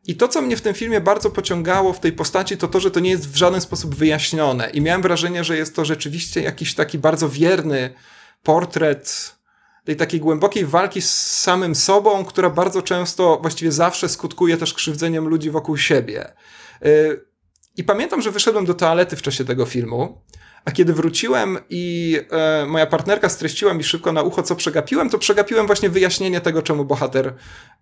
I to, co mnie w tym filmie bardzo pociągało w tej postaci, to to, że to nie jest w żaden sposób wyjaśnione. I miałem wrażenie, że jest to rzeczywiście jakiś taki bardzo wierny portret tej takiej głębokiej walki z samym sobą, która bardzo często, właściwie zawsze skutkuje też krzywdzeniem ludzi wokół siebie. Y, I pamiętam, że wyszedłem do toalety w czasie tego filmu, a kiedy wróciłem i e, moja partnerka streściła mi szybko na ucho, co przegapiłem, to przegapiłem właśnie wyjaśnienie tego, czemu bohater,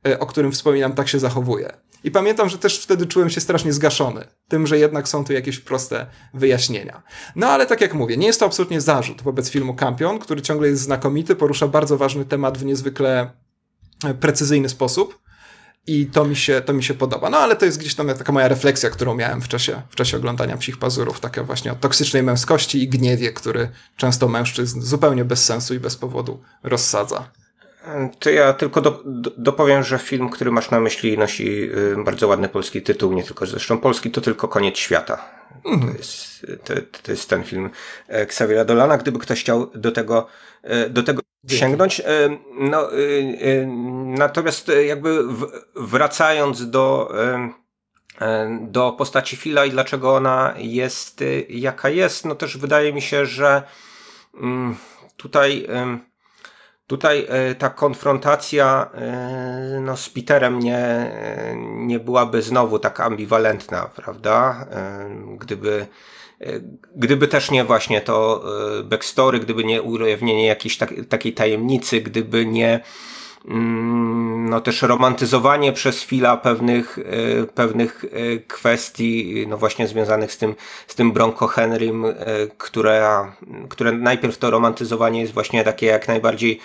e, o którym wspominam, tak się zachowuje. I pamiętam, że też wtedy czułem się strasznie zgaszony tym, że jednak są tu jakieś proste wyjaśnienia. No ale tak jak mówię, nie jest to absolutnie zarzut wobec filmu Kampion, który ciągle jest znakomity, porusza bardzo ważny temat w niezwykle e, precyzyjny sposób. I to mi, się, to mi się podoba. No ale to jest gdzieś tam taka moja refleksja, którą miałem w czasie, w czasie oglądania Psich Pazurów. Taka właśnie o toksycznej męskości i gniewie, który często mężczyzn zupełnie bez sensu i bez powodu rozsadza. To ja tylko do, do, dopowiem, że film, który masz na myśli, nosi y, bardzo ładny polski tytuł, nie tylko zresztą polski, to tylko Koniec Świata. Mm. To, jest, to, to, jest ten film e, Xaviera Dolana. Gdyby ktoś chciał do tego, e, do tego sięgnąć. E, no, natomiast jakby wracając do, do postaci Fila i dlaczego ona jest jaka jest, no też wydaje mi się, że mm, tutaj Tutaj e, ta konfrontacja e, no, z Peterem nie, nie byłaby znowu tak ambiwalentna, prawda? E, gdyby, gdyby też nie właśnie to backstory, gdyby nie ujawnienie jakiejś tak, takiej tajemnicy, gdyby nie no też romantyzowanie przez chwilę pewnych, e, pewnych e, kwestii, no właśnie związanych z tym, z tym Bronco Henrym, e, które, które najpierw to romantyzowanie jest właśnie takie jak najbardziej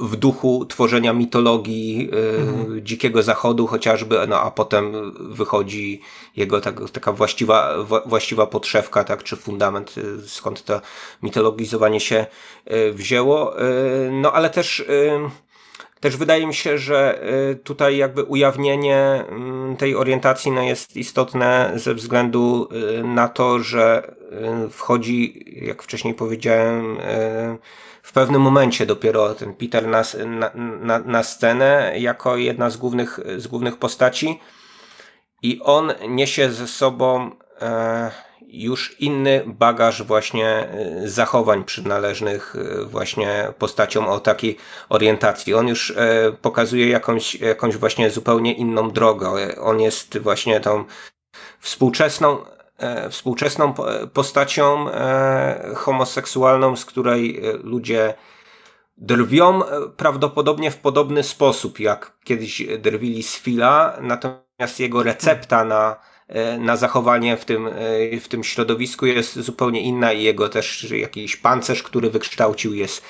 w duchu tworzenia mitologii mhm. dzikiego zachodu chociażby, no a potem wychodzi jego tak, taka właściwa, właściwa podszewka, tak, czy fundament, skąd to mitologizowanie się wzięło. No ale też też wydaje mi się, że y, tutaj jakby ujawnienie mm, tej orientacji no jest istotne ze względu y, na to, że y, wchodzi, jak wcześniej powiedziałem, w pewnym momencie dopiero ten Peter na, na, na scenę jako jedna z głównych, z głównych postaci i on niesie ze sobą e, już inny bagaż właśnie y, zachowań przynależnych y, właśnie postaciom o takiej orientacji. On już e, pokazuje jakąś, jakąś właśnie zupełnie inną drogę. On jest właśnie tą współczesną e, współczesną postacią e, homoseksualną, z której ludzie drwią prawdopodobnie w podobny sposób, jak kiedyś drwili z Fila, natomiast jego recepta na E, na zachowanie w tym, e, w tym środowisku jest zupełnie inna i jego też jakiś pancerz, który wykształcił jest,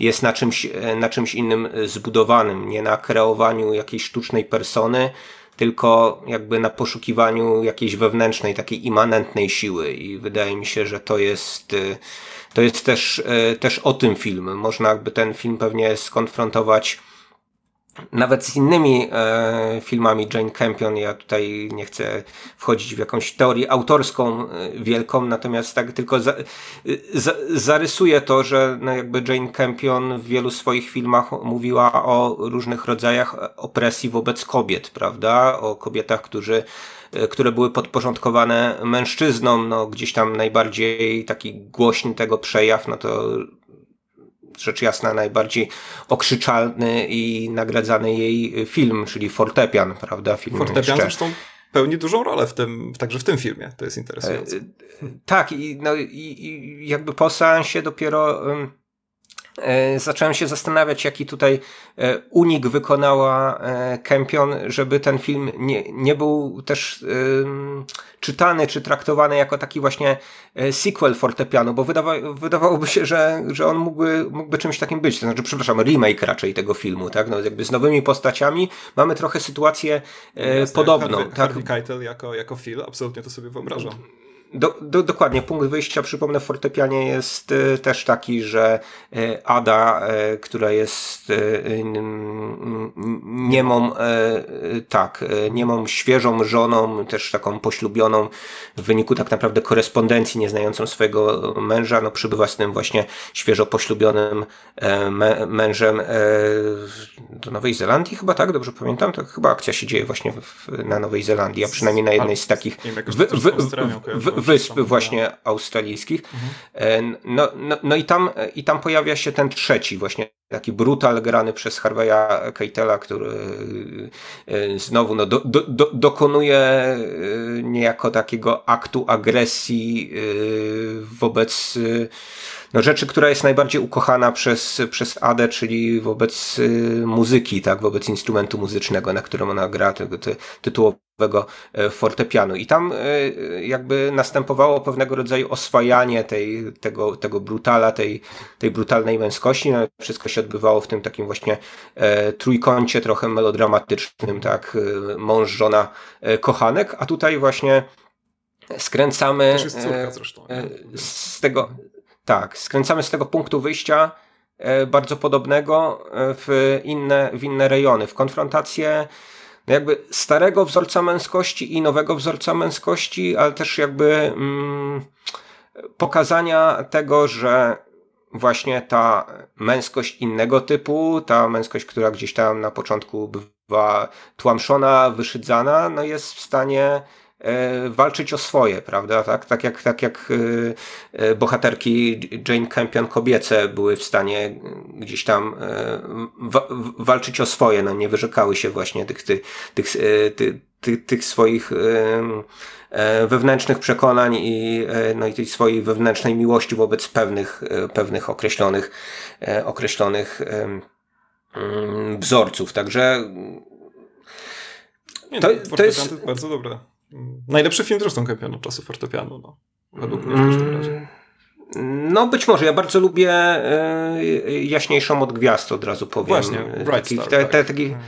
jest na, czymś, e, na czymś innym zbudowanym, nie na kreowaniu jakiejś sztucznej persony, tylko jakby na poszukiwaniu jakiejś wewnętrznej, takiej immanentnej siły i wydaje mi się, że to jest to jest też, też o tym film. Można jakby ten film pewnie skonfrontować nawet z innymi e, filmami Jane Campion, ja tutaj nie chcę wchodzić w jakąś teorię autorską e, wielką, natomiast tak tylko za, za, zarysuję to, że no jakby Jane Campion w wielu swoich filmach mówiła o różnych rodzajach opresji wobec kobiet, prawda? O kobietach, którzy e, które były podporządkowane mężczyznom, no gdzieś tam najbardziej taki głośny tego przejaw, no to rzecz jasna najbardziej okrzyczalny i nagradzany jej film, czyli Fortepian, prawda? Film Fortepian zresztą pełni dużą rolę w tym, także w tym filmie, to jest interesujące. E, tak, i, no, i, i jakby po seansie dopiero zacząłem się zastanawiać, jaki tutaj e, unik wykonała e, Kempion, żeby ten film nie, nie był też czytany czy traktowany jako taki właśnie sequel fortepianu, bo wydawa, wydawałoby się, że, że on mógłby, mógłby czymś takim być. To znaczy, przepraszam, remake raczej tego filmu, tak? No, jakby z nowymi postaciami mamy trochę sytuację podobną. Harvey, tak? Harvey Keitel jako, jako Phil, absolutnie to sobie wyobrażam. Do, do, dokładnie, punkt wyjścia, przypomnę, w fortepianie jest y, też taki, że y, Ada, y, która jest niemą, tak, niemą świeżą żoną, też taką poślubioną w wyniku tak naprawdę korespondencji, nieznającą swojego męża, no przybywa z tym właśnie świeżo poślubionym mężem do Nowej Zelandii chyba, tak? Dobrze pamiętam? To chyba akcja się dzieje właśnie w, na Nowej Zelandii, a przynajmniej na jednej z takich wysp właśnie australijskich. Mhm. No, no, no i, tam, i tam pojawia się ten trzeci właśnie taki brutal grany przez Harveya Keitela, który y, znowu no, do, do, do, dokonuje niejako takiego aktu agresji wobec no, rzeczy, która jest najbardziej ukochana przez, przez Adę, czyli wobec muzyki, tak, wobec instrumentu muzycznego, na którym ona gra, tego ty, fortepianu. I tam jakby następowało pewnego rodzaju oswajanie tej, tego, tego brutala, tej, tej brutalnej męskości. No, wszystko się odbywało w tym takim właśnie e, trójkącie trochę melodramatycznym, tak, e, mąż, żona, e, kochanek, a tutaj właśnie skręcamy Też jest córka zresztą, e, z tego, tak, skręcamy z tego punktu wyjścia e, bardzo podobnego e, w inne, w inne rejony, w konfrontację jakby starego wzorca męskości i nowego wzorca męskości, ale też jakby mm, pokazania tego, że właśnie ta męskość innego typu, ta męskość, która gdzieś tam na początku bywa tłamszona, wyszydzana, no jest w stanie walczyć o swoje, prawda? Tak, tak jak, tak jak e, e, bohaterki Jane Campion kobiece były w stanie gdzieś tam wa walczyć o swoje, no nie wyrzekały się właśnie tych, tych, tych, tych, tych, tych swoich E, wewnętrznych przekonań i, e, no i tej swojej wewnętrznej miłości wobec pewnych, e, pewnych określonych, określonych mm, wzorców. Także to, no, to jest bardzo dobre. Najlepszy film zresztą Campionu czasu fortepianu, no. Według mnie w każdym mm, razie. No być może, ja bardzo lubię Jaśniejszą od gwiazd, od razu powiem. Właśnie, Bright taki, Star, te, te, taki, mm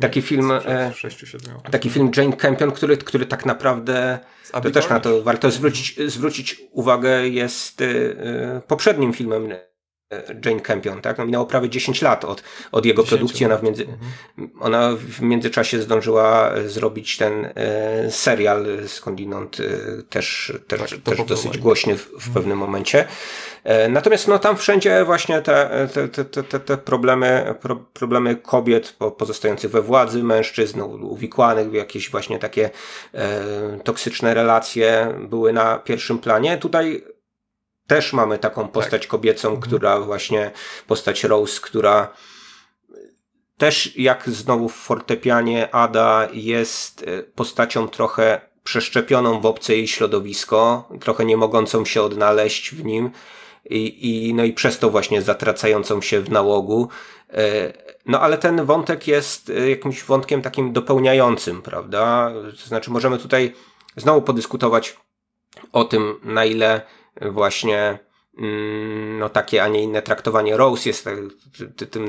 taki film, e, taki film Jane Campion, który, który tak naprawdę, to też na to warto zwrócić, zwrócić uwagę, jest e, poprzednim filmem Jane Campion, tak? No, minęło prawie 10 lat od, od jego 10 produkcji. Ona w, między, mhm. ona w międzyczasie zdążyła zrobić ten e, serial skądinąd e, też, też, tak, też dosyć głośny w, w mhm. pewnym momencie. E, natomiast no, tam wszędzie właśnie te, te, te, te, te problemy, pro, problemy kobiet pozostających we władzy, mężczyzn, uwikłanych w jakieś właśnie takie e, toksyczne relacje były na pierwszym planie. Tutaj też mamy taką postać tak. kobiecą, mhm. która właśnie, postać Rose, która też jak znowu w fortepianie Ada jest e, postacią trochę przeszczepioną w obce jej środowisko, trochę nie mogącą się odnaleźć w nim i, i, no i przez to właśnie zatracającą się w nałogu. E, no ale ten wątek jest e, jakimś wątkiem takim dopełniającym, prawda? To znaczy możemy tutaj znowu podyskutować o tym, na ile właśnie mm, no takie, a nie inne traktowanie Rose jest tym,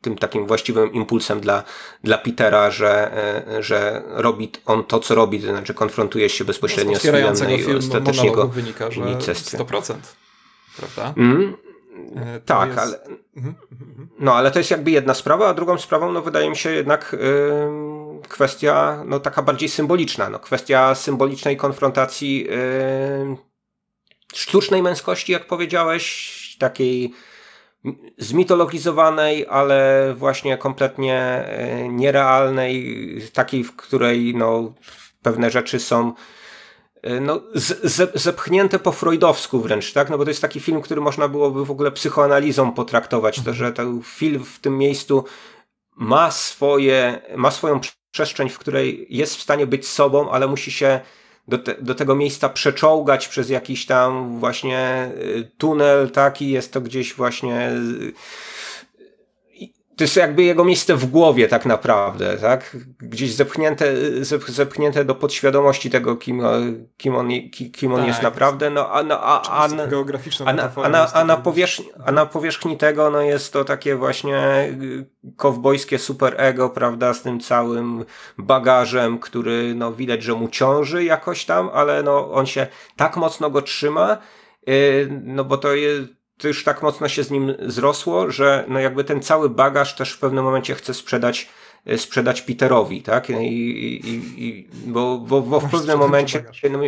tym takim właściwym impulsem dla, dla Petera, że, e, że robi on to, co robi, to znaczy konfrontuje się bezpośrednio z filmem no i ostatecznie go wynika, że 100%. Prawda? Mm, tak, jest... ale, mhm, mhm, mhm. no ale to jest jakby jedna sprawa, a drugą sprawą, no wydaje mi się jednak yy, kwestia, no taka bardziej symboliczna, no kwestia symbolicznej konfrontacji yy, sztucznej męskości, jak powiedziałeś, takiej zmitologizowanej, ale właśnie kompletnie e, nierealnej, takiej, w której no, pewne rzeczy są e, no, zepchnięte po freudowsku wręcz, tak? No bo to jest taki film, który można byłoby w ogóle psychoanalizą potraktować, to, że ten film w tym miejscu ma swoje, ma swoją przestrzeń, w której jest w stanie być sobą, ale musi się do, te, do tego miejsca przeczołgać przez jakiś tam właśnie y, tunel taki, jest to gdzieś właśnie to jest jakby jego miejsce w głowie tak naprawdę, tak? Gdzieś zepchnięte, zepchnięte do podświadomości tego, kim, kim on, kim on tak. jest naprawdę, no a, no, a, a, a, na, a, na, a, na powierzchni, a na powierzchni tego no jest to takie właśnie kowbojskie superego, prawda, z tym całym bagażem, który no widać, że mu ciąży jakoś tam, ale no on się tak mocno go trzyma, yy, no bo to jest to już tak mocno się z nim zrosło, że no jakby ten cały bagaż też w pewnym momencie chce sprzedać e, sprzedać Peterowi, tak? I, i, i bo, bo, bo w pewnym momencie no,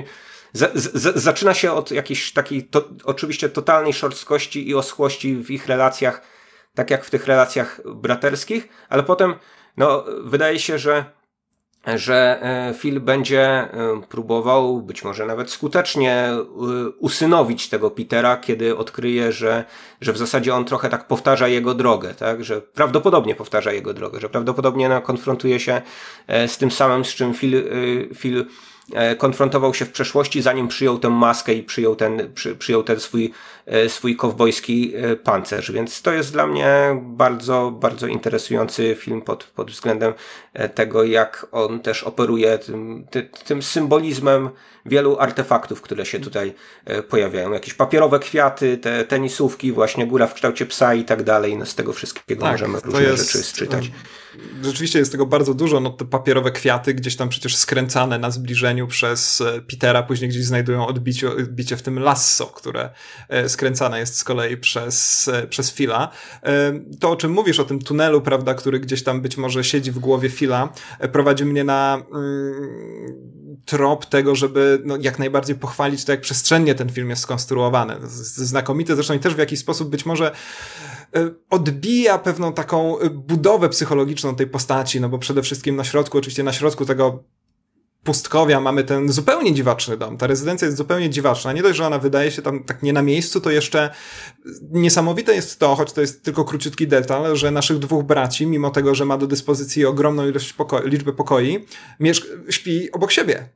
z, z, zaczyna się od jakiejś takiej to, oczywiście totalnej szorstkości i oschłości w ich relacjach, tak jak w tych relacjach braterskich, ale potem no, wydaje się, że że e, Phil będzie e, próbował, być może nawet skutecznie, e, usynowić tego Petera, kiedy odkryje, że, że w zasadzie on trochę tak powtarza jego drogę, tak? że prawdopodobnie powtarza jego drogę, że prawdopodobnie konfrontuje się z tym samym, z czym Phil, Phil konfrontował się w przeszłości, zanim przyjął tę maskę i przyjął ten, przy, przyjął ten swój, e, swój kowbojski e, pancerz. Więc to jest dla mnie bardzo, bardzo interesujący film pod, pod względem tego, jak on też operuje tym, tym, tym symbolizmem wielu artefaktów, które się tutaj pojawiają. Jakieś papierowe kwiaty, te tenisówki, właśnie góra w kształcie psa i tak dalej. No z tego wszystkiego tak, możemy różne jest, rzeczy czytać rzeczywiście jest tego bardzo dużo, no te papierowe kwiaty gdzieś tam przecież skręcane na zbliżeniu przez e, Petera, później gdzieś znajdują odbicie, odbicie w tym lasso, które e, skręcane jest z kolei przez, e, przez Fila. To, o czym mówisz, o tym tunelu, prawda, który gdzieś tam być może siedzi w głowie Fila, prowadzi mnie na mm, trop tego, żeby no, jak najbardziej pochwalić to, jak przestrzennie ten film jest skonstruowany. Znakomity, zresztą i też w jakiś sposób być może odbija pewną taką e, budowę psychologiczną tej postaci, no bo przede wszystkim na środku, oczywiście na środku tego pustkowia mamy ten zupełnie dziwaczny dom. Ta rezydencja jest zupełnie dziwaczna. Nie dość, że ona wydaje się tam tak nie na miejscu, to jeszcze niesamowite jest to, choć to jest tylko króciutki detal, że naszych dwóch braci, mimo tego, że ma do dyspozycji ogromną ilość poko liczby pokoi, śpi obok siebie.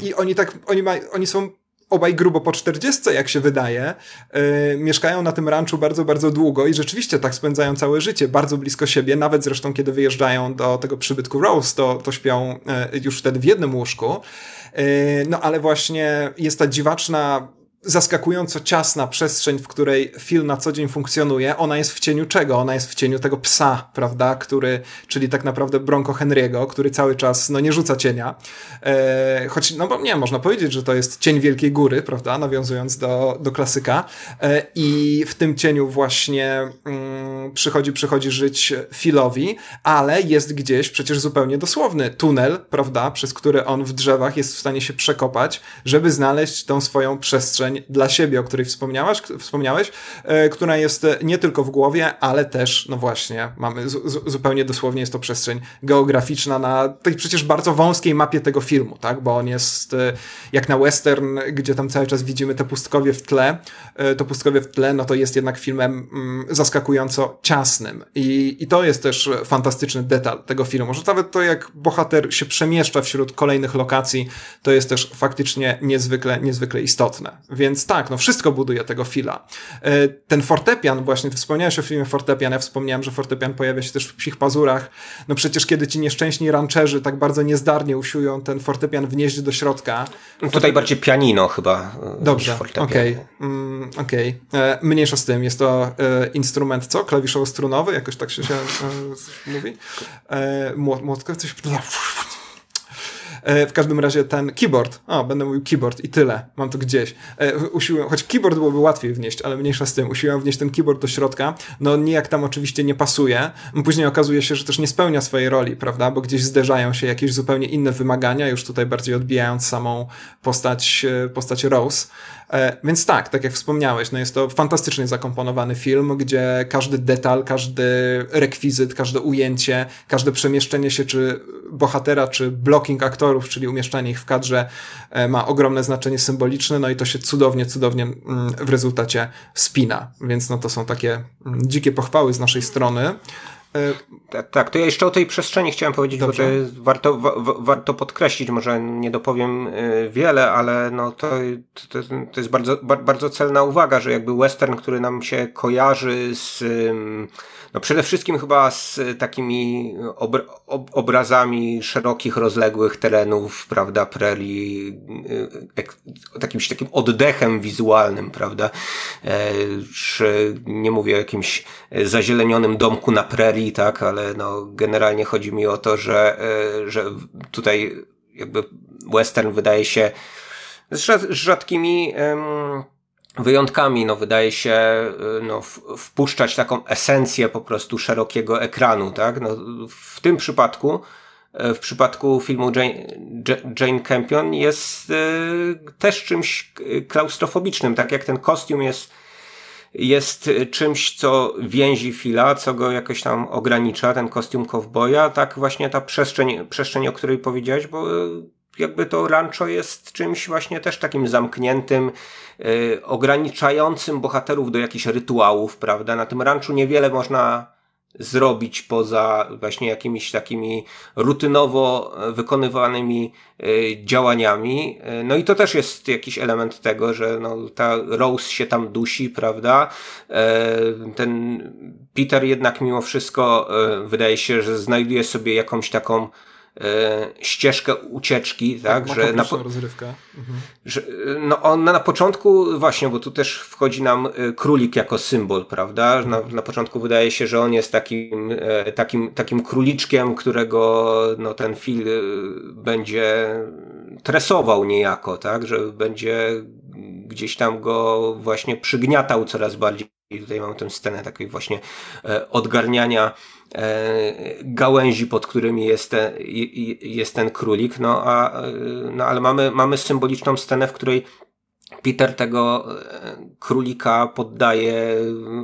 I oni tak, oni, ma, oni są obaj grubo po 40, jak się wydaje, yy, mieszkają na tym ranczu bardzo, bardzo długo i rzeczywiście tak spędzają całe życie, bardzo blisko siebie, nawet zresztą kiedy wyjeżdżają do tego przybytku Rose, to, to śpią yy, już wtedy w jednym łóżku. Yy, no ale właśnie jest ta dziwaczna zaskakująco ciasna przestrzeń, w której film na co dzień funkcjonuje, ona jest w cieniu czego? Ona jest w cieniu tego psa, prawda, który, czyli tak naprawdę Bronco Henry'ego, który cały czas, no nie rzuca cienia, e, choć, no bo nie, można powiedzieć, że to jest cień Wielkiej Góry, prawda, nawiązując do, do klasyka. E, i w tym cieniu właśnie mm, przychodzi, przychodzi żyć Philowi, ale jest gdzieś przecież zupełnie dosłowny tunel, prawda, przez który on w drzewach jest w stanie się przekopać, żeby znaleźć tą swoją przestrzeń dla siebie, o której wspomniałeś, wspomniałeś e, która jest nie tylko w głowie, ale też, no właśnie, mamy zupełnie dosłownie jest to przestrzeń geograficzna na tej przecież bardzo wąskiej mapie tego filmu, tak, bo on jest e, jak na western, gdzie tam cały czas widzimy te pustkowie w tle, e, to pustkowie w tle, no to jest jednak filmem mm, zaskakująco ciasnym i, i to jest też fantastyczny detal tego filmu, że nawet to jak bohater się przemieszcza wśród kolejnych lokacji, to jest też faktycznie niezwykle, niezwykle istotne. Więc więc tak, no wszystko buduje tego fila. E, ten fortepian, właśnie ty wspomniałeś o filmie Fortepian, ja wspomniałem, że fortepian pojawia się też w Psich Pazurach. No przecież kiedy ci nieszczęśni rancherzy tak bardzo niezdarnie usiłują ten fortepian wnieść do środka. No tutaj bardziej pianino chyba. E, Dobrze, okej. Okay. Mm, okay. E, mniejsza z tym, jest to instrument co? Klawiszowo-strunowy? Jakoś tak się, się mówi? Młotka? Coś... E, w każdym razie ten keyboard, o, będę mówił keyboard i tyle, mam to gdzieś. E, usiłuję, choć keyboard byłoby łatwiej wnieść, ale mniejsza z tym, usiłuję wnieść ten keyboard do środka, no nijak tam oczywiście nie pasuje. Później okazuje się, że też nie spełnia swojej roli, prawda, bo gdzieś zderzają się jakieś zupełnie inne wymagania, już tutaj bardziej odbijając samą postać, e, postać Rose. E, więc tak, tak jak wspomniałeś, no jest to fantastycznie zakomponowany film, gdzie każdy detal, każdy rekwizyt, każde ujęcie, każde przemieszczenie się czy bohatera, czy blocking aktorów, czyli umieszczanie ich w kadrze e, ma ogromne znaczenie symboliczne, no i to się cudownie, cudownie mm, w rezultacie spina. Więc no to są takie mm, dzikie pochwały z naszej strony. Tak, tak, to ja jeszcze o tej przestrzeni chciałem powiedzieć, Dobrze. bo to jest, warto, wa, warto podkreślić, może nie dopowiem y, wiele, ale no to, to, to jest bardzo, bardzo celna uwaga, że jakby western, który nam się kojarzy z no przede wszystkim chyba z takimi ob ob obrazami szerokich, rozległych terenów, prawda, prerii, y, takim, oddechem wizualnym, prawda, e, czy nie mówię o jakimś zazielenionym domku na prerii, tak, ale no generalnie chodzi mi o to, że, e, że tutaj jakby western wydaje się z rzadkimi wyjątkami, no wydaje się, y, no, wpuszczać taką esencję po prostu szerokiego ekranu, tak? No, w tym przypadku, y, w przypadku filmu Jane, Jane Campion jest y, też czymś klaustrofobicznym, tak jak ten kostium jest jest czymś, co więzi Fila, co go jakoś tam ogranicza, ten kostium kowboja, tak właśnie ta przestrzeń, przestrzeń, o której powiedziałeś, bo jakby to rancho jest czymś właśnie też takim zamkniętym, yy, ograniczającym bohaterów do jakichś rytuałów, prawda? Na tym ranchu niewiele można zrobić poza właśnie jakimiś takimi rutynowo wykonywanymi e, działaniami. E, no i to też jest jakiś element tego, że no, ta Rose się tam dusi, prawda? Ten Peter jednak mimo wszystko wydaje się, że znajduje sobie jakąś taką ścieżkę ucieczki, tak, tak że na po... rozrywkę. Mhm. Że, no on na początku właśnie, bo tu też wchodzi nam e, królik jako symbol, prawda? Na, na początku wydaje się, że on jest takim, e, takim, takim króliczkiem, którego no, ten film e, będzie tresował niejako, tak, że będzie gdzieś tam go właśnie przygniatał coraz bardziej. I tutaj mamy tę scenę takiej właśnie odgarniania E, gałęzi, pod którymi jest ten, jest ten królik, no, a, no ale mamy, mamy symboliczną scenę, w której Peter tego e, królika poddaje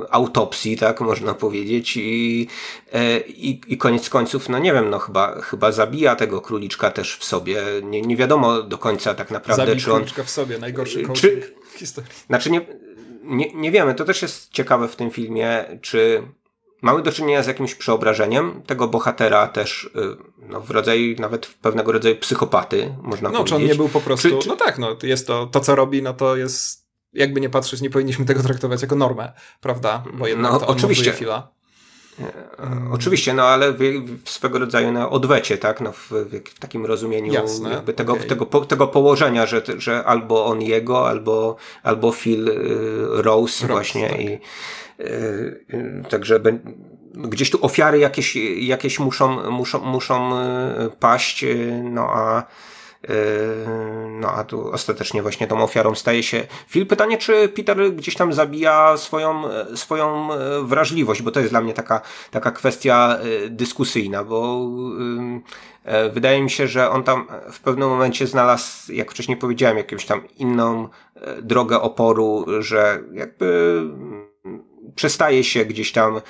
autopsji, tak można powiedzieć, i, e, i, i koniec końców, no nie wiem, no chyba, chyba zabija tego króliczka też w sobie. Nie, nie wiadomo do końca tak naprawdę, Zabij czy on. króliczka w sobie, najgorszy czy, w historii. Znaczy nie, nie, nie wiemy, to też jest ciekawe w tym filmie, czy mamy do czynienia z jakimś przeobrażeniem tego bohatera też y, no, w rodzaju nawet pewnego rodzaju psychopaty, można no, powiedzieć. No, czy on nie był po prostu, czy, czy... no tak, no, jest to, to co robi, no to jest, jakby nie patrzeć, nie powinniśmy tego traktować jako normę, prawda? Bo jednak no, to oczywiście. chwila. Hmm. Oczywiście, no ale w, w swego rodzaju na odwecie, tak? No, w, w takim rozumieniu Jasne, tego, okay. tego, po, tego położenia, że, że albo on jego, albo, albo Phil y, Rose, Rose właśnie tak. i Yy, yy, także gdzieś tu ofiary jakieś, jakieś muszą, muszą, muszą yy, paść, no a no a tu ostatecznie właśnie tą ofiarą staje się Phil. Pytanie, czy Peter gdzieś tam zabija swoją, swoją wrażliwość, bo to jest dla mnie taka, taka kwestia dyskusyjna, bo wydaje mi się, że on tam w pewnym momencie znalazł, jak wcześniej powiedziałem, jakąś tam inną drogę oporu, że jakby przestaje się gdzieś tam e,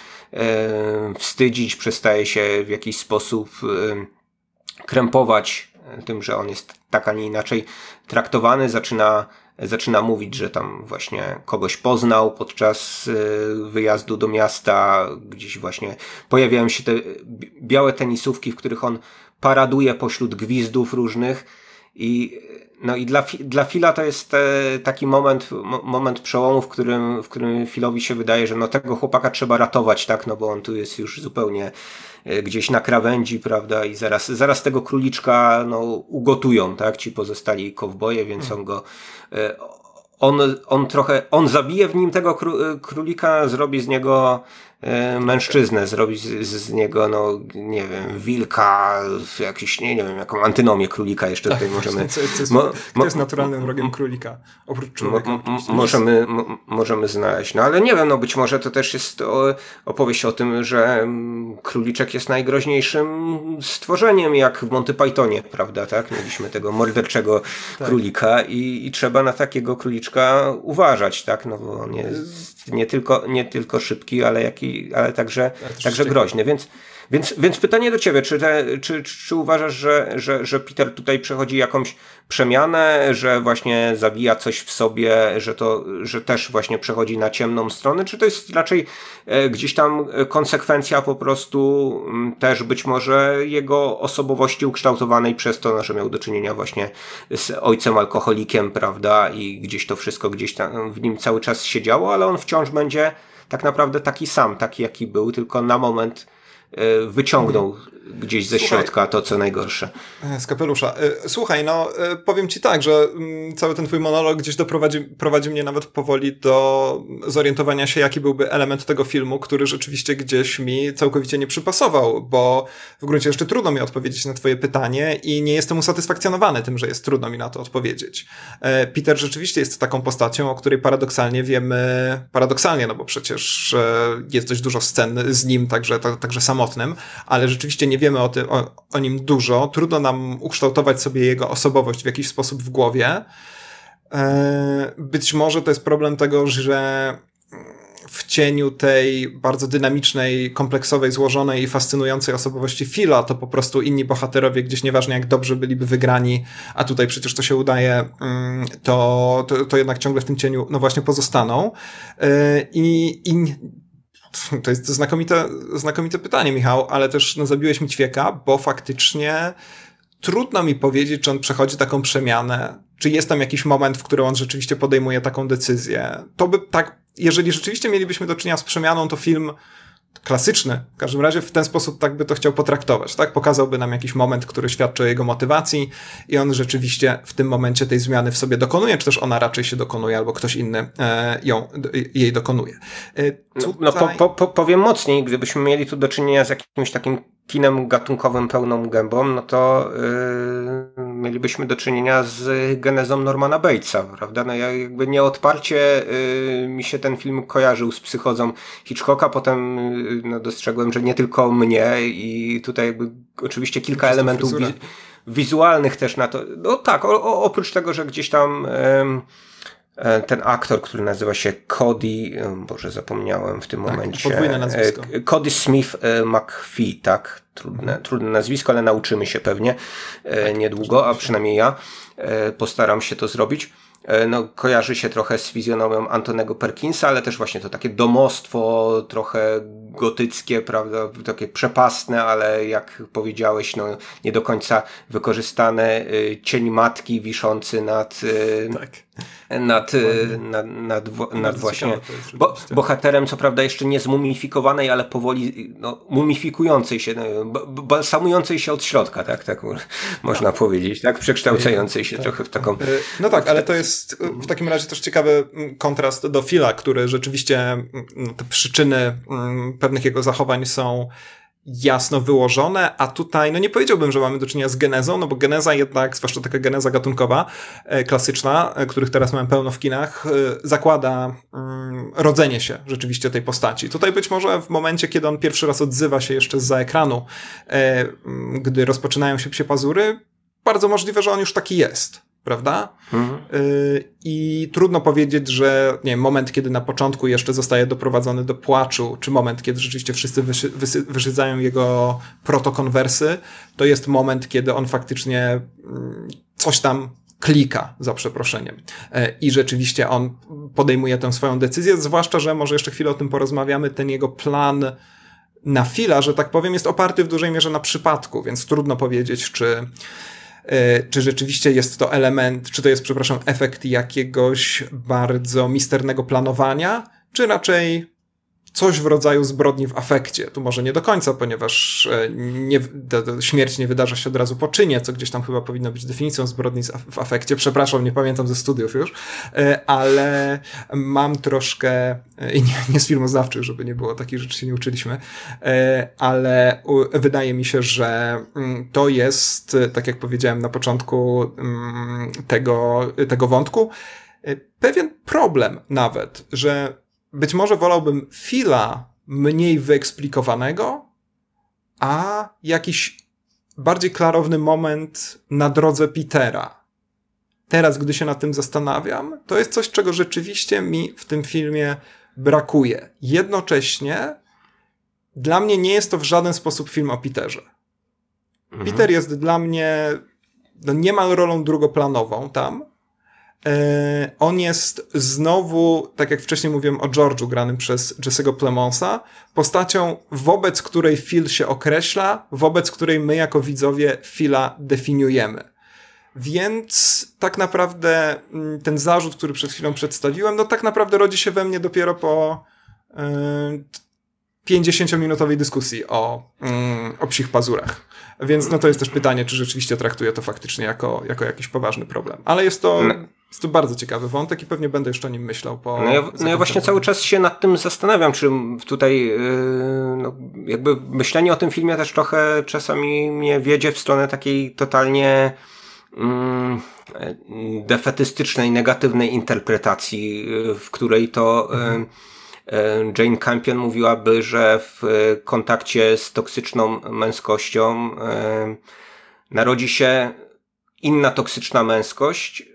wstydzić, przestaje się w jakiś sposób e, krępować tym, że on jest tak, a nie inaczej traktowany, zaczyna, zaczyna mówić, że tam właśnie kogoś poznał podczas e, wyjazdu do miasta, gdzieś właśnie pojawiają się te białe tenisówki, w których on paraduje pośród gwizdów różnych i no i dla, dla Fila to jest e, taki moment, moment przełomu, w którym, w którym Filowi się wydaje, że no tego chłopaka trzeba ratować, tak, no bo on tu jest już zupełnie e, gdzieś na krawędzi, prawda, i zaraz, zaraz tego króliczka, no, ugotują, tak, ci pozostali kowboje, więc hmm. on go, e, on, on trochę, on zabije w nim tego królika, zrobi z niego mężczyznę, zrobić z, z, niego, no nie wiem, wilka, jakiś, nie, nie wiem, jaką antynomię królika jeszcze tutaj tak, możemy... Co, co jest, mo, kto jest naturalnym wrogiem królika, oprócz człowieka? Mo, możemy, mo, możemy znaleźć, no ale nie wiem, no być może to też jest opowieść o tym, że mm, króliczek jest najgroźniejszym stworzeniem, jak w Monty Pythonie, prawda, tak? Mieliśmy tego morderczego tak. królika i, i trzeba na takiego króliczka uważać, tak? No bo on jest nie tylko, nie tylko szybki, ale jaki ale także, także groźny. Więc, więc, więc pytanie do ciebie, czy, te, czy, czy uważasz, że, że, że Peter tutaj przechodzi jakąś przemianę, że właśnie zabija coś w sobie, że to, że też właśnie przechodzi na ciemną stronę, czy to jest raczej e, gdzieś tam konsekwencja po prostu m, też być może jego osobowości ukształtowanej przez to, że miał do czynienia właśnie z ojcem alkoholikiem, prawda, i gdzieś to wszystko gdzieś tam w nim cały czas siedziało, ale on wciąż będzie tak naprawdę taki sam, taki jaki był, tylko na moment wyciągnął gdzieś ze Słuchaj, środka to, co najgorsze. E, z kapelusza. E, słuchaj, no e, powiem ci tak, że mm, cały ten twój monolog gdzieś doprowadzi, prowadzi mnie nawet powoli do zorientowania się, jaki byłby element tego filmu, który rzeczywiście gdzieś mi całkowicie nie przypasował, bo w gruncie jeszcze trudno mi odpowiedzieć na twoje pytanie i nie jestem usatysfakcjonowany tym, że jest trudno mi na to odpowiedzieć. Peter rzeczywiście jest taką postacią, o której paradoksalnie wiemy, paradoksalnie, no bo przecież jest dość dużo scen z nim, także, także samotnym, ale rzeczywiście nie wiemy o, tym, o, o nim dużo, trudno nam ukształtować sobie jego osobowość w jakiś sposób w głowie. E, być może to jest problem tego, że w cieniu tej bardzo dynamicznej, kompleksowej, złożonej i fascynującej osobowości Phila, to po prostu inni bohaterowie gdzieś nieważne jak dobrze byliby wygrani, a tutaj przecież to się udaje, mm, to, to, to jednak ciągle w tym cieniu, no właśnie pozostaną. Y, I, i to jest znakomite, znakomite pytanie, Michał, ale też no, zabiłeś mi ćwieka, bo faktycznie trudno mi powiedzieć, czy on przechodzi taką przemianę, czy jest tam jakiś moment, w którym on rzeczywiście podejmuje taką decyzję. To by tak, jeżeli rzeczywiście mielibyśmy do czynienia z przemianą, to film klasyczny. W każdym razie w ten sposób tak by to chciał potraktować, tak? Pokazałby nam jakiś moment, który świadczy o jego motywacji i on rzeczywiście w tym momencie tej zmiany w sobie dokonuje, czy też ona raczej się dokonuje, albo ktoś inny e, ją, jej dokonuje. E, tutaj... No, no po, po, powiem mocniej, gdybyśmy mieli tu do czynienia z jakimś takim kinem gatunkowym pełną gębą, no to yy, mielibyśmy do czynienia z genezą Normana Batesa, prawda? No ja jakby nieodparcie yy, mi się ten film kojarzył z psychozą Hitchcocka, potem yy, no, dostrzegłem, że nie tylko mnie i tutaj jakby oczywiście kilka elementów wi wizualnych też na to. No tak, o, o, oprócz tego, że gdzieś tam ten aktor, który nazywa się Cody, e, Boże zapomniałem w tym tak, momencie. Podwójne nazwisko. E, Cody Smith McPhee, tak? Trudne, mhm. trudne nazwisko, ale nauczymy się pewnie tak, niedługo, a przynajmniej ja postaram się to zrobić. No, kojarzy się trochę z fizjonomią Antonego Perkinsa, ale też właśnie to takie domostwo, trochę gotyckie, prawda, takie przepastne, ale jak powiedziałeś, no, nie do końca wykorzystane. Cień matki wiszący nad tak nad, y, nad, nad, nad właśnie bo, bohaterem, co prawda jeszcze nie zmumifikowanej, ale powoli no, mumifikującej się, no, balsamującej się od środka, tak, tak można powiedzieć, tak, przekształcającej się tak. trochę w taką... Y, no tak, ale to jest w takim razie też ciekawy mm, kontrast do Fila, który rzeczywiście mm, te przyczyny mm, pewnych jego zachowań są jasno wyłożone, a tutaj, no nie powiedziałbym, że mamy do czynienia z genezą, no bo geneza jednak, zwłaszcza taka geneza gatunkowa, e, klasyczna, e, których teraz mamy pełno w kinach, e, zakłada mm, rodzenie się rzeczywiście tej postaci. Tutaj być może w momencie, kiedy on pierwszy raz odzywa się jeszcze za ekranu, gdy rozpoczynają się psie pazury, bardzo możliwe, że on już taki jest prawda? Mhm. Y, I trudno powiedzieć, że nie wiem, moment, kiedy na początku jeszcze zostaje doprowadzony do płaczu, czy moment, kiedy rzeczywiście wszyscy wyszy, wysy, wyszydzają jego protokonwersy, to jest moment, kiedy on faktycznie mm, coś tam klika, za przeproszeniem. Y, I rzeczywiście on podejmuje tę swoją decyzję, zwłaszcza, że może jeszcze chwilę o tym porozmawiamy, ten jego plan na fila, że tak powiem, jest oparty w dużej mierze na przypadku, więc trudno powiedzieć, czy E, czy rzeczywiście jest to element, czy to jest, przepraszam, efekt jakiegoś bardzo misternego planowania, czy raczej coś w rodzaju zbrodni w afekcie. Tu może nie do końca, ponieważ e, nie, śmierć nie wydarza się od razu po czynie, co gdzieś tam chyba powinno być definicją zbrodni w afekcie. Przepraszam, nie pamiętam ze studiów już, e, ale mam troszkę, e, i nie, nie z filmoznawczych, żeby nie było, takich rzeczy się nie uczyliśmy, ale wydaje mi się, że mm, to jest, tak jak powiedziałem na początku mm, tego, tego wątku, pewien problem nawet, że być może wolałbym Phila mniej wyeksplikowanego, a jakiś bardziej klarowny moment na drodze Petera. Teraz, gdy się nad tym zastanawiam, to jest coś, czego rzeczywiście mi w tym filmie brakuje. Jednocześnie dla mnie nie jest to w żaden sposób film o Peterze. Mhm. Peter jest dla mnie no, niemal rolą drugoplanową tam, on jest znowu, tak jak wcześniej mówiłem o George'u granym przez Jesse'ego Plemonsa, postacią, wobec której Phil się określa, wobec której my jako widzowie Phila definiujemy. Więc tak naprawdę mm, ten zarzut, który przed chwilą przedstawiłem, no tak naprawdę rodzi się we mnie dopiero po yy, 50-minutowej dyskusji o, mm, o psich pazurach. Więc no to jest też pytanie, czy rzeczywiście traktuje to faktycznie jako, jako jakiś poważny problem. Ale jest to, no. Jest to bardzo ciekawy wątek i pewnie będę jeszcze o nim myślał. Po no, ja, no ja właśnie cały czas się nad tym zastanawiam, czy tutaj yy, no, jakby myślenie o tym filmie też trochę czasami mnie wiedzie w stronę takiej totalnie mm, defetystycznej, negatywnej interpretacji, w której to mhm. E, Jane Campion mówiłaby, że w kontakcie z toksyczną męskością narodzi się inna toksyczna męskość,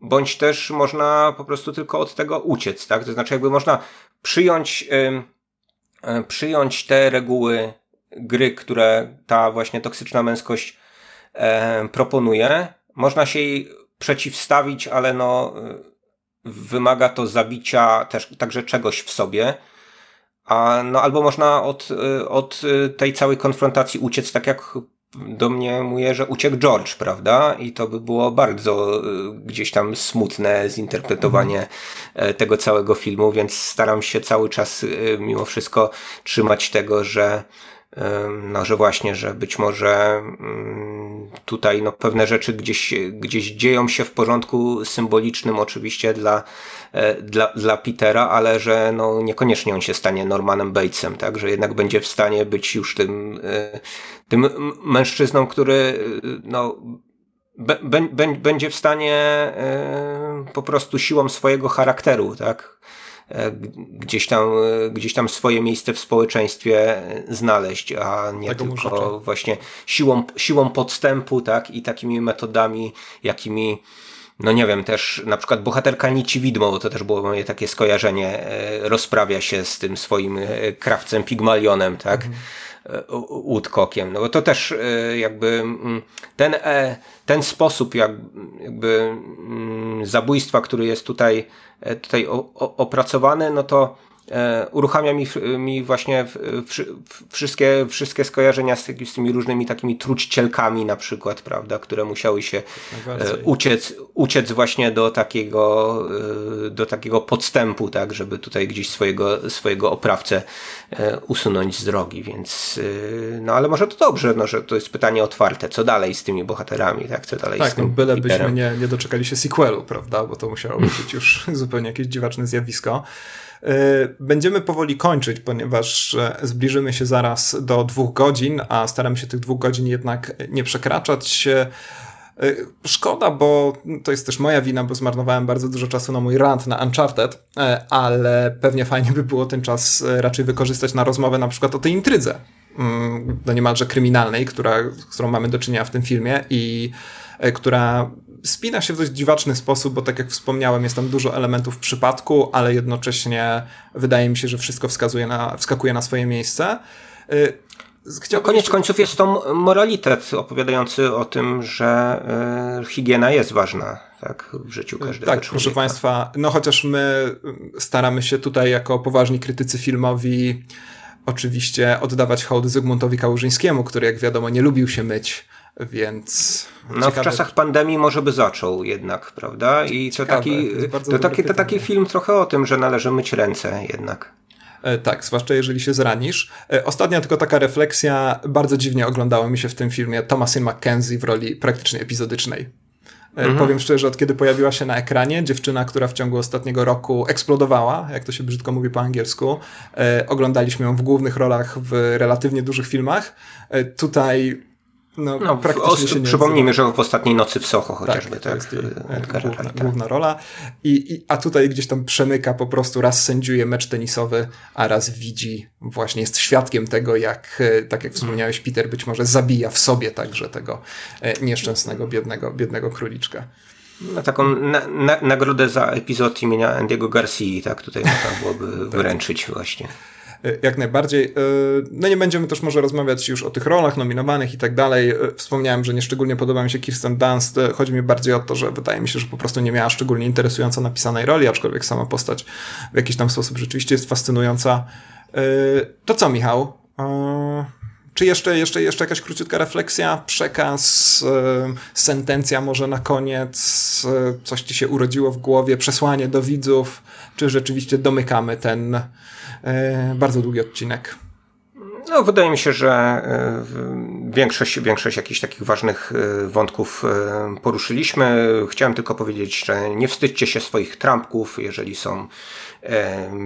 bądź też można po prostu tylko od tego uciec, tak? To znaczy jakby można przyjąć, przyjąć te reguły gry, które ta właśnie toksyczna męskość proponuje. Można się jej przeciwstawić, ale no wymaga to zabicia też także czegoś w sobie. A, no, albo można od, od tej całej konfrontacji uciec tak jak do mnie mówię, że uciekł George, prawda? I to by było bardzo gdzieś tam smutne zinterpretowanie mm. tego całego filmu, więc staram się cały czas mimo wszystko trzymać tego, że no, że właśnie, że być może mm, tutaj no, pewne rzeczy gdzieś, gdzieś dzieją się w porządku symbolicznym oczywiście dla, e, dla, dla Petera, ale że no, niekoniecznie on się stanie Normanem Batesem, tak, że jednak będzie w stanie być już tym, e, tym mężczyzną, który no, będzie w stanie po prostu siłą swojego charakteru, tak, E, gdzieś tam, e, gdzieś tam swoje miejsce w społeczeństwie znaleźć, a nie Tego tylko właśnie siłą, siłą podstępu, tak, i takimi metodami, jakimi no nie wiem, też na przykład bohaterka Nici Widmo, bo to też było moje takie skojarzenie, e, rozprawia się z tym swoim krawcem Pigmalionem, tak? Mhm. Woodcockiem. No bo to też jakby mm, ten, ten sposób jakby mm, zabójstwa, który jest tutaj E, tutaj opracowane, no to E, uruchamia mi, mi właśnie wszystkie, wszystkie skojarzenia z, z tymi różnymi takimi trućcielkami na przykład, prawda, które musiały się e, uciec, uciec właśnie do takiego, e, do takiego podstępu, tak, żeby tutaj gdzieś swojego, swojego oprawcę usunąć z drogi, więc no ale może to dobrze, no, że to jest pytanie otwarte, co dalej z tymi bohaterami, tak, co dalej tak, z tym no, byle byśmy nie, nie doczekali się sequelu, prawda, bo to musiało być już zupełnie jakieś dziwaczne zjawisko. E, będziemy powoli kończyć, ponieważ e, zbliżymy się zaraz do dwóch godzin, a staram się tych dwóch godzin jednak nie przekraczać. E, szkoda, bo to jest też moja wina, bo zmarnowałem bardzo dużo czasu na mój rant na Uncharted, ale pewnie fajnie by było ten czas raczej wykorzystać na rozmowę na przykład o tej intrydze, no niemalże kryminalnej, która, z którą mamy do czynienia w tym filmie i która spina się w dość dziwaczny sposób, bo tak jak wspomniałem, jest tam dużo elementów przypadku, ale jednocześnie wydaje mi się, że wszystko wskazuje na, wskakuje na swoje miejsce. Y, chciałbym no, koniec jeszcze... końców jest to moralitet opowiadający o tym, że y, higiena jest ważna tak, w życiu każdego Tak, człowieka. proszę Państwa, no chociaż my staramy się tutaj jako poważni krytycy filmowi oczywiście oddawać hołd Zygmuntowi Kałużyńskiemu, który jak wiadomo nie lubił się myć więc. No ciekawe. w czasach pandemii może by zaczął jednak, prawda? I ciekawe, to taki, to, to, taki, to taki film trochę o tym, że należy myć ręce jednak. E, tak, zwłaszcza jeżeli się zranisz. E, ostatnia tylko taka refleksja, bardzo dziwnie oglądało mi się w tym filmie Thomasin McKenzie w roli praktycznie epizodycznej. E, mhm. Powiem szczerze, od kiedy pojawiła się na ekranie, dziewczyna, która w ciągu ostatniego roku eksplodowała, jak to się brzydko mówi po angielsku, oglądaliśmy ją w głównych rolach w relatywnie dużych filmach. tutaj no, no praktycznie się Przypomnijmy, że w ostatniej nocy w Soho chociażby. Tak, to jest jej tak, główna, główna, rola. I, I, a tutaj gdzieś tam przemyka po prostu, raz sędziuje mecz tenisowy, a raz widzi, właśnie jest świadkiem tego, jak, e, tak jak wspomniałeś, Peter być może zabija w sobie także tego e, nieszczęsnego, biednego, biednego króliczka. No, taką na, na, nagrodę za epizod imienia Andiego Garcia, tak tutaj można byłoby tak. wręczyć właśnie. E, jak najbardziej. E, no nie będziemy też może rozmawiać już o tych rolach nominowanych i tak dalej. E, wspomniałem, że nieszczególnie podoba mi się Kirsten Dunst. Chodzi mi bardziej o to, że wydaje mi się, że po prostu nie miała szczególnie interesująco napisanej roli, aczkolwiek sama postać w jakiś tam sposób rzeczywiście jest fascynująca. To co, Michał? Czy jeszcze, jeszcze, jeszcze jakaś króciutka refleksja, przekaz, sentencja może na koniec, coś ci się urodziło w głowie, przesłanie do widzów, czy rzeczywiście domykamy ten, bardzo długi odcinek. No, wydaje mi się, że e, większość, większość jakichś takich ważnych e, wątków poruszyliśmy. Chciałem tylko powiedzieć, że nie wstydźcie się swoich trampków, jeżeli są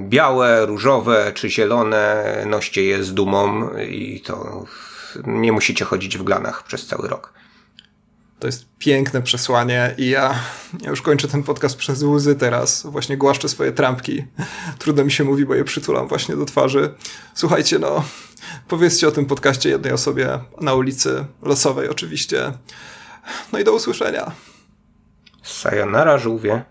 białe, różowe czy zielone, noście je z dumą i to nie musicie chodzić w glanach przez cały rok. To jest piękne przesłanie i ja, ja już kończę ten podcast przez łzy teraz. Właśnie głaszczę swoje trampki. Trudno mi się mówi, bo je przytulam właśnie do twarzy. Słuchajcie, no, powiedzcie o tym podcaście jednej osobie na ulicy Losowej oczywiście. No i do usłyszenia. Sayonara, żółwie.